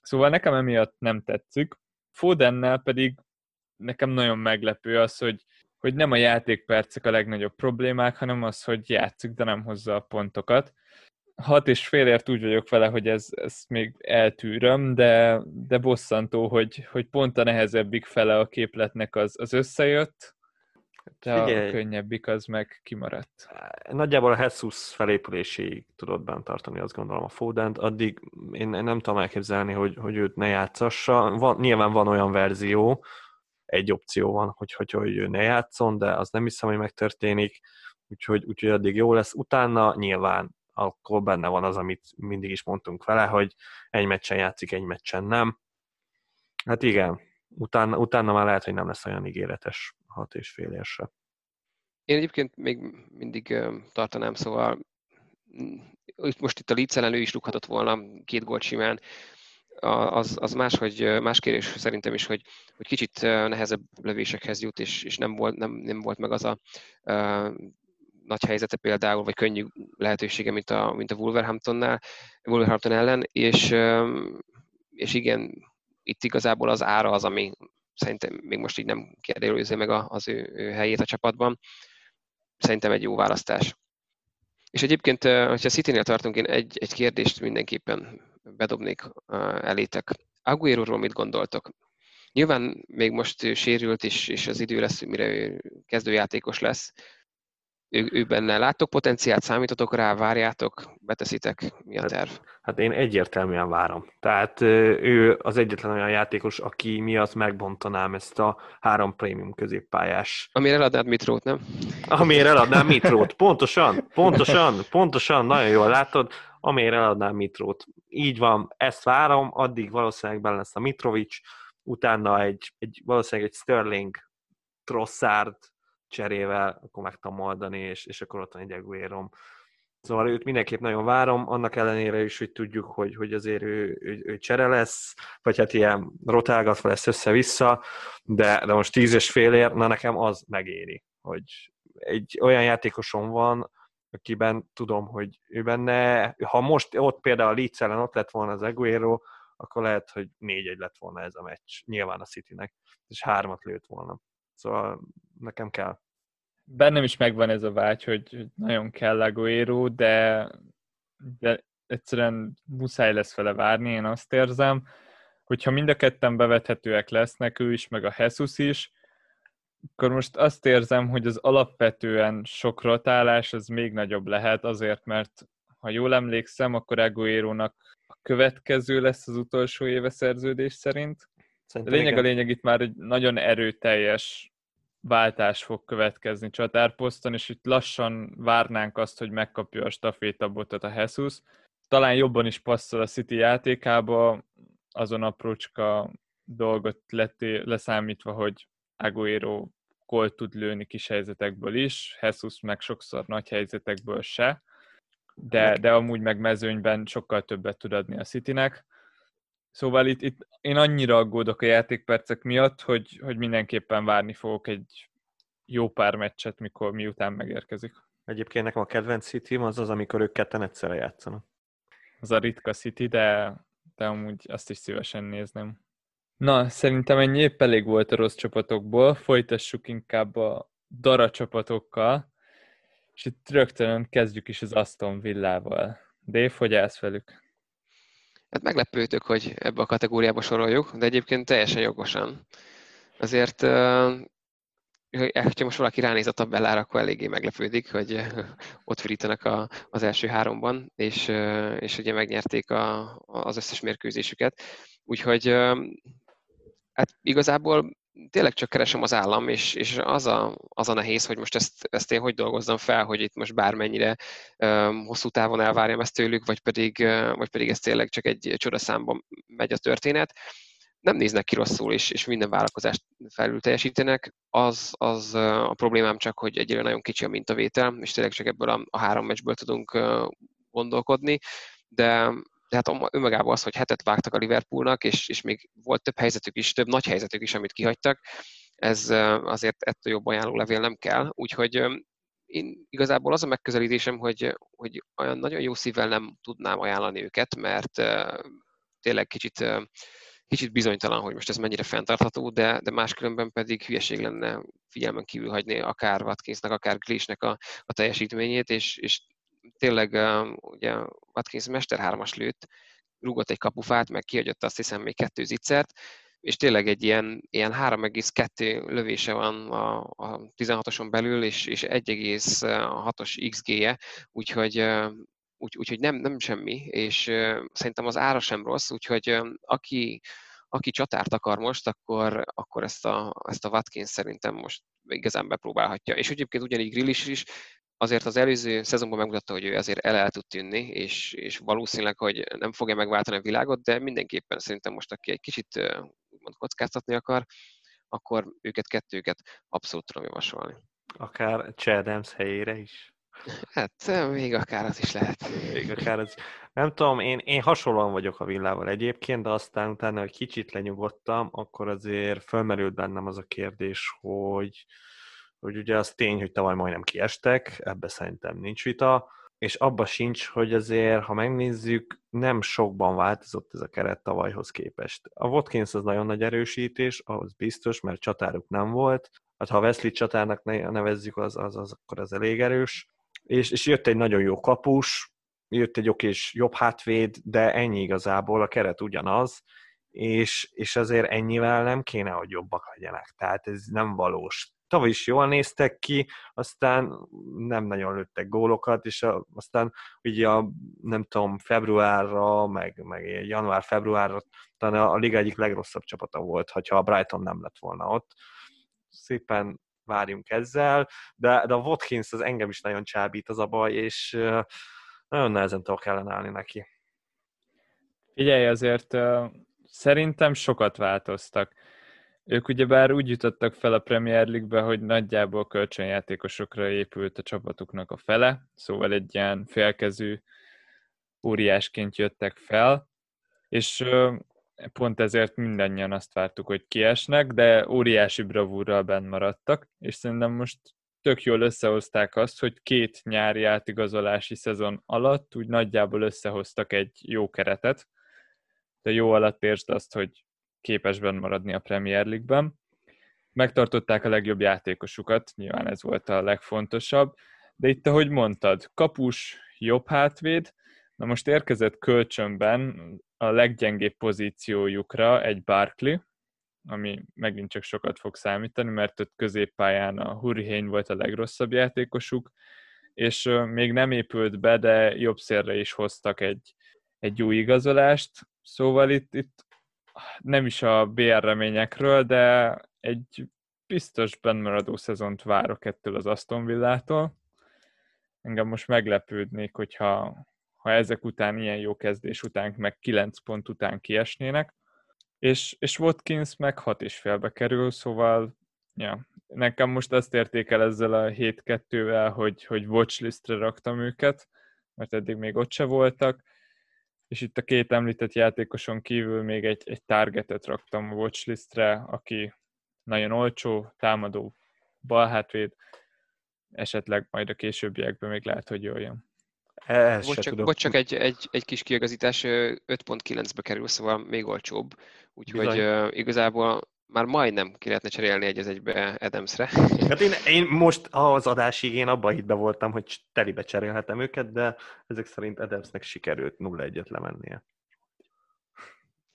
Szóval nekem emiatt nem tetszik. Fodennel pedig nekem nagyon meglepő az, hogy, hogy nem a játékpercek a legnagyobb problémák, hanem az, hogy játszik, de nem hozza a pontokat. Hat és félért úgy vagyok vele, hogy ez, ez még eltűröm, de, de bosszantó, hogy, hogy pont a nehezebbik fele a képletnek az, az összejött, de Figyelj. a könnyebbik az meg kimaradt. Nagyjából a Jesus felépüléséig tudod bent tartani, azt gondolom a Fodent, addig én nem tudom elképzelni, hogy, hogy őt ne játszassa. Van, nyilván van olyan verzió, egy opció van, hogy, hogy, hogy ő ne játszon, de az nem hiszem, hogy megtörténik, úgyhogy, úgyhogy addig jó lesz. Utána nyilván akkor benne van az, amit mindig is mondtunk vele, hogy egy meccsen játszik, egy meccsen nem. Hát igen, utána, utána már lehet, hogy nem lesz olyan ígéretes hat és fél érse. Én egyébként még mindig tartanám, szóval mm, most itt a Leeds ellen ő is rúghatott volna két gólt simán, az, az más, hogy más kérés szerintem is, hogy, hogy kicsit nehezebb lövésekhez jut, és, és nem, volt, nem, nem volt meg az a nagy helyzete például, vagy könnyű lehetősége, mint a, mint a Wolverhamptonnál, Wolverhampton ellen, és, és igen, itt igazából az ára az, ami szerintem még most így nem kérdőjelezi meg az ő, helyét a csapatban. Szerintem egy jó választás. És egyébként, hogyha City-nél tartunk, én egy, egy kérdést mindenképpen bedobnék elétek. Aguero-ról mit gondoltok? Nyilván még most sérült, és, és az idő lesz, mire ő kezdőjátékos lesz, ő, ő benne láttok potenciált, számítotok rá, várjátok, beteszitek, mi a hát, terv? Hát, hát én egyértelműen várom. Tehát ő az egyetlen olyan játékos, aki miatt megbontanám ezt a három prémium középpályás. Amire eladnád Mitrót, nem? Amire eladnám Mitrót, pontosan, pontosan, pontosan, nagyon jól látod, amire eladnám Mitrót. Így van, ezt várom, addig valószínűleg benne lesz a Mitrovic, utána egy, egy valószínűleg egy Sterling, Trossard, cserével, akkor meg tudom oldani, és, és akkor ott van egy Aguero. Szóval őt mindenképp nagyon várom, annak ellenére is, hogy tudjuk, hogy, hogy azért ő, ő, ő csere lesz, vagy hát ilyen rotálgatva lesz össze-vissza, de, de most tíz és ér, na nekem az megéri, hogy egy olyan játékosom van, akiben tudom, hogy ő benne, ha most ott például a Leeds ellen ott lett volna az Aguero, akkor lehet, hogy négy-egy lett volna ez a meccs, nyilván a Citynek, és hármat lőtt volna. Szóval nekem kell. Bennem is megvan ez a vágy, hogy nagyon kell Aguero, de, de egyszerűen muszáj lesz vele várni, én azt érzem, hogyha mind a ketten bevethetőek lesznek, ő is, meg a Jesus is, akkor most azt érzem, hogy az alapvetően sok rotálás az még nagyobb lehet, azért, mert ha jól emlékszem, akkor Aguero-nak a következő lesz az utolsó éve szerződés szerint, Szerintem a lényeg igen. a lényeg itt már egy nagyon erőteljes váltás fog következni csatárposzton, és itt lassan várnánk azt, hogy megkapja a stafétabotot a Jesus. Talán jobban is passzol a City játékába, azon aprócska dolgot leté, leszámítva, hogy Aguero gól tud lőni kis helyzetekből is, Jesus meg sokszor nagy helyzetekből se, de, de amúgy meg mezőnyben sokkal többet tud adni a Citynek Szóval itt, itt én annyira aggódok a játékpercek miatt, hogy, hogy mindenképpen várni fogok egy jó pár meccset, mikor miután megérkezik. Egyébként nekem a kedvenc city az az, amikor ők ketten egyszerre játszanak. Az a ritka City, de, de amúgy azt is szívesen nézném. Na, szerintem ennyi épp elég volt a rossz csapatokból, folytassuk inkább a dara csapatokkal, és itt rögtön kezdjük is az Aston Villával. Dave, hogy állsz velük? Hát meglepődtök, hogy ebbe a kategóriába soroljuk, de egyébként teljesen jogosan. Azért, hogyha most valaki ránéz a tabellára, akkor eléggé meglepődik, hogy ott virítanak a, az első háromban, és, és ugye megnyerték a, az összes mérkőzésüket. Úgyhogy hát igazából tényleg csak keresem az állam, és, és az, a, az a nehéz, hogy most ezt, ezt én hogy dolgozzam fel, hogy itt most bármennyire um, hosszú távon elvárjam ezt tőlük, vagy pedig, uh, vagy pedig ez tényleg csak egy csodaszámban megy a történet. Nem néznek ki rosszul, és, és minden vállalkozást felül teljesítenek. Az, az uh, a problémám csak, hogy egyre nagyon kicsi a mintavétel, és tényleg csak ebből a, a három meccsből tudunk uh, gondolkodni, de tehát önmagában az, hogy hetet vágtak a Liverpoolnak, és, és még volt több helyzetük is, több nagy helyzetük is, amit kihagytak, ez azért ettől jobb ajánlólevél nem kell. Úgyhogy én igazából az a megközelítésem, hogy, hogy olyan nagyon jó szívvel nem tudnám ajánlani őket, mert tényleg kicsit, kicsit bizonytalan, hogy most ez mennyire fenntartható, de, de máskülönben pedig hülyeség lenne figyelmen kívül hagyni akár Watkinsnak, akár Glishnek a, a teljesítményét, és, és tényleg ugye Watkins Mester 3-as lőtt, rúgott egy kapufát, meg kihagyott azt hiszem még kettő zicsert, és tényleg egy ilyen, ilyen 3,2 lövése van a, a 16-oson belül, és, és 1,6-os XG-je, úgyhogy, úgy, úgyhogy nem, nem semmi, és szerintem az ára sem rossz, úgyhogy aki, aki csatárt akar most, akkor, akkor ezt, a, ezt a Watkins szerintem most igazán bepróbálhatja. És egyébként ugyanígy Grill is, is azért az előző szezonban megmutatta, hogy ő azért el, el tud tűnni, és, és valószínűleg, hogy nem fogja megváltani a világot, de mindenképpen szerintem most, aki egy kicsit úgymond kockáztatni akar, akkor őket, kettőket abszolút tudom javasolni. Akár Chadams helyére is. Hát még akár az is lehet. Még akár az. Nem tudom, én, én hasonlóan vagyok a villával egyébként, de aztán utána, hogy kicsit lenyugodtam, akkor azért fölmerült bennem az a kérdés, hogy, hogy ugye az tény, hogy tavaly majdnem kiestek, ebbe szerintem nincs vita, és abba sincs, hogy azért, ha megnézzük, nem sokban változott ez a keret tavalyhoz képest. A Watkins az nagyon nagy erősítés, ahhoz biztos, mert csatáruk nem volt. Hát ha Wesley csatárnak nevezzük, az, az, az akkor az elég erős. És, és jött egy nagyon jó kapus, jött egy okés jobb hátvéd, de ennyi igazából, a keret ugyanaz, és, és azért ennyivel nem kéne, hogy jobbak legyenek. Tehát ez nem valós tavaly is jól néztek ki, aztán nem nagyon lőttek gólokat, és a, aztán ugye a, nem tudom, februárra, meg, meg január-februárra talán a, a liga egyik legrosszabb csapata volt, ha a Brighton nem lett volna ott. Szépen várjunk ezzel, de, de a Watkins az engem is nagyon csábít az a baj, és nagyon nehezen tudok ellenállni neki. Figyelj, azért szerintem sokat változtak ők ugyebár úgy jutottak fel a Premier League-be, hogy nagyjából kölcsönjátékosokra épült a csapatuknak a fele, szóval egy ilyen félkezű óriásként jöttek fel, és pont ezért mindannyian azt vártuk, hogy kiesnek, de óriási bravúrral benn maradtak, és szerintem most tök jól összehozták azt, hogy két nyári átigazolási szezon alatt úgy nagyjából összehoztak egy jó keretet, de jó alatt értsd azt, hogy képesben maradni a Premier League-ben. Megtartották a legjobb játékosukat, nyilván ez volt a legfontosabb, de itt, ahogy mondtad, kapus, jobb hátvéd, na most érkezett kölcsönben a leggyengébb pozíciójukra egy Barkley, ami megint csak sokat fog számítani, mert ott középpályán a Hurricane volt a legrosszabb játékosuk, és még nem épült be, de jobb szélre is hoztak egy, egy új igazolást, szóval itt, itt nem is a BR reményekről, de egy biztos bennmaradó szezont várok ettől az Aston Villától. Engem most meglepődnék, hogyha ha ezek után, ilyen jó kezdés után, meg 9 pont után kiesnének. És, és Watkins meg 6 és félbe kerül, szóval ja, nekem most azt értékel ezzel a 7-2-vel, hogy, hogy watchlistre raktam őket, mert eddig még ott se voltak, és itt a két említett játékoson kívül még egy, egy targetet raktam a watchlistre, aki nagyon olcsó, támadó, balhátvéd, esetleg majd a későbbiekben még lehet, hogy jöjjön. Ez vagy, csak, vagy csak egy, egy, egy kis kiigazítás, 5.9-be kerül, szóval még olcsóbb. Úgyhogy uh, igazából már majdnem ki lehetne cserélni egy az egybe Adamsre. Hát én, én most az adásig én abban hitbe voltam, hogy telibe cserélhetem őket, de ezek szerint Adamsnek sikerült 0-1-et lemennie.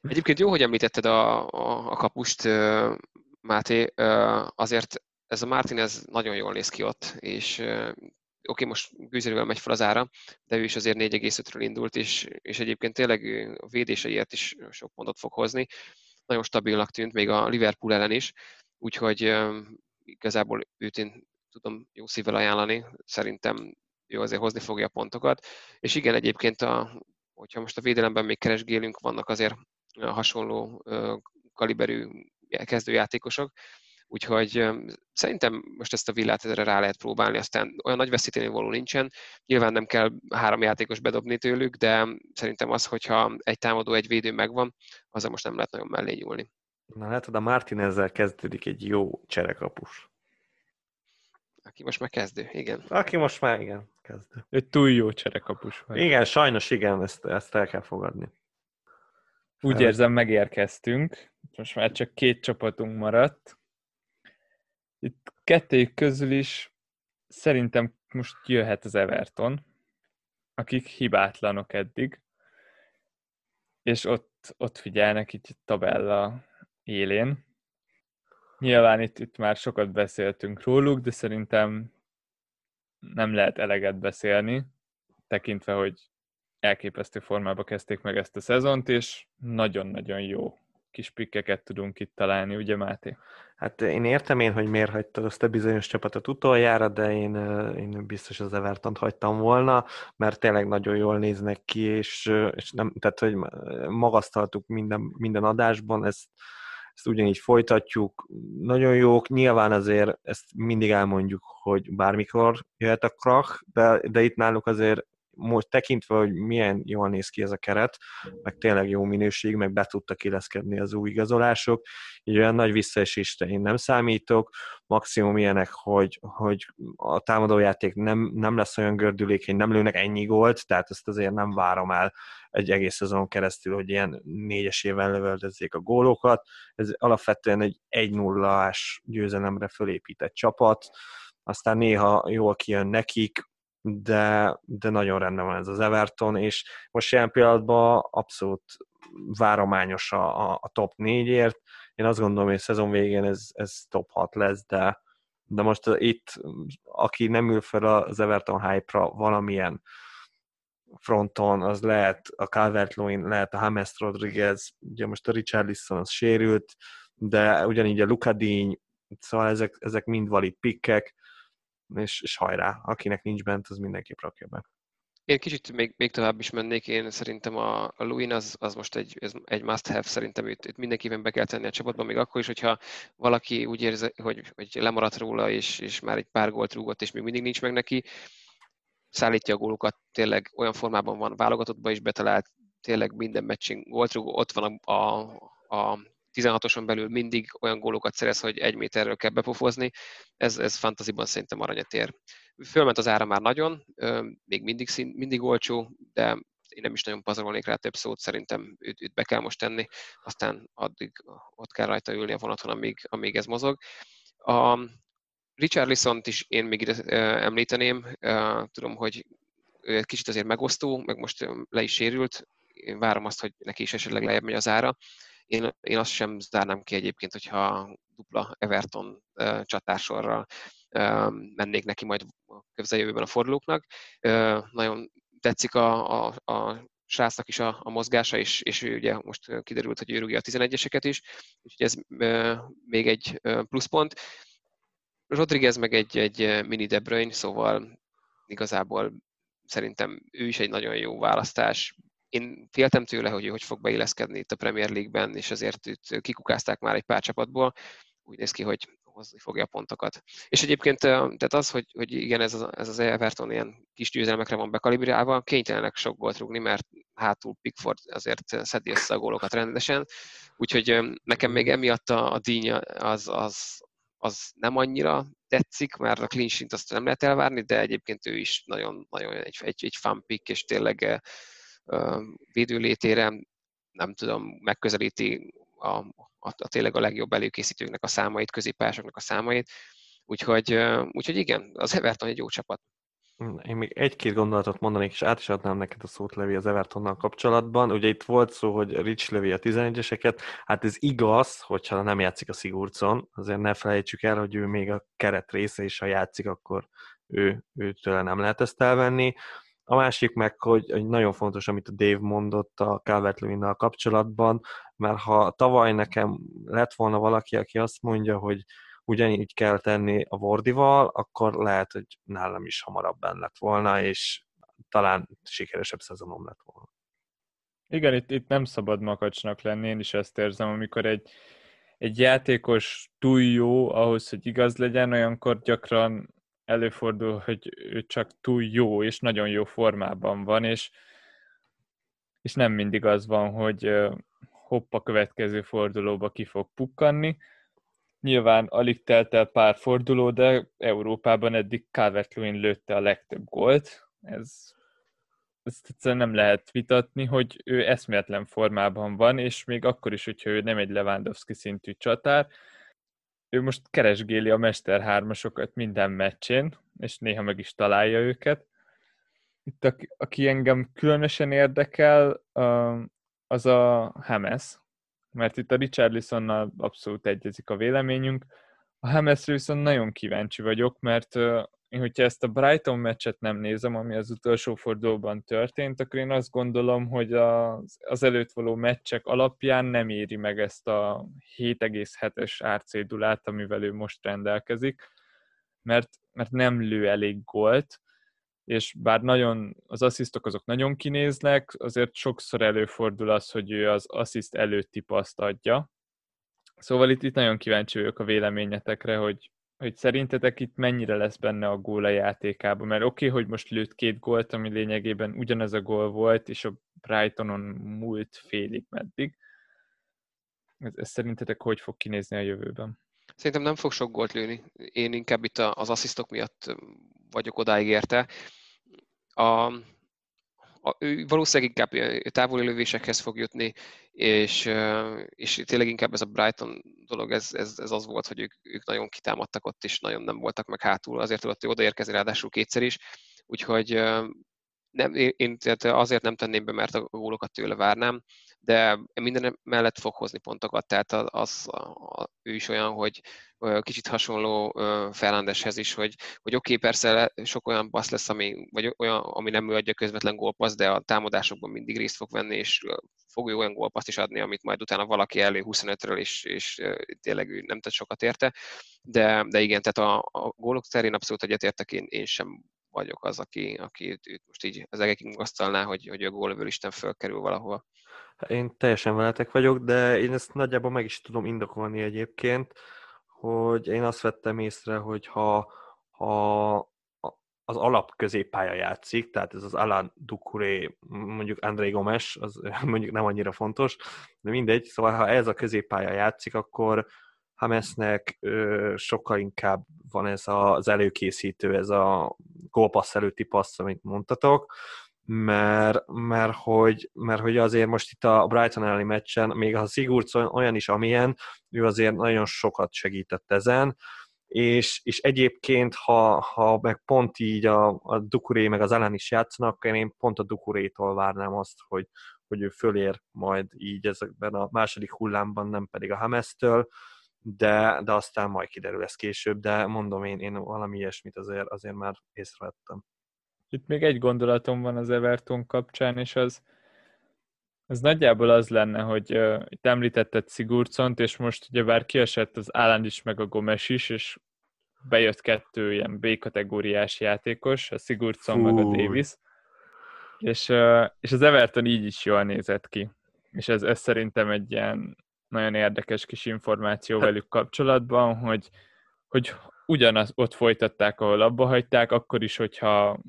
Egyébként jó, hogy említetted a, a, a kapust, Máté, azért ez a Martinez nagyon jól néz ki ott, és oké, okay, most gőzerővel megy fel az ára, de ő is azért 4,5-ről indult, és, és egyébként tényleg a védéseiért is sok pontot fog hozni. Nagyon stabilnak tűnt, még a Liverpool ellen is, úgyhogy igazából őt én tudom jó szívvel ajánlani, szerintem jó azért hozni fogja a pontokat. És igen, egyébként, a, hogyha most a védelemben még keresgélünk, vannak azért hasonló kaliberű kezdőjátékosok, Úgyhogy szerintem most ezt a villát erre rá lehet próbálni, aztán olyan nagy veszíteni való nincsen. Nyilván nem kell három játékos bedobni tőlük, de szerintem az, hogyha egy támadó, egy védő megvan, azzal most nem lehet nagyon mellé nyúlni. Na látod, a Martinezzel kezdődik egy jó cserekapus. Aki most már kezdő, igen. Aki most már, igen, kezdő. Egy túl jó cserekapus vagy. Igen, sajnos igen, ezt, ezt el kell fogadni. Úgy érzem, megérkeztünk. Most már csak két csapatunk maradt. Itt kettőjük közül is szerintem most jöhet az Everton, akik hibátlanok eddig, és ott, ott figyelnek itt a tabella élén. Nyilván itt, itt már sokat beszéltünk róluk, de szerintem nem lehet eleget beszélni, tekintve, hogy elképesztő formába kezdték meg ezt a szezont, és nagyon-nagyon jó kis pikkeket tudunk itt találni, ugye Máté? Hát én értem én, hogy miért hagytad azt a bizonyos csapatot utoljára, de én, én biztos az everton hagytam volna, mert tényleg nagyon jól néznek ki, és, és nem, tehát, hogy magasztaltuk minden, minden adásban, ezt, ezt ugyanígy folytatjuk. Nagyon jók, nyilván azért ezt mindig elmondjuk, hogy bármikor jöhet a krach, de, de itt náluk azért most tekintve, hogy milyen jól néz ki ez a keret, meg tényleg jó minőség, meg be tudtak illeszkedni az új igazolások, így olyan nagy visszaesésre én nem számítok, maximum ilyenek, hogy, hogy a támadójáték nem, nem lesz olyan gördülékeny, nem lőnek ennyi gólt, tehát ezt azért nem várom el egy egész szezon keresztül, hogy ilyen négyesével lövöldözzék a gólokat. Ez alapvetően egy 1 0 ás győzelemre fölépített csapat, aztán néha jól kijön nekik, de, de nagyon rendben van ez az Everton, és most jelen pillanatban abszolút várományos a, a top 4-ért. Én azt gondolom, hogy a szezon végén ez, ez top 6 lesz, de, de most itt, aki nem ül fel az Everton hype-ra valamilyen fronton, az lehet a calvert lehet a James Rodriguez, ugye most a Richarlison az sérült, de ugyanígy a Lukadíny, szóval ezek, ezek mind valid pikkek, és, és hajrá, akinek nincs bent, az mindenképp rakja be. Én kicsit még, még tovább is mennék, én szerintem a, a Luin az, az most egy, ez egy must-have, szerintem itt, itt mindenképpen be kell tenni a csapatban, még akkor is, hogyha valaki úgy érzi, hogy, hogy lemaradt róla, és, és már egy pár gólt rúgott, és még mindig nincs meg neki, szállítja a gólokat, tényleg olyan formában van válogatottba is betalált, tényleg minden meccsen gólt rúgó, ott van a, a, a 16-oson belül mindig olyan gólokat szerez, hogy egy méterről kell bepofozni, ez, ez fantaziban szerintem aranyat ér. Fölment az ára már nagyon, még mindig, szín, mindig olcsó, de én nem is nagyon pazarolnék rá több szót, szerintem őt, őt be kell most tenni, aztán addig ott kell rajta ülni a vonaton, amíg, amíg ez mozog. A Richard Lissont is én még ide említeném, tudom, hogy kicsit azért megosztó, meg most le is sérült, én várom azt, hogy neki is esetleg lejjebb megy az ára, én, én azt sem zárnám ki egyébként, hogyha dupla Everton uh, csatársorral uh, mennék neki majd a közeljövőben a fordulóknak. Uh, nagyon tetszik a, a, a srácnak is a, a mozgása, és, és ő ugye most kiderült, hogy ő rúgja a 11-eseket is, úgyhogy ez uh, még egy pluszpont. Rodriguez meg egy, egy mini De Bruyne, szóval igazából szerintem ő is egy nagyon jó választás, én féltem tőle, hogy ő hogy fog beilleszkedni itt a Premier League-ben, és azért őt kikukázták már egy pár csapatból. Úgy néz ki, hogy hozni fogja a pontokat. És egyébként tehát az, hogy, hogy igen, ez az, ez az Everton ilyen kis győzelmekre van bekalibrálva, kénytelenek sok volt rúgni, mert hátul Pickford azért szedi össze a gólokat rendesen, úgyhogy nekem még emiatt a, a dínya az, az, az nem annyira tetszik, mert a clean sheet azt nem lehet elvárni, de egyébként ő is nagyon, nagyon egy, egy, egy fan pick, és tényleg védőlétére nem tudom, megközelíti a, a, a tényleg a legjobb előkészítőknek a számait, középpályásoknak a számait, úgyhogy, úgyhogy igen, az Everton egy jó csapat. Én még egy-két gondolatot mondanék, és át is adnám neked a szót, Levi, az Evertonnal kapcsolatban. Ugye itt volt szó, hogy Rich lövi a 11-eseket. Hát ez igaz, hogyha nem játszik a Sigurcon. Azért ne felejtsük el, hogy ő még a keret része, és ha játszik, akkor ő, őtől nem lehet ezt elvenni. A másik meg, hogy, hogy nagyon fontos, amit a Dave mondott a calvert kapcsolatban, mert ha tavaly nekem lett volna valaki, aki azt mondja, hogy ugyanígy kell tenni a Vordival, akkor lehet, hogy nálam is hamarabb benne lett volna, és talán sikeresebb szezonom lett volna. Igen, itt, itt nem szabad makacsnak lenni, én is ezt érzem, amikor egy, egy játékos túl jó ahhoz, hogy igaz legyen, olyankor gyakran előfordul, hogy ő csak túl jó, és nagyon jó formában van, és, és nem mindig az van, hogy hopp a következő fordulóba ki fog pukkanni, Nyilván alig telt el pár forduló, de Európában eddig calvert lőtte a legtöbb gólt. Ez, ezt egyszerűen nem lehet vitatni, hogy ő eszméletlen formában van, és még akkor is, hogyha ő nem egy Lewandowski szintű csatár, ő most keresgéli a Mester hármasokat minden meccsén, és néha meg is találja őket. Itt aki, aki engem különösen érdekel, az a Hames, mert itt a Richarlisonnal abszolút egyezik a véleményünk. A Hamesre viszont nagyon kíváncsi vagyok, mert én, hogyha ezt a Brighton meccset nem nézem, ami az utolsó fordulóban történt, akkor én azt gondolom, hogy az, az előtt való meccsek alapján nem éri meg ezt a 7,7-es árcédulát, amivel ő most rendelkezik, mert, mert nem lő elég gólt, és bár nagyon, az asszisztok azok nagyon kinéznek, azért sokszor előfordul az, hogy ő az assziszt előtti paszt adja. Szóval itt, itt nagyon kíváncsi vagyok a véleményetekre, hogy, hogy szerintetek itt mennyire lesz benne a gól játékában, mert oké, okay, hogy most lőtt két gólt, ami lényegében ugyanez a gól volt, és a Brightonon múlt félig meddig. Ez, ez szerintetek hogy fog kinézni a jövőben? Szerintem nem fog sok gólt lőni. Én inkább itt az asszisztok miatt vagyok odáig érte. A, ő valószínűleg inkább távoli lövésekhez fog jutni, és, és tényleg inkább ez a Brighton dolog, ez, ez, ez az volt, hogy ők, ők nagyon kitámadtak ott, és nagyon nem voltak meg hátul, azért tudott ő odaérkezni ráadásul kétszer is, úgyhogy nem, én azért nem tenném be, mert a gólokat tőle várnám, de minden mellett fog hozni pontokat, tehát az, az ő is olyan, hogy kicsit hasonló Fernándeshez is, hogy, hogy oké, okay, persze sok olyan passz lesz, ami, vagy olyan, ami nem ő adja közvetlen gólpassz, de a támadásokban mindig részt fog venni, és fog ő olyan gólpaszt is adni, amit majd utána valaki elő 25-ről, és, és tényleg ő nem tett sokat érte. De, de igen, tehát a, a gólok terén abszolút egyetértek, én, én sem vagyok az, aki, aki őt most így az egekig magasztalná, hogy, hogy a gólövő Isten fölkerül valahova. Én teljesen veletek vagyok, de én ezt nagyjából meg is tudom indokolni egyébként, hogy én azt vettem észre, hogy ha, ha az alap középpálya játszik, tehát ez az Alan Ducouré, mondjuk André Gomes, az mondjuk nem annyira fontos, de mindegy, szóval ha ez a középpálya játszik, akkor Hamesnek ö, sokkal inkább van ez az előkészítő, ez a gólpassz előtti passz, amit mondtatok, mert, mert, hogy, mert hogy azért most itt a Brighton elleni meccsen, még a Sigurdsson olyan is, amilyen, ő azért nagyon sokat segített ezen, és, és egyébként, ha, ha meg pont így a, a Dukuré meg az ellen is játszanak, én pont a Dukurétól várnám azt, hogy, hogy ő fölér majd így ezekben a második hullámban, nem pedig a Hamesztől, de, de aztán majd kiderül ez később, de mondom én, én valami ilyesmit azért, azért már észrevettem. Itt még egy gondolatom van az Everton kapcsán, és az, az nagyjából az lenne, hogy uh, itt említetted Sigurdsont, és most ugye bár kiesett az Álland is, meg a Gomes is, és bejött kettő ilyen B-kategóriás játékos, a Sigurdsson Fú. meg a Davis, és, uh, és az Everton így is jól nézett ki. És ez, ez szerintem egy ilyen nagyon érdekes kis információ hát- velük kapcsolatban, hogy, hogy ugyanaz ott folytatták, ahol abba hagyták, akkor is, hogyha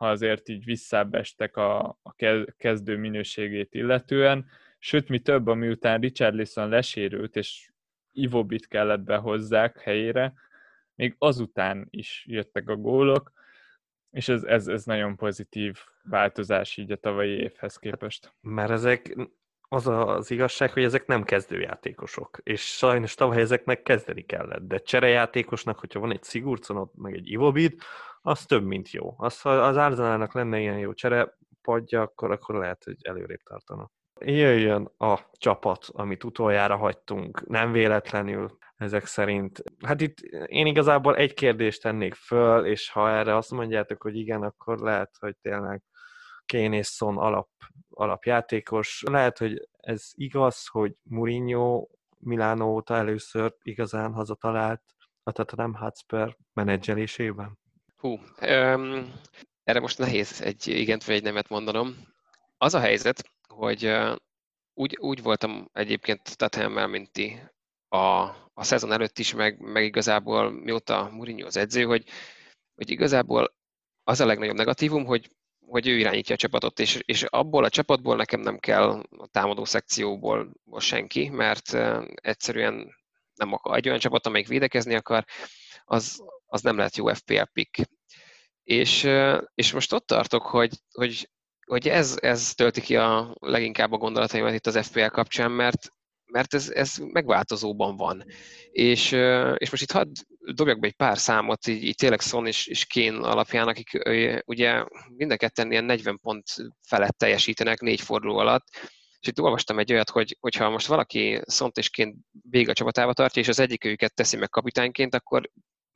ha azért így visszábbestek a, a kezdő minőségét illetően, sőt, mi több, ami után Richarlison lesérült, és Ivobit kellett behozzák helyére, még azután is jöttek a gólok, és ez, ez, ez nagyon pozitív változás így a tavalyi évhez képest. Mert ezek, az az igazság, hogy ezek nem kezdőjátékosok, és sajnos tavaly ezeknek kezdeni kellett, de cserejátékosnak, hogyha van egy Sigurdsonod, meg egy Ivobid, az több, mint jó. Az, ha az Arzenálnak lenne ilyen jó cserepadja, akkor, akkor lehet, hogy előrébb tartana. Jöjjön a csapat, amit utoljára hagytunk, nem véletlenül ezek szerint. Hát itt én igazából egy kérdést tennék föl, és ha erre azt mondjátok, hogy igen, akkor lehet, hogy tényleg Kane és Son alap, alapjátékos. Lehet, hogy ez igaz, hogy Mourinho Milánó óta először igazán hazatalált a Tottenham Hotspur menedzselésében? Hú, um, erre most nehéz egy igent vagy egy nemet mondanom. Az a helyzet, hogy uh, úgy, úgy voltam egyébként Tottenhammel, mint ti a, a szezon előtt is, meg, meg igazából mióta Mourinho az edző, hogy, hogy igazából az a legnagyobb negatívum, hogy hogy ő irányítja a csapatot, és, és abból a csapatból nekem nem kell a támadó szekcióból senki, mert egyszerűen nem akar egy olyan csapat, amelyik védekezni akar, az, az nem lehet jó FPL pick. És, és most ott tartok, hogy, hogy, hogy ez, ez tölti ki a leginkább a gondolataimat itt az FPL kapcsán, mert mert ez, ez megváltozóban van. És, és most itt hadd dobjak be egy pár számot, így, így tényleg Son és, és Kén alapján, akik ugye mind a ketten ilyen 40 pont felett teljesítenek négy forduló alatt, és itt olvastam egy olyat, hogy hogyha most valaki Szont és Kén végig a csapatába tartja, és az egyik őket teszi meg kapitányként, akkor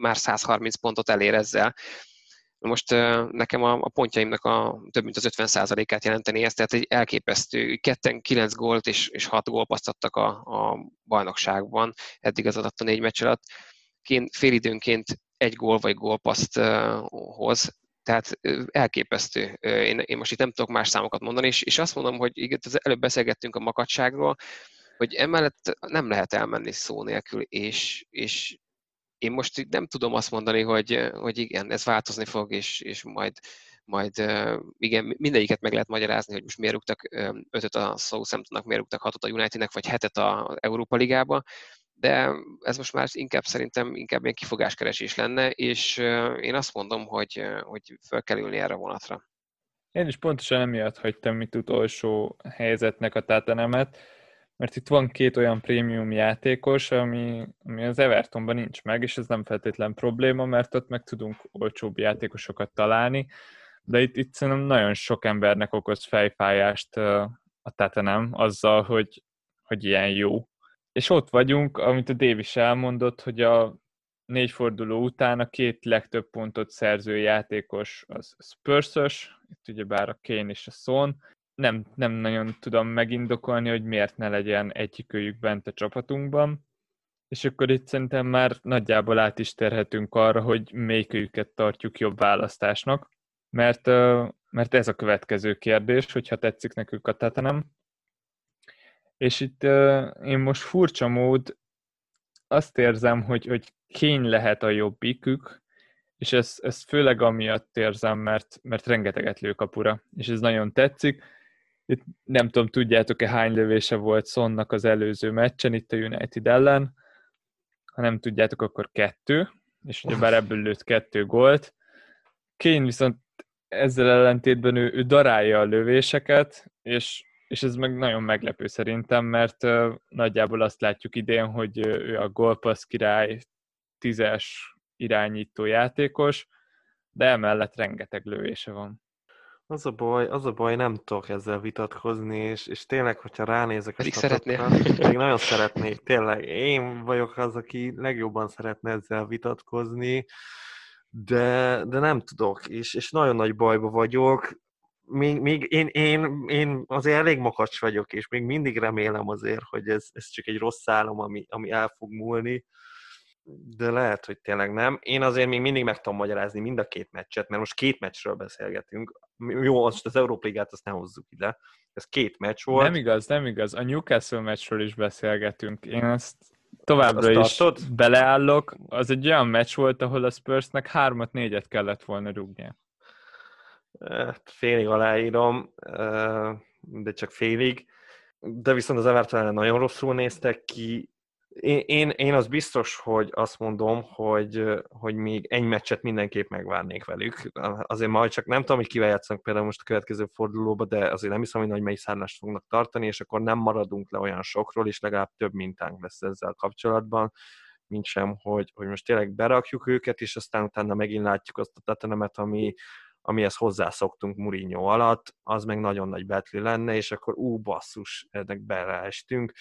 már 130 pontot elér ezzel. Most nekem a, a pontjaimnak a több mint az 50%-át jelenteni ezt, tehát egy elképesztő, ketten 9 gólt és, és 6 gólpaszt adtak a, a bajnokságban, eddig az adott a négy meccs alatt. Kén félidőnként egy gól vagy gólpaszt hoz, tehát elképesztő. Én, én most itt nem tudok más számokat mondani, és, és azt mondom, hogy igaz, előbb beszélgettünk a makadságról, hogy emellett nem lehet elmenni szó nélkül, és, és én most nem tudom azt mondani, hogy, hogy igen, ez változni fog, és, és majd, majd igen, mindegyiket meg lehet magyarázni, hogy most miért rúgtak ötöt a Southamptonnak, miért rúgtak hatot a Unitednek, vagy hetet a Európa Ligába, de ez most már inkább szerintem inkább ilyen kifogáskeresés lenne, és én azt mondom, hogy, hogy fel kell ülni erre a vonatra. Én is pontosan emiatt hagytam itt utolsó helyzetnek a tátenemet, mert itt van két olyan prémium játékos, ami, ami az Evertonban nincs meg, és ez nem feltétlen probléma, mert ott meg tudunk olcsóbb játékosokat találni, de itt, itt szerintem nagyon sok embernek okoz fejfájást a Tatanem azzal, hogy, hogy ilyen jó. És ott vagyunk, amit a Davis elmondott, hogy a négy forduló után a két legtöbb pontot szerző játékos az Spurs-ös, itt ugyebár a Kane és a Son, nem, nem nagyon tudom megindokolni, hogy miért ne legyen egyikőjük bent a csapatunkban, és akkor itt szerintem már nagyjából át is terhetünk arra, hogy melyikőjüket tartjuk jobb választásnak, mert, mert ez a következő kérdés, hogyha tetszik nekük a tetenem. És itt én most furcsa mód azt érzem, hogy, hogy kény lehet a jobbikük, és ezt, ezt főleg amiatt érzem, mert, mert rengeteget lő kapura, és ez nagyon tetszik, itt nem tudom, tudjátok-e hány lövése volt Sonnak az előző meccsen itt a United ellen, ha nem tudjátok, akkor kettő, és ugye bár ebből lőtt kettő gólt. Kane viszont ezzel ellentétben ő, ő darálja a lövéseket, és, és ez meg nagyon meglepő szerintem, mert uh, nagyjából azt látjuk idén, hogy ő a gólpassz király, tízes irányító játékos, de emellett rengeteg lövése van. Az a baj, az a baj, nem tudok ezzel vitatkozni, és, és tényleg, hogyha ránézek Pedig szeretnél. még nagyon szeretnék, tényleg. Én vagyok az, aki legjobban szeretne ezzel vitatkozni, de, de nem tudok, és, és nagyon nagy bajba vagyok. Még, még én, én, én azért elég makacs vagyok, és még mindig remélem azért, hogy ez, ez csak egy rossz álom, ami, ami el fog múlni de lehet, hogy tényleg nem. Én azért még mindig meg tudom magyarázni mind a két meccset, mert most két meccsről beszélgetünk. Jó, most az Európa Ligát azt ne hozzuk ide. Ez két meccs volt. Nem igaz, nem igaz. A Newcastle meccsről is beszélgetünk. Én ezt továbbra azt is tartod? beleállok. Az egy olyan meccs volt, ahol a Spursnek hármat, négyet kellett volna rúgnia. Hát, félig aláírom, de csak félig. De viszont az Everton nagyon rosszul néztek ki. Én, én, az biztos, hogy azt mondom, hogy, hogy még egy meccset mindenképp megvárnék velük. Azért majd csak nem tudom, hogy kivel játszanak például most a következő fordulóba, de azért nem hiszem, hogy nagy mely szárlást fognak tartani, és akkor nem maradunk le olyan sokról, és legalább több mintánk lesz ezzel kapcsolatban mint sem, hogy, hogy most tényleg berakjuk őket, és aztán utána megint látjuk azt a tetenemet, ami, amihez hozzászoktunk Mourinho alatt, az meg nagyon nagy betli lenne, és akkor ú, basszus, ennek beleestünk.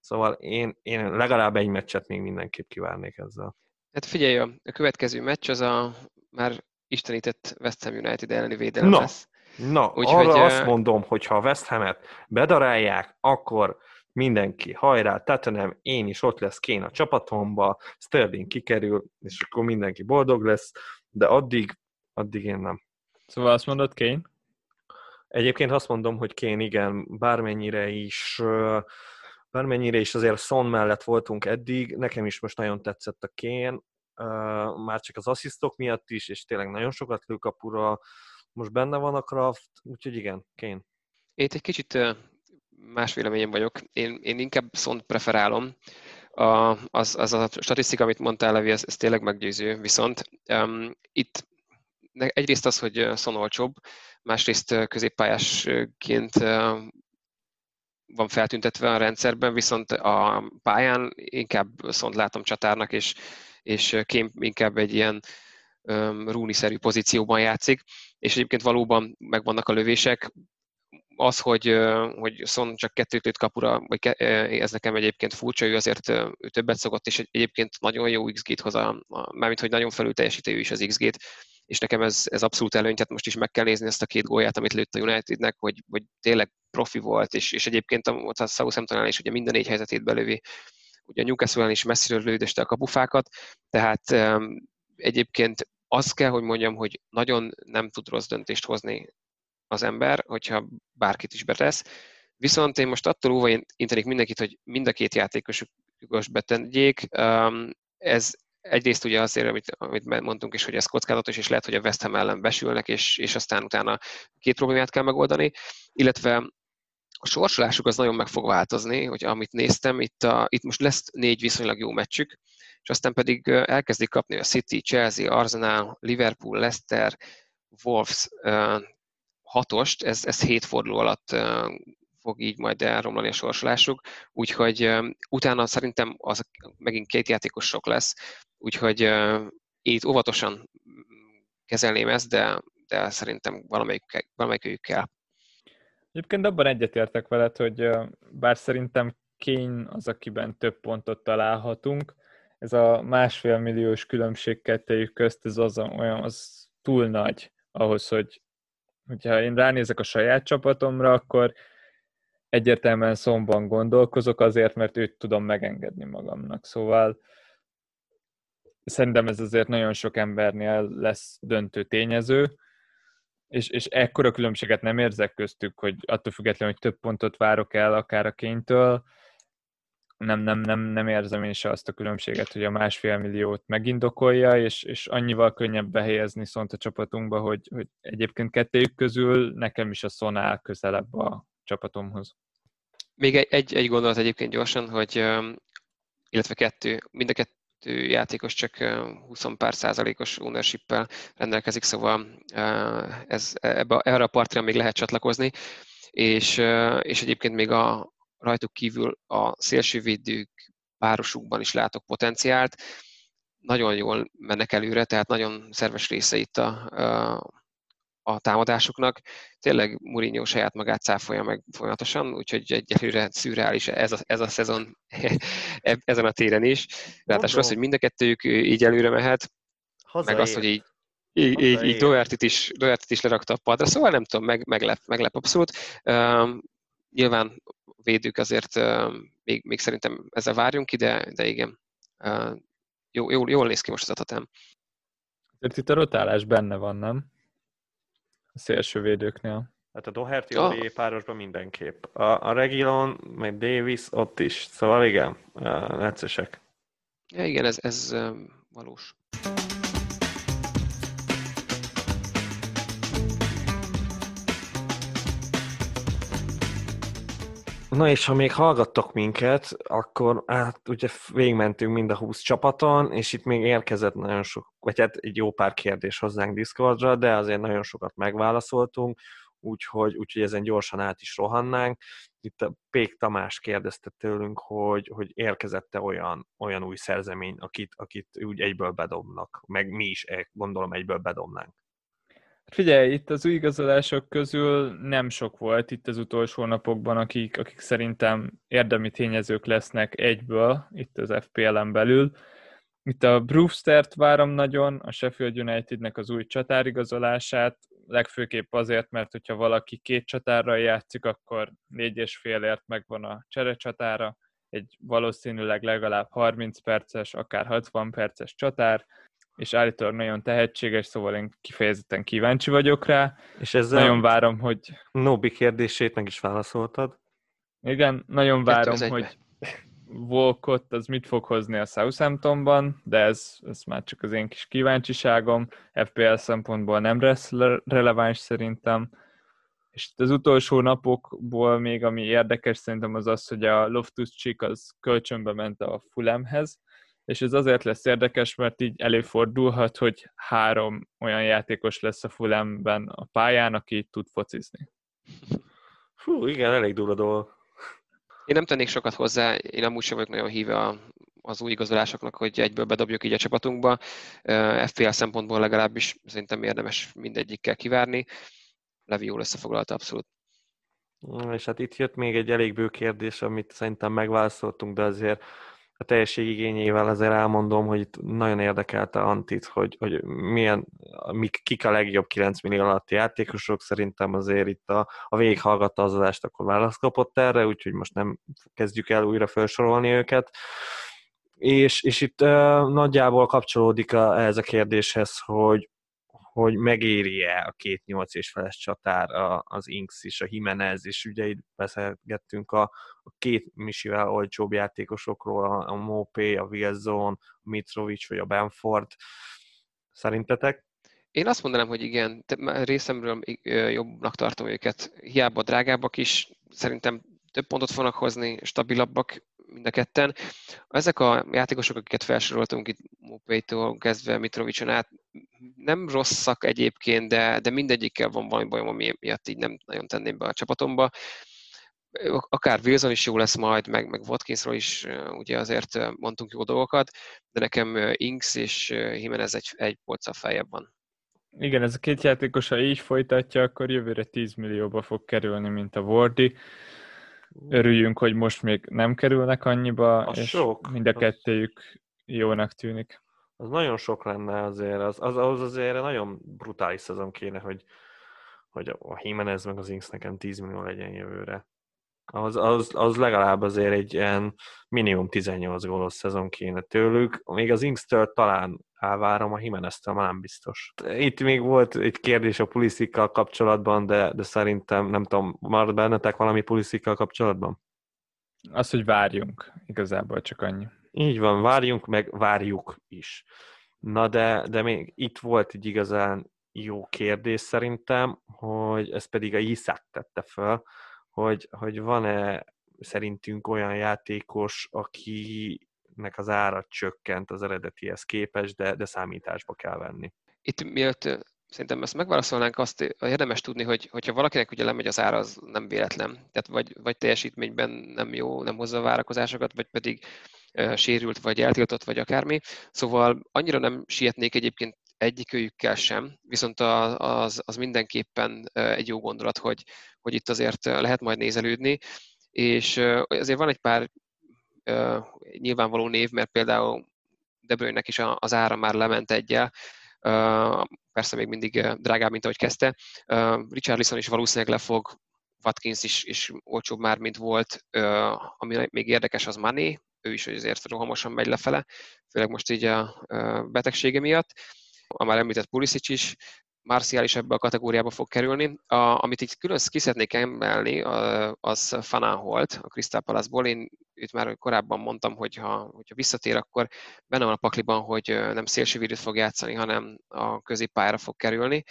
Szóval én, én legalább egy meccset még mindenképp kivárnék ezzel. Hát figyelj, a következő meccs az a már istenített West Ham United elleni védelem Na, lesz. na Úgyhogy, arra azt mondom, hogy ha a West Ham-et bedarálják, akkor mindenki, hajrá, Tottenham, én is ott lesz Kén a csapatomba, Sterling kikerül, és akkor mindenki boldog lesz, de addig, addig én nem. Szóval azt mondod, Kane? Egyébként azt mondom, hogy Kén igen, bármennyire is ö, bármennyire is azért Son mellett voltunk eddig, nekem is most nagyon tetszett a Kén, már csak az asszisztok miatt is, és tényleg nagyon sokat lő kapura, most benne van a Kraft, úgyhogy igen, Kén. Én egy kicsit más véleményem vagyok. Én, én inkább Szont preferálom. A, az, az a statisztika, amit mondtál, Levi, ez, ez tényleg meggyőző. Viszont um, itt egyrészt az, hogy Szon olcsóbb, másrészt középpályásként van feltüntetve a rendszerben, viszont a pályán inkább Szont látom csatárnak, és, és Kém inkább egy ilyen um, rúni-szerű pozícióban játszik, és egyébként valóban megvannak a lövések, az, hogy, hogy Son csak kettőt lőtt kapura, vagy ke- ez nekem egyébként furcsa, ő azért ő többet szokott, és egy- egyébként nagyon jó XG-t hoz, a, a, mármint hogy nagyon felül teljesítő is az XG-t, és nekem ez, ez abszolút előny, tehát most is meg kell nézni ezt a két gólját, amit lőtt a Unitednek, hogy, hogy tényleg profi volt, és, és egyébként a, a Southamptonnál is ugye minden négy helyzetét belövi, ugye a newcastle is messziről lődöste a kapufákat, tehát um, egyébként azt kell, hogy mondjam, hogy nagyon nem tud rossz döntést hozni az ember, hogyha bárkit is betesz. Viszont én most attól óva intenék mindenkit, hogy mind a két játékos betegyék. Um, Ez egyrészt ugye azért, amit, amit mondtunk is, hogy ez kockázatos, és lehet, hogy a West Ham ellen besülnek, és, és aztán utána két problémát kell megoldani, illetve a sorsolásuk az nagyon meg fog változni, hogy amit néztem, itt, a, itt most lesz négy viszonylag jó meccsük, és aztán pedig elkezdik kapni a City, Chelsea, Arsenal, Liverpool, Leicester, Wolves hatost, ez, ez hét forduló alatt fog így majd elromlani a sorsolásuk, úgyhogy utána szerintem az megint két játékos sok lesz, úgyhogy itt óvatosan kezelném ezt, de, de szerintem valamelyik, valamelyikük kell. Egyébként abban egyetértek veled, hogy bár szerintem Kane az, akiben több pontot találhatunk, ez a másfél milliós különbség kettejük közt, ez az olyan, az túl nagy ahhoz, hogy hogyha én ránézek a saját csapatomra, akkor egyértelműen szomban gondolkozok azért, mert őt tudom megengedni magamnak. Szóval szerintem ez azért nagyon sok embernél lesz döntő tényező, és, és ekkora különbséget nem érzek köztük, hogy attól függetlenül, hogy több pontot várok el akár a kénytől, nem, nem, nem, nem érzem én se azt a különbséget, hogy a másfél milliót megindokolja, és, és annyival könnyebb behelyezni szont a csapatunkba, hogy, hogy egyébként kettőjük közül nekem is a Son áll közelebb a csapatomhoz. Még egy, egy, egy gondolat egyébként gyorsan, hogy illetve kettő, mind a kettő játékos csak 20 pár százalékos ownership rendelkezik, szóval ez, ebbe, erre a partra még lehet csatlakozni, és, és egyébként még a, rajtuk kívül a szélsővédők párosukban is látok potenciált. Nagyon jól mennek előre, tehát nagyon szerves része itt a, a, a támadásuknak. Tényleg Mourinho saját magát cáfolja meg folyamatosan, úgyhogy egyelőre szürreális ez a, ez a szezon ezen a téren is. Ráadásul az, hogy mind a kettőjük így előre mehet, Hazaér. meg az, hogy így így, így, így Doherty-t is, Doherty is lerakta a padra, szóval nem tudom, meg, meglep, meglep abszolút. Um, nyilván védők azért uh, még, még szerintem ezzel várjunk ide, de igen, uh, jó, jól, jól néz ki most az. Ezért itt a rotálás benne van, nem? A szélső védőknél. Hát a Doherty oh. párosban mindenképp. A, a Regilon, meg Davis ott is. Szóval igen, neccesek. Ja, igen, ez, ez um, valós. Na és ha még hallgattok minket, akkor hát ugye végigmentünk mind a 20 csapaton, és itt még érkezett nagyon sok, vagy hát egy jó pár kérdés hozzánk Discordra, de azért nagyon sokat megválaszoltunk, úgyhogy, úgyhogy ezen gyorsan át is rohannánk. Itt a Pék Tamás kérdezte tőlünk, hogy, hogy érkezette olyan, olyan új szerzemény, akit, akit úgy egyből bedobnak, meg mi is gondolom egyből bedobnánk. Figyelj, itt az új igazolások közül nem sok volt itt az utolsó napokban, akik, akik szerintem érdemi tényezők lesznek egyből itt az FPL-en belül. Itt a Brewster-t várom nagyon, a Sheffield Unitednek az új csatárigazolását, legfőképp azért, mert hogyha valaki két csatárra játszik, akkor négy és félért megvan a cserecsatára, egy valószínűleg legalább 30 perces, akár 60 perces csatár, és állítólag nagyon tehetséges, szóval én kifejezetten kíváncsi vagyok rá. És ezzel nagyon várom, hogy... Nobi kérdését meg is válaszoltad. Igen, nagyon várom, hogy Volkot az mit fog hozni a Southamptonban, de ez, ez már csak az én kis kíváncsiságom. FPL szempontból nem lesz releváns szerintem. És az utolsó napokból még, ami érdekes szerintem az az, hogy a Loftus Cheek az kölcsönbe ment a Fulemhez, és ez azért lesz érdekes, mert így előfordulhat, hogy három olyan játékos lesz a Fulemben a pályán, aki tud focizni. Fú, igen, elég durva dolog. Én nem tennék sokat hozzá, én amúgy sem vagyok nagyon híve az új igazolásoknak, hogy egyből bedobjuk így a csapatunkba. FPL szempontból legalábbis szerintem érdemes mindegyikkel kivárni. Levi jól összefoglalta abszolút. És hát itt jött még egy elég bő kérdés, amit szerintem megválaszoltunk, de azért a teljesség igényével azért elmondom, hogy itt nagyon érdekelte Antit, hogy, hogy milyen, mik, kik a legjobb 9 millió alatti játékosok, szerintem azért itt a, a végighallgatta az adást, akkor választ kapott erre, úgyhogy most nem kezdjük el újra felsorolni őket. És, és itt uh, nagyjából kapcsolódik a, ehhez a kérdéshez, hogy, hogy megéri-e a két nyolc és feles csatár, az Inks és a Jimenez, és ugye itt beszélgettünk a, a két Misivel olcsóbb játékosokról, a, a Mopé, a Wilson, a Mitrovic vagy a Benford. Szerintetek? Én azt mondanám, hogy igen, részemről jobbnak tartom őket. Hiába drágábbak is, szerintem több pontot fognak hozni, stabilabbak mind a ketten. Ezek a játékosok, akiket felsoroltunk itt Mopétól kezdve Mitrovicson át, nem rosszak egyébként, de, de mindegyikkel van valami bajom, ami miatt így nem nagyon tenném be a csapatomba. Akár Wilson is jó lesz majd, meg, meg Watkinsról is ugye azért mondtunk jó dolgokat, de nekem Inks és Jimenez egy, egy polca feljebb van. Igen, ez a két játékos, ha így folytatja, akkor jövőre 10 millióba fog kerülni, mint a Wardy. Örüljünk, hogy most még nem kerülnek annyiba, a és sok. mind a kettőjük jónak tűnik. Az nagyon sok lenne azért, az, az, az azért nagyon brutális szezon kéne, hogy, hogy a Jimenez meg az Inks nekem 10 millió legyen jövőre. Az, az, az legalább azért egy ilyen minimum 18 gólos szezon kéne tőlük. Még az Inkstől talán elvárom, a Jimenez-től már nem biztos. Itt még volt egy kérdés a Pulisikkal kapcsolatban, de, de szerintem, nem tudom, már bennetek valami Pulisikkal kapcsolatban? Az, hogy várjunk, igazából csak annyi. Így van, várjunk, meg várjuk is. Na de, de még itt volt egy igazán jó kérdés szerintem, hogy ez pedig a Iszák tette föl, hogy, hogy van-e szerintünk olyan játékos, akinek az ára csökkent az eredetihez képest, de, de számításba kell venni. Itt miatt szerintem ezt megválaszolnánk, azt érdemes tudni, hogy hogyha valakinek ugye lemegy az ára, az nem véletlen. Tehát vagy, vagy teljesítményben nem jó, nem hozza a várakozásokat, vagy pedig sérült, vagy eltiltott, vagy akármi. Szóval annyira nem sietnék egyébként egyikőjükkel sem, viszont az, az mindenképpen egy jó gondolat, hogy, hogy itt azért lehet majd nézelődni, és azért van egy pár nyilvánvaló név, mert például De Bruyne-nek is az ára már lement egyel, persze még mindig drágább, mint ahogy kezdte. Richarlison is valószínűleg lefog, Watkins is, is olcsóbb már, mint volt. Ami még érdekes, az Mané, ő is azért rohamosan megy lefele, főleg most így a betegsége miatt. A már említett Pulisic is, Marcial is ebbe a kategóriába fog kerülni. A, amit itt külön ki szeretnék emelni, az Fanán Holt a Crystal Palace-ból. Én őt már korábban mondtam, hogy ha, hogyha visszatér, akkor benne van a pakliban, hogy nem szélsővédőt fog játszani, hanem a középpályára fog kerülni.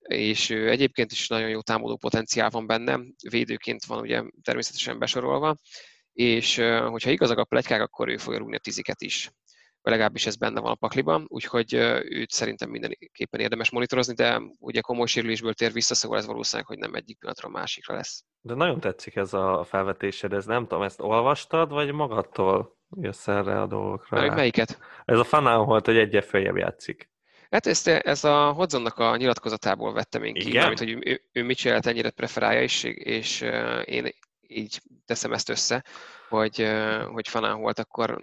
és egyébként is nagyon jó támadó potenciál van benne, védőként van ugye természetesen besorolva, és hogyha igazak a plegykák, akkor ő fogja rúgni a tiziket is. Vagy legalábbis ez benne van a pakliban, úgyhogy őt szerintem mindenképpen érdemes monitorozni, de ugye komoly sérülésből tér vissza, szóval ez valószínűleg, hogy nem egyik pillanatra a másikra lesz. De nagyon tetszik ez a felvetésed, ez nem tudom, ezt olvastad, vagy magadtól jössz erre a dolgokra? Melyik, melyiket? Ez a fanán volt, hogy egyre följebb játszik. Hát ezt, ez a Hodzonnak a nyilatkozatából vettem én ki, Igen? mármint, hogy ő, ő mit csinált ennyire preferálja, és, és én így teszem ezt össze, hogy, hogy Fanán volt, akkor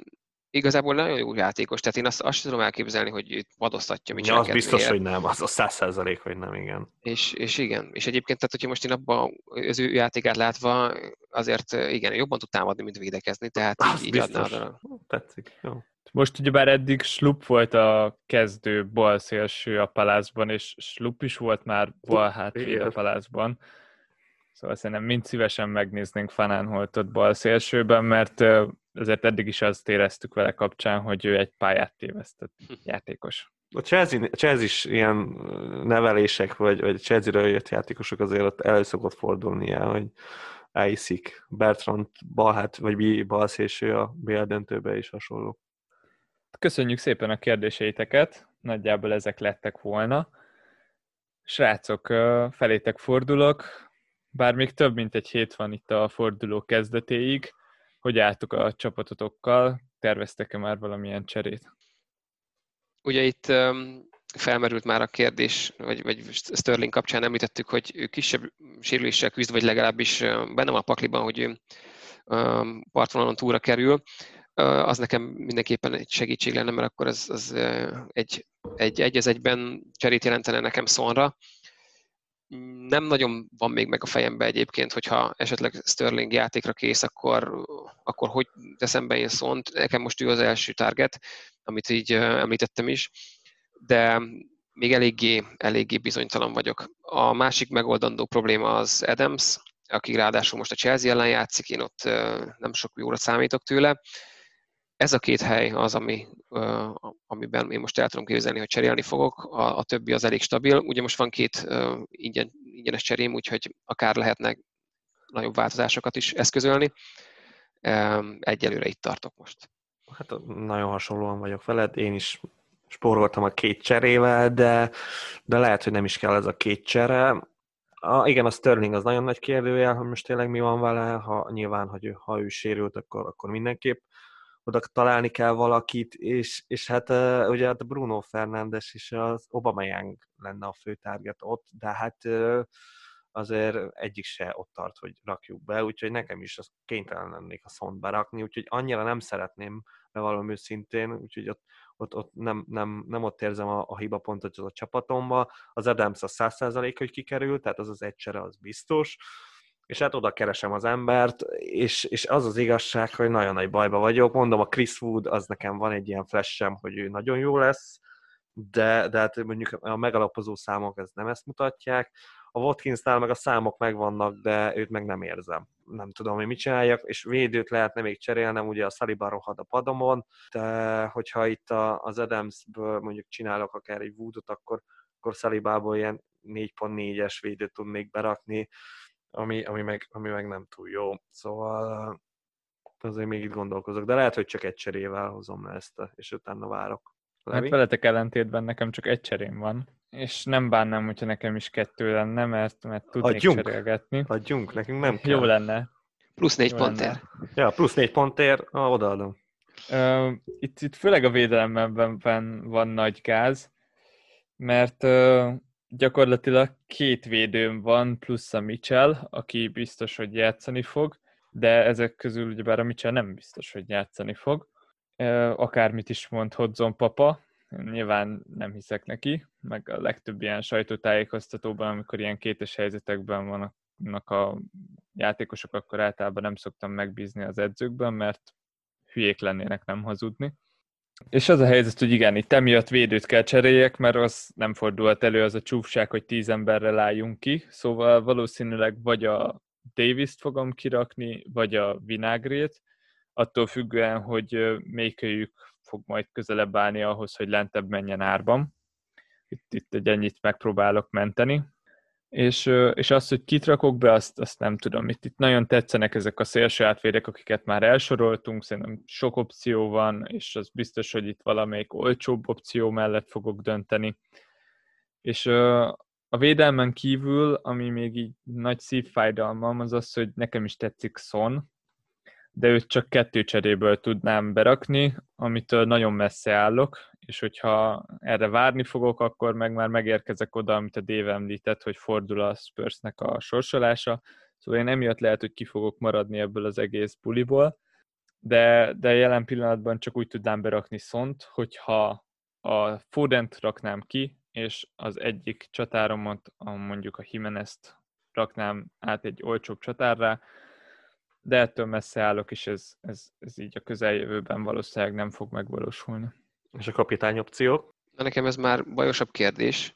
igazából nagyon jó játékos, tehát én azt, azt tudom elképzelni, hogy őt padoztatja Ja, az biztos, hogy nem, az a száz százalék, hogy nem, igen. És, és igen, és egyébként, tehát hogyha most én abban az ő játékát látva, azért igen, jobban tud támadni, mint védekezni, tehát Az így, így biztos. adná oda. Tetszik, jó. Most ugyebár eddig Slup volt a kezdő bal szélső a palászban, és Slup is volt már bal hátvéd a palászban. Szóval szerintem mind szívesen megnéznénk Fanánholtot bal szélsőben, mert azért eddig is azt éreztük vele kapcsán, hogy ő egy pályát tévesztett játékos. A Chelsea, a Chelsea is ilyen nevelések, vagy, vagy Chelsea-ről jött játékosok azért ott elő szokott fordulni el, hogy elhiszik. Bertrand balhát, vagy balszélső a BL döntőbe is hasonló. Köszönjük szépen a kérdéseiteket, nagyjából ezek lettek volna. Srácok, felétek fordulok, bár még több mint egy hét van itt a forduló kezdetéig. Hogy álltok a csapatotokkal? Terveztek-e már valamilyen cserét? Ugye itt um, felmerült már a kérdés, vagy, vagy Sterling kapcsán említettük, hogy ő kisebb sérüléssel küzd, vagy legalábbis benne van a pakliban, hogy ő um, partvonalon túra kerül. Az nekem mindenképpen egy segítség lenne, mert akkor az, az egy, egy, egy az egyben cserét jelentene nekem szonra. Nem nagyon van még meg a fejembe egyébként, hogyha esetleg Sterling játékra kész, akkor, akkor hogy teszem be én szont. Nekem most ő az első target, amit így említettem is, de még eléggé, eléggé bizonytalan vagyok. A másik megoldandó probléma az Adams, aki ráadásul most a Chelsea ellen játszik, én ott nem sok jóra számítok tőle. Ez a két hely az, ami, amiben én most el tudom képzelni, hogy cserélni fogok, a, a többi az elég stabil. Ugye most van két ingyen, ingyenes cserém, úgyhogy akár lehetnek nagyobb változásokat is eszközölni. Egyelőre itt tartok most. Hát nagyon hasonlóan vagyok veled, én is spóroltam a két cserével, de, de lehet, hogy nem is kell ez a két csere. A, igen, a Sterling az nagyon nagy kérdőjel, hogy most tényleg mi van vele, ha nyilván, hogy ő, ha ő sérült, akkor, akkor mindenképp oda találni kell valakit, és, és hát uh, ugye hát Bruno Fernandes és az Aubameyang lenne a fő target ott, de hát uh, azért egyik se ott tart, hogy rakjuk be, úgyhogy nekem is az kénytelen lennék a szont berakni, úgyhogy annyira nem szeretném, bevallom őszintén, úgyhogy ott, ott, ott nem, nem, nem, ott érzem a, a hiba pontot az a csapatomba. Az Adams a 100% hogy kikerül, tehát az az egysere az biztos, és hát oda keresem az embert, és, és az az igazság, hogy nagyon nagy bajba vagyok. Mondom, a Chris Wood, az nekem van egy ilyen flashem, hogy ő nagyon jó lesz, de, de hát mondjuk a megalapozó számok ez nem ezt mutatják. A Watkinsnál meg a számok megvannak, de őt meg nem érzem. Nem tudom, hogy mit csináljak, és védőt lehetne még cserélnem, ugye a Saliba rohad a padomon, de hogyha itt a, az Adamsből mondjuk csinálok akár egy Woodot, akkor, akkor Salibából ilyen 4.4-es védőt tudnék berakni, ami, ami, meg, ami meg nem túl jó. Szóval azért még itt gondolkozok, de lehet, hogy csak egy cserével hozom le ezt, a, és utána várok. Levi? Hát veletek ellentétben nekem csak egy cserém van, és nem bánnám, hogyha nekem is kettő lenne, mert, mert tudnék Adjunk. cserélgetni. Adjunk, nekünk nem kell. Jó lenne. Plusz négy Jó pontért. lenne. Ja, plusz négy pontért, ah, odaadom. Uh, itt, itt főleg a védelemben van, nagy gáz, mert uh, gyakorlatilag két védőm van, plusz a Mitchell, aki biztos, hogy játszani fog, de ezek közül ugyebár a Mitchell nem biztos, hogy játszani fog. Akármit is mond Hodzon papa, nyilván nem hiszek neki, meg a legtöbb ilyen sajtótájékoztatóban, amikor ilyen kétes helyzetekben vannak a játékosok, akkor általában nem szoktam megbízni az edzőkben, mert hülyék lennének nem hazudni. És az a helyzet, hogy igen, itt emiatt védőt kell cseréljek, mert az nem fordulhat elő az a csúfság, hogy tíz emberrel álljunk ki, szóval valószínűleg vagy a Davis-t fogom kirakni, vagy a Vinágrét, attól függően, hogy melyikőjük fog majd közelebb állni ahhoz, hogy lentebb menjen árban. itt, itt egy ennyit megpróbálok menteni. És, és azt, hogy kit rakok be, azt, azt nem tudom. Itt, itt nagyon tetszenek ezek a szélső átvédek, akiket már elsoroltunk, szerintem sok opció van, és az biztos, hogy itt valamelyik olcsóbb opció mellett fogok dönteni. És a védelmen kívül, ami még így nagy szívfájdalmam, az az, hogy nekem is tetszik Son, de őt csak kettő cseréből tudnám berakni, amitől nagyon messze állok, és hogyha erre várni fogok, akkor meg már megérkezek oda, amit a Dave említett, hogy fordul a Spursnek a sorsolása, szóval én emiatt lehet, hogy ki fogok maradni ebből az egész buliból, de, de jelen pillanatban csak úgy tudnám berakni szont, hogyha a Fodent raknám ki, és az egyik csatáromat, mondjuk a Jimenez-t raknám át egy olcsóbb csatárra, de ettől messze állok, és ez, ez, ez így a közeljövőben valószínűleg nem fog megvalósulni. És a kapitány opciók? Na nekem ez már bajosabb kérdés.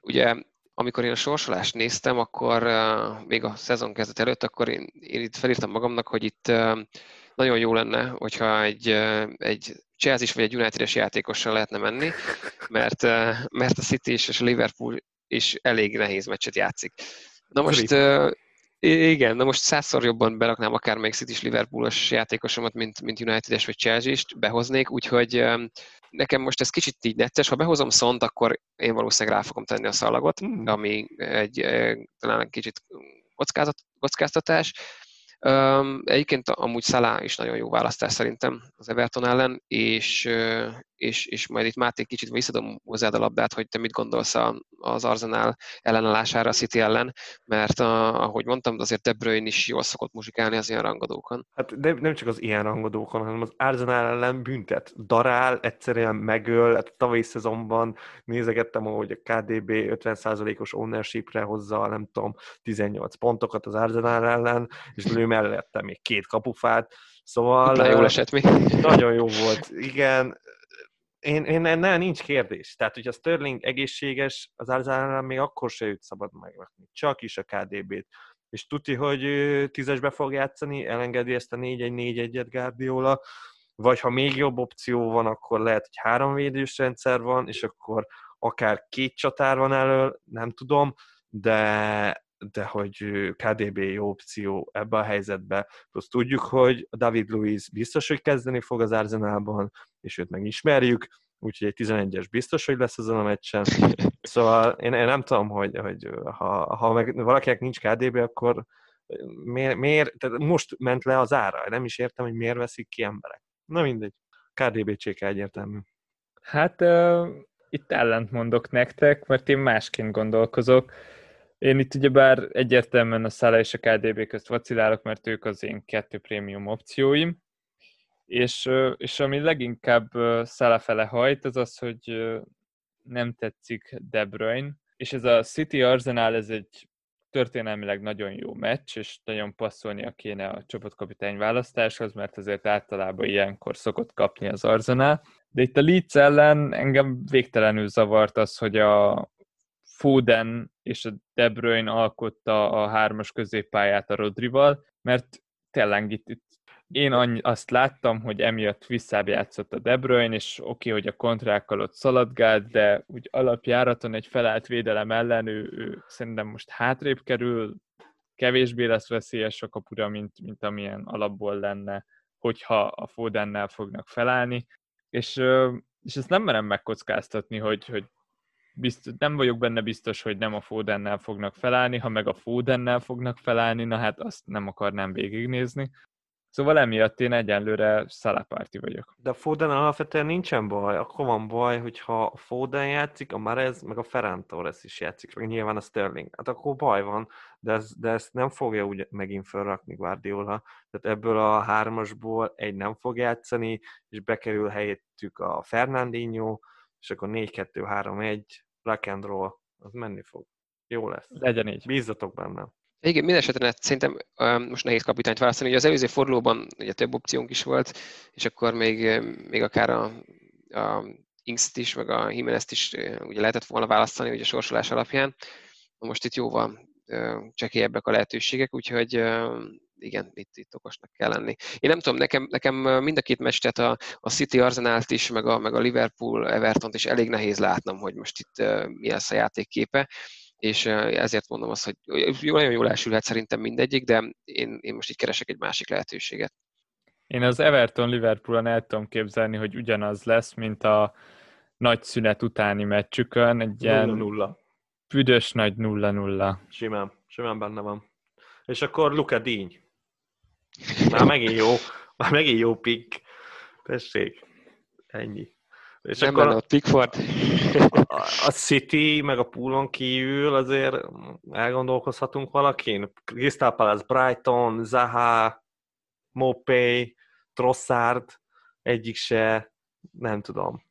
Ugye amikor én a sorsolást néztem, akkor uh, még a szezon kezdet előtt, akkor én, én itt felírtam magamnak, hogy itt uh, nagyon jó lenne, hogyha egy, uh, egy Chelsea vagy egy United-es játékossal lehetne menni, mert, uh, mert a City és a Liverpool is elég nehéz meccset játszik. Na most uh, igen, na most százszor jobban beraknám akár még City Liverpoolos játékosomat, mint, mint United-es vagy Chelsea-t behoznék, úgyhogy nekem most ez kicsit így netes. Ha behozom szont, akkor én valószínűleg rá fogom tenni a szalagot, mm. ami egy talán egy kicsit kockázat, kockáztatás. Um, egyébként amúgy Szalá is nagyon jó választás szerintem az Everton ellen, és, és, és majd itt Máté kicsit visszadom hozzád a labdát, hogy te mit gondolsz az Arsenal ellenállására a City ellen, mert a, ahogy mondtam, azért De Bruyne is jól szokott muzsikálni az ilyen rangadókon. Hát de nem csak az ilyen rangadókon, hanem az Arsenal ellen büntet. Darál, egyszerűen megöl, hát a tavalyi szezonban nézegettem, hogy a KDB 50%-os ownershipre hozza, nem tudom, 18 pontokat az Arsenal ellen, és lő mellette még két kapufát, Szóval... Jól esett mi. Nagyon jó volt, igen. Én, én nem, nincs kérdés. Tehát, hogyha Sterling egészséges, az Arsenal még akkor se őt szabad megrakni. Csak is a KDB-t. És tuti, hogy tízesbe fog játszani, elengedi ezt a 4-1-4-1-et Guardiola, vagy ha még jobb opció van, akkor lehet, hogy három védős rendszer van, és akkor akár két csatár van elől, nem tudom, de, de hogy KDB jó opció ebbe a helyzetbe. Plusz tudjuk, hogy David Luiz biztos, hogy kezdeni fog az Arsenalban, és őt megismerjük, úgyhogy egy 11-es biztos, hogy lesz azon a meccsen. Szóval én, én nem tudom, hogy, hogy ha, ha meg valakinek nincs KDB, akkor miért, miért, tehát most ment le az ára, nem is értem, hogy miért veszik ki emberek. Na mindegy, KDB cséke egyértelmű. Hát uh, itt ellent mondok nektek, mert én másként gondolkozok. Én itt ugyebár egyértelműen a Szála és a KDB közt vacilálok, mert ők az én kettő prémium opcióim, és, és ami leginkább Szála fele hajt, az az, hogy nem tetszik De Bruyne, és ez a City Arsenal, ez egy történelmileg nagyon jó meccs, és nagyon passzolnia kéne a csapatkapitány választáshoz, mert azért általában ilyenkor szokott kapni az Arsenal. De itt a Leeds ellen engem végtelenül zavart az, hogy a, Foden és a De Bruyne alkotta a hármas középpályát a Rodrival, mert tényleg itt, itt én annyi, azt láttam, hogy emiatt visszább játszott a De Bruyne, és oké, okay, hogy a kontrákkal ott szaladgált, de úgy alapjáraton egy felállt védelem ellen ő, ő szerintem most hátrébb kerül, kevésbé lesz veszélyes a kapura, mint, mint amilyen alapból lenne, hogyha a Fodennel fognak felállni, és, és ezt nem merem megkockáztatni, hogy, hogy biztos, nem vagyok benne biztos, hogy nem a Fodennel fognak felállni, ha meg a Fodennel fognak felállni, na hát azt nem akarnám végignézni. Szóval emiatt én egyenlőre szalapárti vagyok. De a Foden alapvetően nincsen baj. Akkor van baj, hogyha a Foden játszik, a Marez, meg a Ferran Torres is játszik, meg nyilván a Sterling. Hát akkor baj van, de, ez, de ezt nem fogja úgy megint felrakni Guardiola. Tehát ebből a hármasból egy nem fog játszani, és bekerül helyettük a Fernandinho, és akkor 4-2-3-1, rock and roll, az menni fog. Jó lesz. Legyen így. Bízzatok benne. Igen, minden esetben szerintem um, most nehéz kapitányt választani. Ugye az előző fordulóban ugye több opciónk is volt, és akkor még, még akár a, a Inks-t is, meg a Jimenez-t is ugye lehetett volna választani ugye a sorsolás alapján. Most itt jóval csekélyebbek a lehetőségek, úgyhogy igen, itt, itt okosnak kell lenni. Én nem tudom, nekem, nekem mind a két meccset, a, a City Arsenalt is, meg a, meg a Liverpool Everton is elég nehéz látnom, hogy most itt uh, mi lesz a játékképe és ezért mondom azt, hogy nagyon jól elsülhet szerintem mindegyik, de én, én most így keresek egy másik lehetőséget. Én az Everton Liverpoolon el tudom képzelni, hogy ugyanaz lesz, mint a nagy szünet utáni meccsükön, egy ilyen nulla. büdös nagy nulla-nulla. Simán, simán benne van. És akkor Luka Díny. Már megint jó, már megint jó pick. Tessék, ennyi. És nem akkor a Pickford. A, a City, meg a poolon kívül azért elgondolkozhatunk valakin. Crystal Palace, Brighton, Zaha, Mopé, Trossard, egyik se, nem tudom.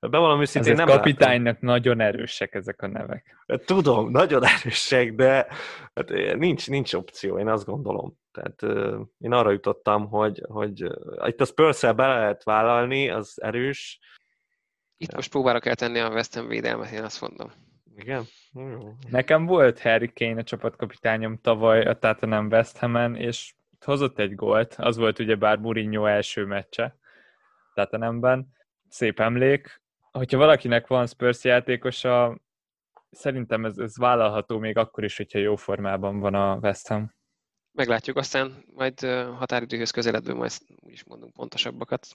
Bevallom őszintén nem kapitánynak látom. nagyon erősek ezek a nevek. Tudom, nagyon erősek, de hát nincs, nincs opció, én azt gondolom. Tehát uh, én arra jutottam, hogy, hogy uh, itt a spurs bele lehet vállalni, az erős. Itt ja. most próbára kell tenni a West Ham védelmet, én azt mondom. Igen? Nekem volt Harry Kane a csapatkapitányom tavaly a Tottenham West Ham-en, és hozott egy gólt, az volt ugye bár Mourinho első meccse Tottenhamben, szép emlék. Hogyha valakinek van Spurs játékosa, szerintem ez, ez vállalható még akkor is, hogyha jó formában van a West Ham. Meglátjuk, aztán majd határidőhöz közeledve majd úgyis mondunk pontosabbakat.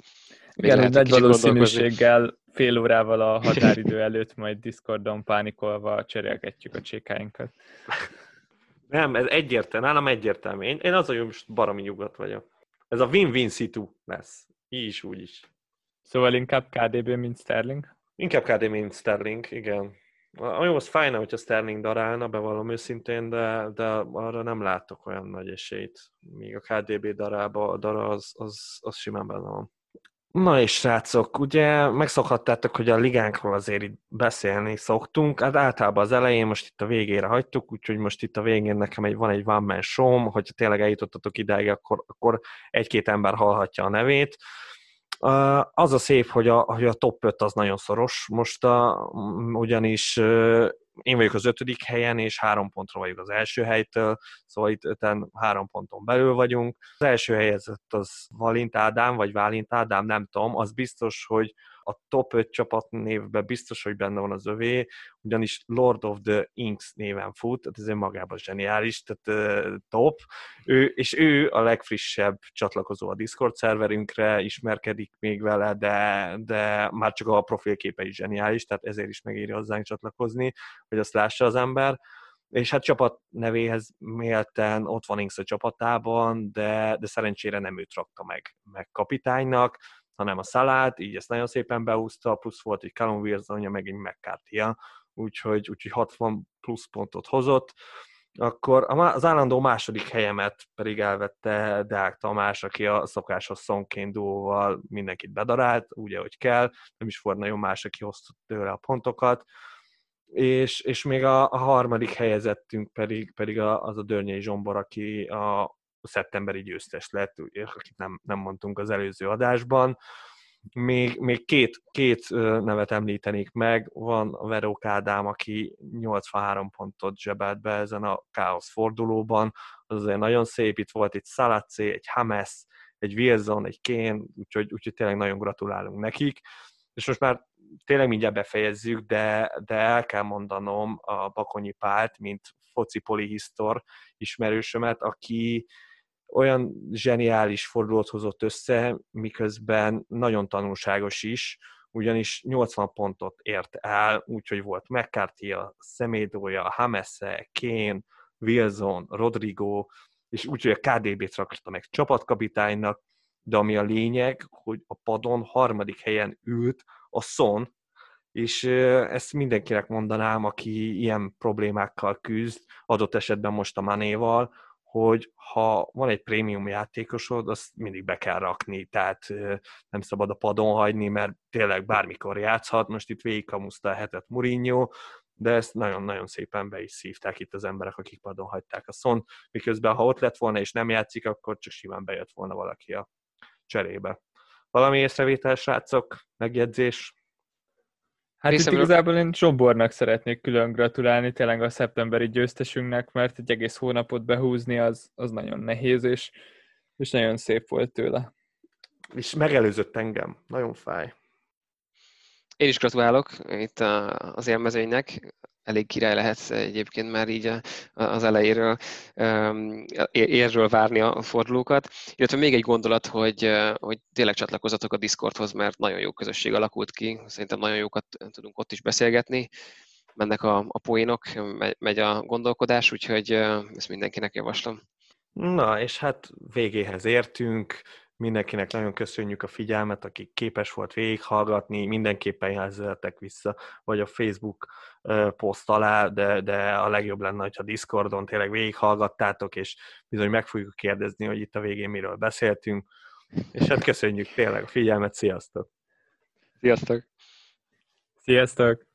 Még Igen, nagy valószínűséggel fél órával a határidő előtt majd Discordon pánikolva cserélgetjük a csékáinkat. Nem, ez egyértelmű, nálam egyértelmű. Én, én az, hogy most baromi nyugodt vagyok. Ez a win-win situ lesz. Így is, úgy is. Szóval inkább KDB, mint Sterling? Inkább KDB, mint Sterling, igen. Ami az fájna, hogyha Sterling darálna, bevallom őszintén, de, de arra nem látok olyan nagy esélyt. Míg a KDB darába, dara az, az, az simán benne van. Na és srácok, ugye megszokhattátok, hogy a ligánkról azért itt beszélni szoktunk, hát általában az elején, most itt a végére hagytuk, úgyhogy most itt a végén nekem egy, van egy one man show hogyha tényleg eljutottatok ideig, akkor, akkor egy-két ember hallhatja a nevét. Az a szép, hogy a, hogy a top 5 az nagyon szoros. Most a, ugyanis én vagyok az ötödik helyen, és három pontra vagyok az első helytől, szóval itt öten három ponton belül vagyunk. Az első helyezett az Valint Ádám, vagy Válint Ádám, nem tudom, az biztos, hogy a top 5 csapat névben biztos, hogy benne van az övé, ugyanis Lord of the Inks néven fut, tehát ez önmagában zseniális, tehát uh, top, ő, és ő a legfrissebb csatlakozó a Discord szerverünkre, ismerkedik még vele, de, de már csak a profilképe is zseniális, tehát ezért is megéri hozzánk csatlakozni, hogy azt lássa az ember. És hát csapat nevéhez mélten ott van Inks a csapatában, de, de szerencsére nem őt rakta meg, meg kapitánynak, hanem a szalát, így ezt nagyon szépen beúszta, plusz volt egy Callum Wilsonja, meg egy mccarthy úgyhogy, úgyhogy 60 plusz pontot hozott. Akkor az állandó második helyemet pedig elvette Deák Tamás, aki a szokásos szonként duóval mindenkit bedarált, úgy, ahogy kell, nem is volt nagyon más, aki hozta tőle a pontokat és, és még a, a harmadik helyezettünk pedig, pedig az a Dörnyei Zsombor, aki a, szeptemberi győztes lett, akit nem, nem mondtunk az előző adásban. Még, még két, két nevet említenék meg, van a Verók Ádám, aki 83 pontot zsebelt be ezen a káosz fordulóban, az azért nagyon szép, itt volt egy Salacé, egy Hames, egy Wilson, egy Kén, úgyhogy, úgyhogy tényleg nagyon gratulálunk nekik. És most már tényleg mindjárt befejezzük, de, de el kell mondanom a Bakonyi Pált, mint foci polihisztor ismerősömet, aki olyan zseniális fordulót hozott össze, miközben nagyon tanulságos is, ugyanis 80 pontot ért el, úgyhogy volt McCarthy, a Szemédója, Hamesse, Kane, Wilson, Rodrigo, és úgyhogy a KDB-t rakta meg csapatkapitánynak, de ami a lényeg, hogy a padon harmadik helyen ült a Son, és ezt mindenkinek mondanám, aki ilyen problémákkal küzd, adott esetben most a Manéval, hogy ha van egy prémium játékosod, azt mindig be kell rakni, tehát nem szabad a padon hagyni, mert tényleg bármikor játszhat, most itt végigkamuszta a hetet Mourinho, de ezt nagyon-nagyon szépen be is szívták itt az emberek, akik padon hagyták a szont, miközben ha ott lett volna és nem játszik, akkor csak simán bejött volna valaki a cserébe. Valami észrevétel, srácok? Megjegyzés? Hát Részemről... itt igazából én Zsombornak szeretnék külön gratulálni, tényleg a szeptemberi győztesünknek, mert egy egész hónapot behúzni az, az nagyon nehéz, és, és nagyon szép volt tőle. És megelőzött engem, nagyon fáj. Én is gratulálok itt az élmezőnynek elég király lehetsz egyébként már így az elejéről érről várni a fordulókat. Illetve még egy gondolat, hogy, hogy tényleg csatlakozatok a Discordhoz, mert nagyon jó közösség alakult ki, szerintem nagyon jókat tudunk ott is beszélgetni, mennek a, a poénok, megy a gondolkodás, úgyhogy ezt mindenkinek javaslom. Na, és hát végéhez értünk, Mindenkinek nagyon köszönjük a figyelmet, aki képes volt végighallgatni, mindenképpen jelzeletek vissza, vagy a Facebook poszt alá, de, de a legjobb lenne, hogyha Discordon tényleg végighallgattátok, és bizony meg fogjuk kérdezni, hogy itt a végén miről beszéltünk. És hát köszönjük tényleg a figyelmet, sziasztok! Sziasztok! Sziasztok!